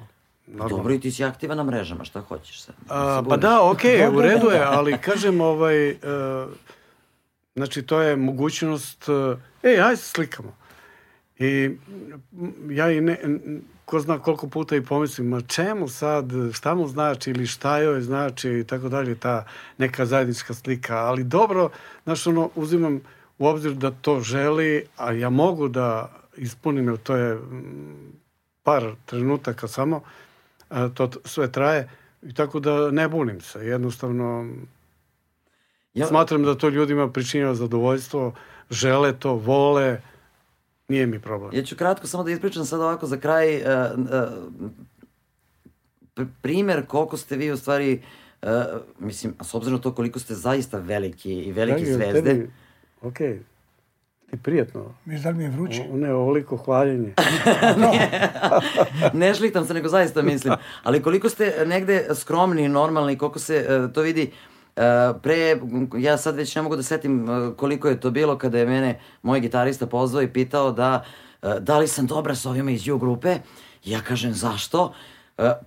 Normalno. Dobro, i ti si aktivan na mrežama, šta hoćeš sad? A, pa da, okej, Dobro, u redu je, da. ali kažem, ovaj, e, znači to je mogućnost, e, ajde se slikamo. I ja i ne, ko zna koliko puta i pomislim, ma čemu sad, šta mu znači ili šta joj znači i tako dalje, ta neka zajednička slika. Ali dobro, znaš, ono, uzimam u obzir da to želi, a ja mogu da ispunim, jer to je mm, par trenutaka samo, to sve traje, i tako da ne bunim se. Jednostavno, Ja, smatram da to ljudima pričinjava zadovoljstvo, žele to, vole, nije mi problem. Ja ću kratko samo da ispričam sad ovako za kraj uh, uh, pr- primer koliko ste vi u stvari uh, mislim, a s obzirom na to koliko ste zaista veliki i velike Dragi, zvezde, tebi- Okej. I prijetno. mi da mi je vruće O, ne, ovoliko hvaljenje. *laughs* ne šlitam se, nego zaista mislim. Ali koliko ste negde skromni i normalni, koliko se uh, to vidi, uh, pre, ja sad već ne mogu da setim uh, koliko je to bilo kada je mene moj gitarista pozvao i pitao da, uh, da li sam dobra sa ovima iz U grupe. Ja kažem, zašto?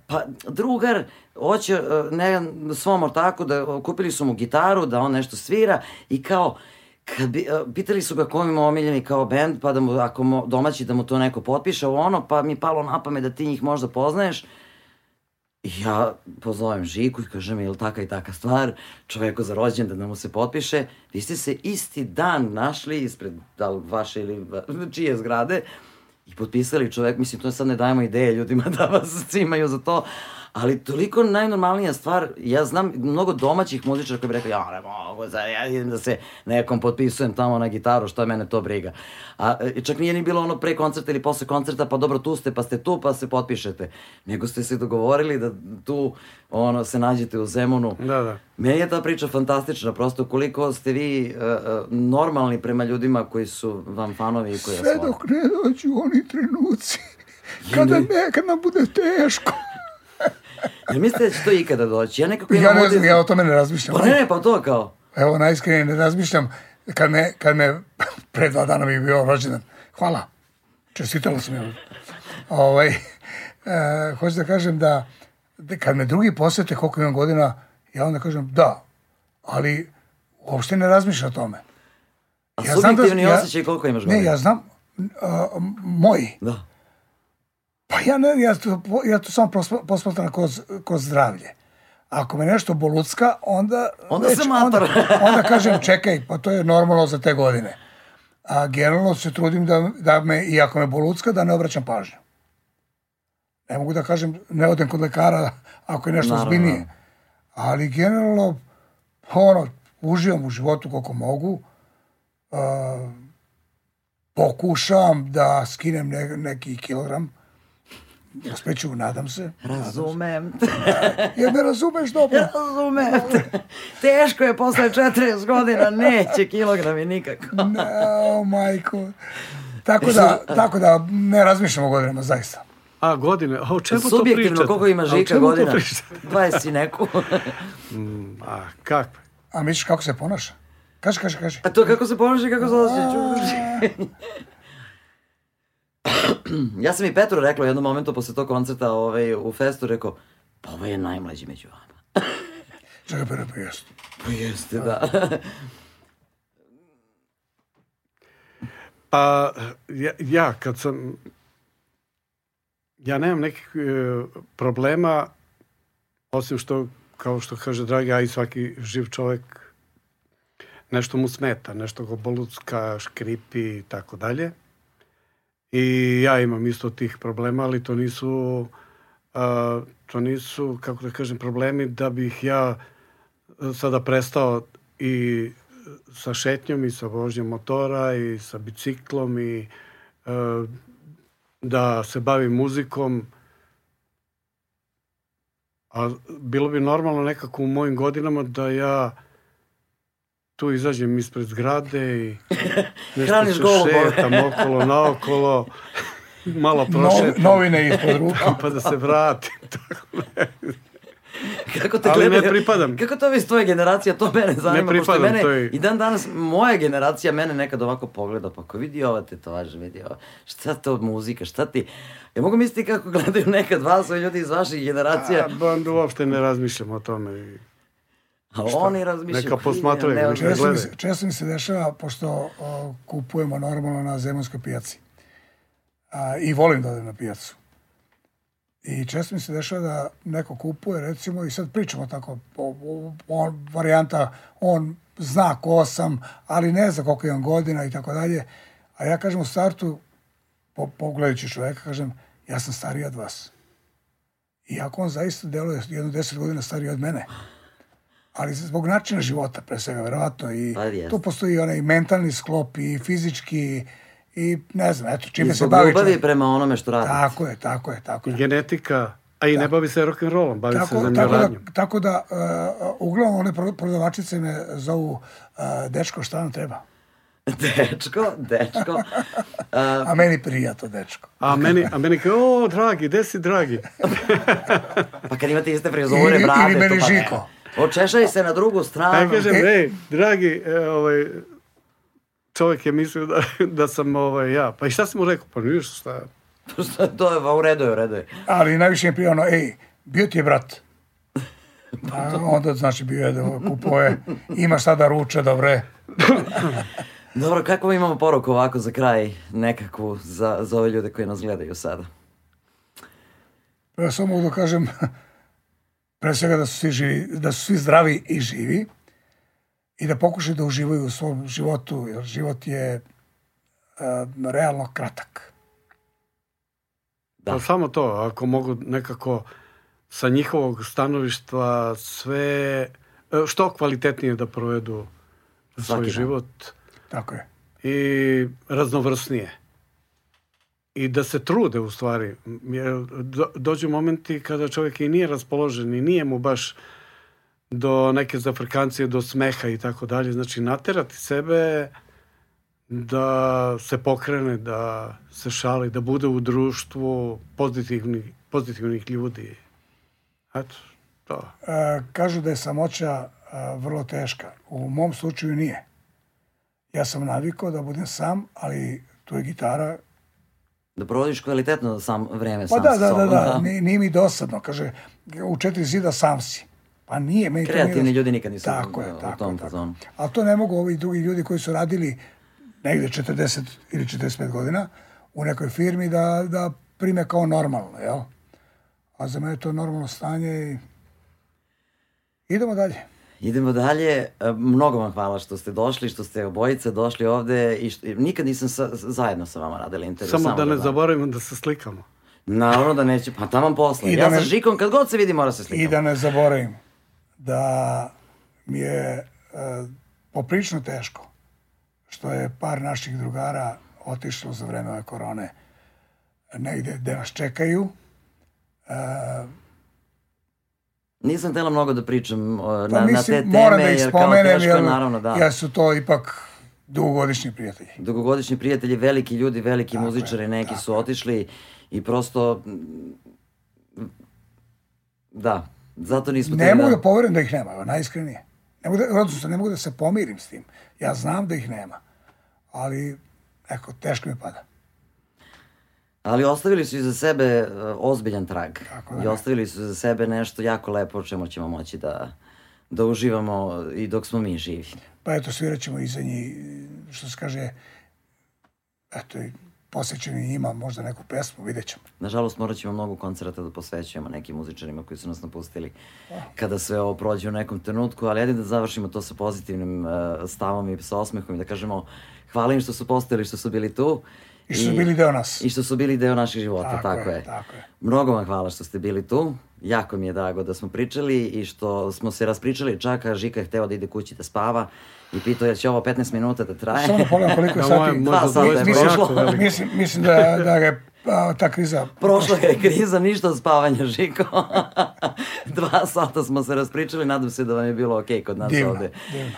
Pa drugar hoće ne, svom ortaku da kupili su mu gitaru da on nešto svira i kao kad bi, pitali su ga ko ima omiljeni kao bend, pa da mu, ako domaći da mu to neko potpiše, ono, pa mi palo na pamet da ti njih možda poznaješ. I ja pozovem Žiku i kažem, je li taka i taka stvar, čoveku za rođendan da mu se potpiše, vi ste se isti dan našli ispred da li vaše ili čije zgrade i potpisali čovek, mislim, to sad ne dajemo ideje ljudima *laughs* da vas cimaju za to, ali toliko najnormalnija stvar, ja znam mnogo domaćih muzičara koji bi rekli, ja ne mogu, za, ja idem da se nekom potpisujem tamo na gitaru, što je mene to briga. A e, čak nije ni bilo ono pre koncerta ili posle koncerta, pa dobro tu ste, pa ste tu, pa se potpišete. Nego ste se dogovorili da tu ono, se nađete u Zemunu. Da, da. Meni je ta priča fantastična, prosto koliko ste vi uh, normalni prema ljudima koji su vam fanovi i koji sve dok ne dođu oni trenuci kada, ne, kad nam bude teško *laughs* Jel mislite da će to ikada doći? Ja nekako ja ne znam, ja o tome ne razmišljam Pa ne, ne, pa to kao. Evo, najiskrenije ne razmišljam, kad me, kad me *laughs* pre dva dana mi je bio rođendan. Hvala. Čestitala sam je. Ovaj, *laughs* e, hoću da kažem da, da kad me drugi posete koliko imam godina, ja onda kažem da, ali uopšte ne razmišljam o tome. A Ja znam da- subjektivni ja- osjećaj koliko imaš Ne, godina? ja znam, a, moji, Da. Pa ja ne, ja to, ja to samo posma- posmatram kroz, kroz zdravlje. Ako me nešto bolucka, onda... Onda se matar. Onda, onda kažem, čekaj, pa to je normalno za te godine. A generalno se trudim da, da me, i ako me bolucka, da ne obraćam pažnju. Ne mogu da kažem, ne odem kod lekara ako je nešto Naravno. ozbiljnije. Ali generalno, ono, uživam u životu koliko mogu. A, pokušam da skinem ne, neki kilogram. Uspeću, nadam se. Razumem. Jer me razumeš dobro. Razumem. Teško je posle 40 godina, neće kilogrami nikako. Ne, o, majko. Tako da, tako da ne razmišljam o godinama, zaista. A, godine, a o čemu to Subjektivno, pričate? koliko ima A o Žika čemu to godina? pričate? 20 i neku. A, kakve? A misliš kako se ponaša? Kaži, kaži, kaži. A to kako se ponaša i kako se osjeća. *clears throat* ja sam i Petru rekla u jednom momentu posle tog koncerta ovaj, u festu, rekao, pa ovo je najmlađi među vama. *laughs* Čekaj, pa pa jeste. Pa jeste, da. *laughs* Pa, ja, ja kad sam... Ja nemam nekih e, problema, osim što, kao što kaže Dragi, a i svaki živ čovek, nešto mu smeta, nešto go bolucka, škripi i tako dalje. I ja imam isto tih problema, ali to nisu, a, to nisu, kako da kažem, problemi da bih ja sada prestao i sa šetnjom i sa vožnjom motora i sa biciklom i e, da se bavim muzikom. A bilo bi normalno nekako u mojim godinama da ja tu izađem ispred zgrade i *laughs* nešto Hraniš se šetam okolo, naokolo, *laughs* malo No, prošetam, novine ispod ruka. pa da se vratim. *laughs* Tako Kako te Ali ne gledaju? pripadam. Kako to vi iz tvoje generacije, to mene zanima. Ne pripadam mene, toj- I dan danas moja generacija mene nekad ovako pogleda, pa ko vidi ova tetovaža, vidi ova, šta to od muzika, šta ti... Ja mogu misliti kako gledaju nekad vas, ovi ljudi iz vaših generacija, A, ba, onda uopšte ne razmišljam o tome. I- a oni razmišljaju... Neka "Vidi, posmatraju, ne, neka Često mi, se, često mi se dešava, pošto o, kupujemo normalno na zemunskoj pijaci. A, I volim da odem na pijacu. I često mi se dešava da neko kupuje, recimo, i sad pričamo tako, o, o, on, varijanta, on zna ko sam, ali ne zna koliko imam godina i tako dalje. A ja kažem u startu, po, pogledajući čoveka, kažem, ja sam stariji od vas. Iako on zaista deluje jedno deset godina stariji od mene. Ali zbog načina života, pre svega, verovatno, i Pa tu postoji onaj mentalni sklop i fizički i ne znam, eto, I čime se zbog bavi ljubavi čovjek. prema onome što radi. Tako je, tako je, tako I je. genetika, a i ne bavi se rock'n'rollom, bavi se Tako, tako da, zemljoradnjom. tako da uh, uglavnom one pro- prodavačice me zovu uh, dečko šta nam treba. *laughs* Dečko, dečko. *laughs* A, A meni prija to dečko. A meni, a meni kao, o, dragi, gde si, dragi? *laughs* pa kad imate iste frizure, Ili- brade, ili meni to pa ne. Očešaj se na drugu A ja stranu. kažem, E- ej, dragi, e, ovaj, čovjek je mislio da, da sam ovaj, ja. Pa i šta si mu rekao? Pa ništa, šta? *laughs* Šta, to je, u redu je, u redu je. Ali najviše mi prija ono, ej, bio ti je brat. *laughs* A onda znači bio je da kupuje, ima šta da ruče, dobre. *laughs* Dobro, kako imamo poruku ovako za kraj nekakvu za, za ove ljude koji nas gledaju sada? Ja samo mogu da kažem, pre svega da su svi, živi, da su svi zdravi i živi i da pokušaju da uživaju u svom životu, jer život je uh, realno kratak. Da. Pa samo to, ako mogu nekako sa njihovog stanovišta sve, e, što kvalitetnije da provedu svoj Svaki dan. život Tako je. i raznovrsnije. I da se trude u stvari. Dođu momenti kada čovjek i nije raspoložen i nije mu baš do neke zafrkancije, do smeha i tako dalje. Znači, naterati sebe da se pokrene, da se šali, da bude u društvu pozitivnih, pozitivnih ljudi. Eto, to. E, kažu da je samoća a, vrlo teška. U mom slučaju nije. Ja sam navikao da budem sam, ali tu je gitara Da provodiš kvalitetno sam vreme Pa sam da, sa da, da, sobom, da, Nije, nije mi dosadno, kaže, u četiri zida sam si. Pa nije, meni to nije Kreativni dos- ljudi nikad nisu tako je, u tako, tom fazonu. Ali to ne mogu ovi drugi ljudi koji su radili negde 40 ili 45 godina u nekoj firmi da, da prime kao normalno, jel? A za mene je to normalno stanje i idemo dalje. Idemo dalje. E, Mnogo vam hvala što ste došli, što ste obojice došli ovde i što, nikad nisam sa, zajedno sa vama radila intervju. Samo da ne znam. zaboravimo da se slikamo. Naravno da neće, pa tamo posle. Da ja ne- sa Žikom, kad god se vidi, mora se slikati. I da ne zaboravim da mi je e, poprično teško što je par naših drugara otišlo za vreme korone negde gde nas čekaju. E, Nisam htela mnogo da pričam o, pa na, na mislim, te teme, da jer kao teško je, jer, naravno, da. jer su to ipak dugogodišnji prijatelji. Dugogodišnji prijatelji, veliki ljudi, veliki Tako je, muzičari, neki tako su je. otišli i prosto... mm, Da, zato nismo... Ne hteli mogu da poverujem da ih nema, evo, najiskrenije. Ne mogu da, odnosno, ne mogu da se pomirim s tim. Ja znam da ih nema, ali, eko, teško mi pada. Ali ostavili su iza sebe uh, ozbiljan trag. Kako da I ostavili su iza sebe nešto jako lepo o čemu ćemo moći da, da uživamo i dok smo mi živi. Pa eto, svirat ćemo iza njih, što se kaže, eto, posvećeni njima možda neku pesmu, vidjet ćemo. Nažalost, morat ćemo mnogo koncerata da posvećujemo nekim muzičarima koji su nas napustili kada sve ovo prođe u nekom trenutku, ali ajde da završimo to sa pozitivnim uh, stavom i sa osmehom i da kažemo hvala im što su postojali, što su bili tu. I što su bili deo nas. I što su bili deo naših života, Tako tako, je, je. tako je. Mnogo vam hvala što ste bili tu. Jako mi je drago da smo pričali i što smo se raspričali čak, a Žika je hteo da ide kući da spava i pitao je će ovo 15 minuta da traje. Samo da pogledam koliko je *laughs* Da, sati. Dva možda sata je prošlo. Mislim, mislim da, da je a, ta kriza... Prošla je kriza, ništa od spavanja, Žiko. *laughs* Dva sata smo se raspričali, nadam se da vam je bilo okej kod nas Divno, ovde. divno.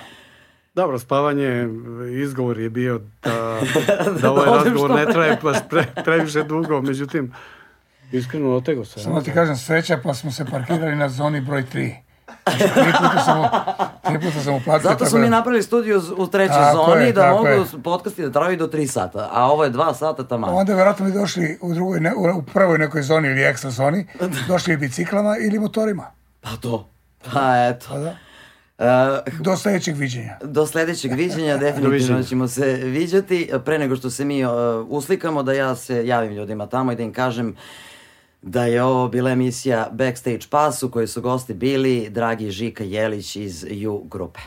Dobro, spavanje, izgovor je bio da, *laughs* da ovaj razgovor ne traje baš pre, previše dugo, međutim, iskreno otego se. Samo ti kažem, sreća, pa smo se parkirali na zoni broj 3. Tri puta sam, tri puta sam uplatio. Zato da- mi napravili studiju u trećoj Tako zoni je, da mogu je. podcasti da traju do 3 sata, a ovo je 2 sata tamo. Onda verovatno bi došli u, drugoj, ne, u, u prvoj nekoj zoni ili ekstra zoni, *laughs* došli biciklama ili motorima. Pa to. Pa eto. Pa da. E, Do sledećeg viđenja. Do sledećeg viđenja definitivno Doviđenja. ćemo se viđati. Pre nego što se mi uh, uslikamo, da ja se javim ljudima tamo i da im kažem da je ovo bila emisija Backstage Pass u kojoj su gosti bili dragi Žika Jelić iz U grupe.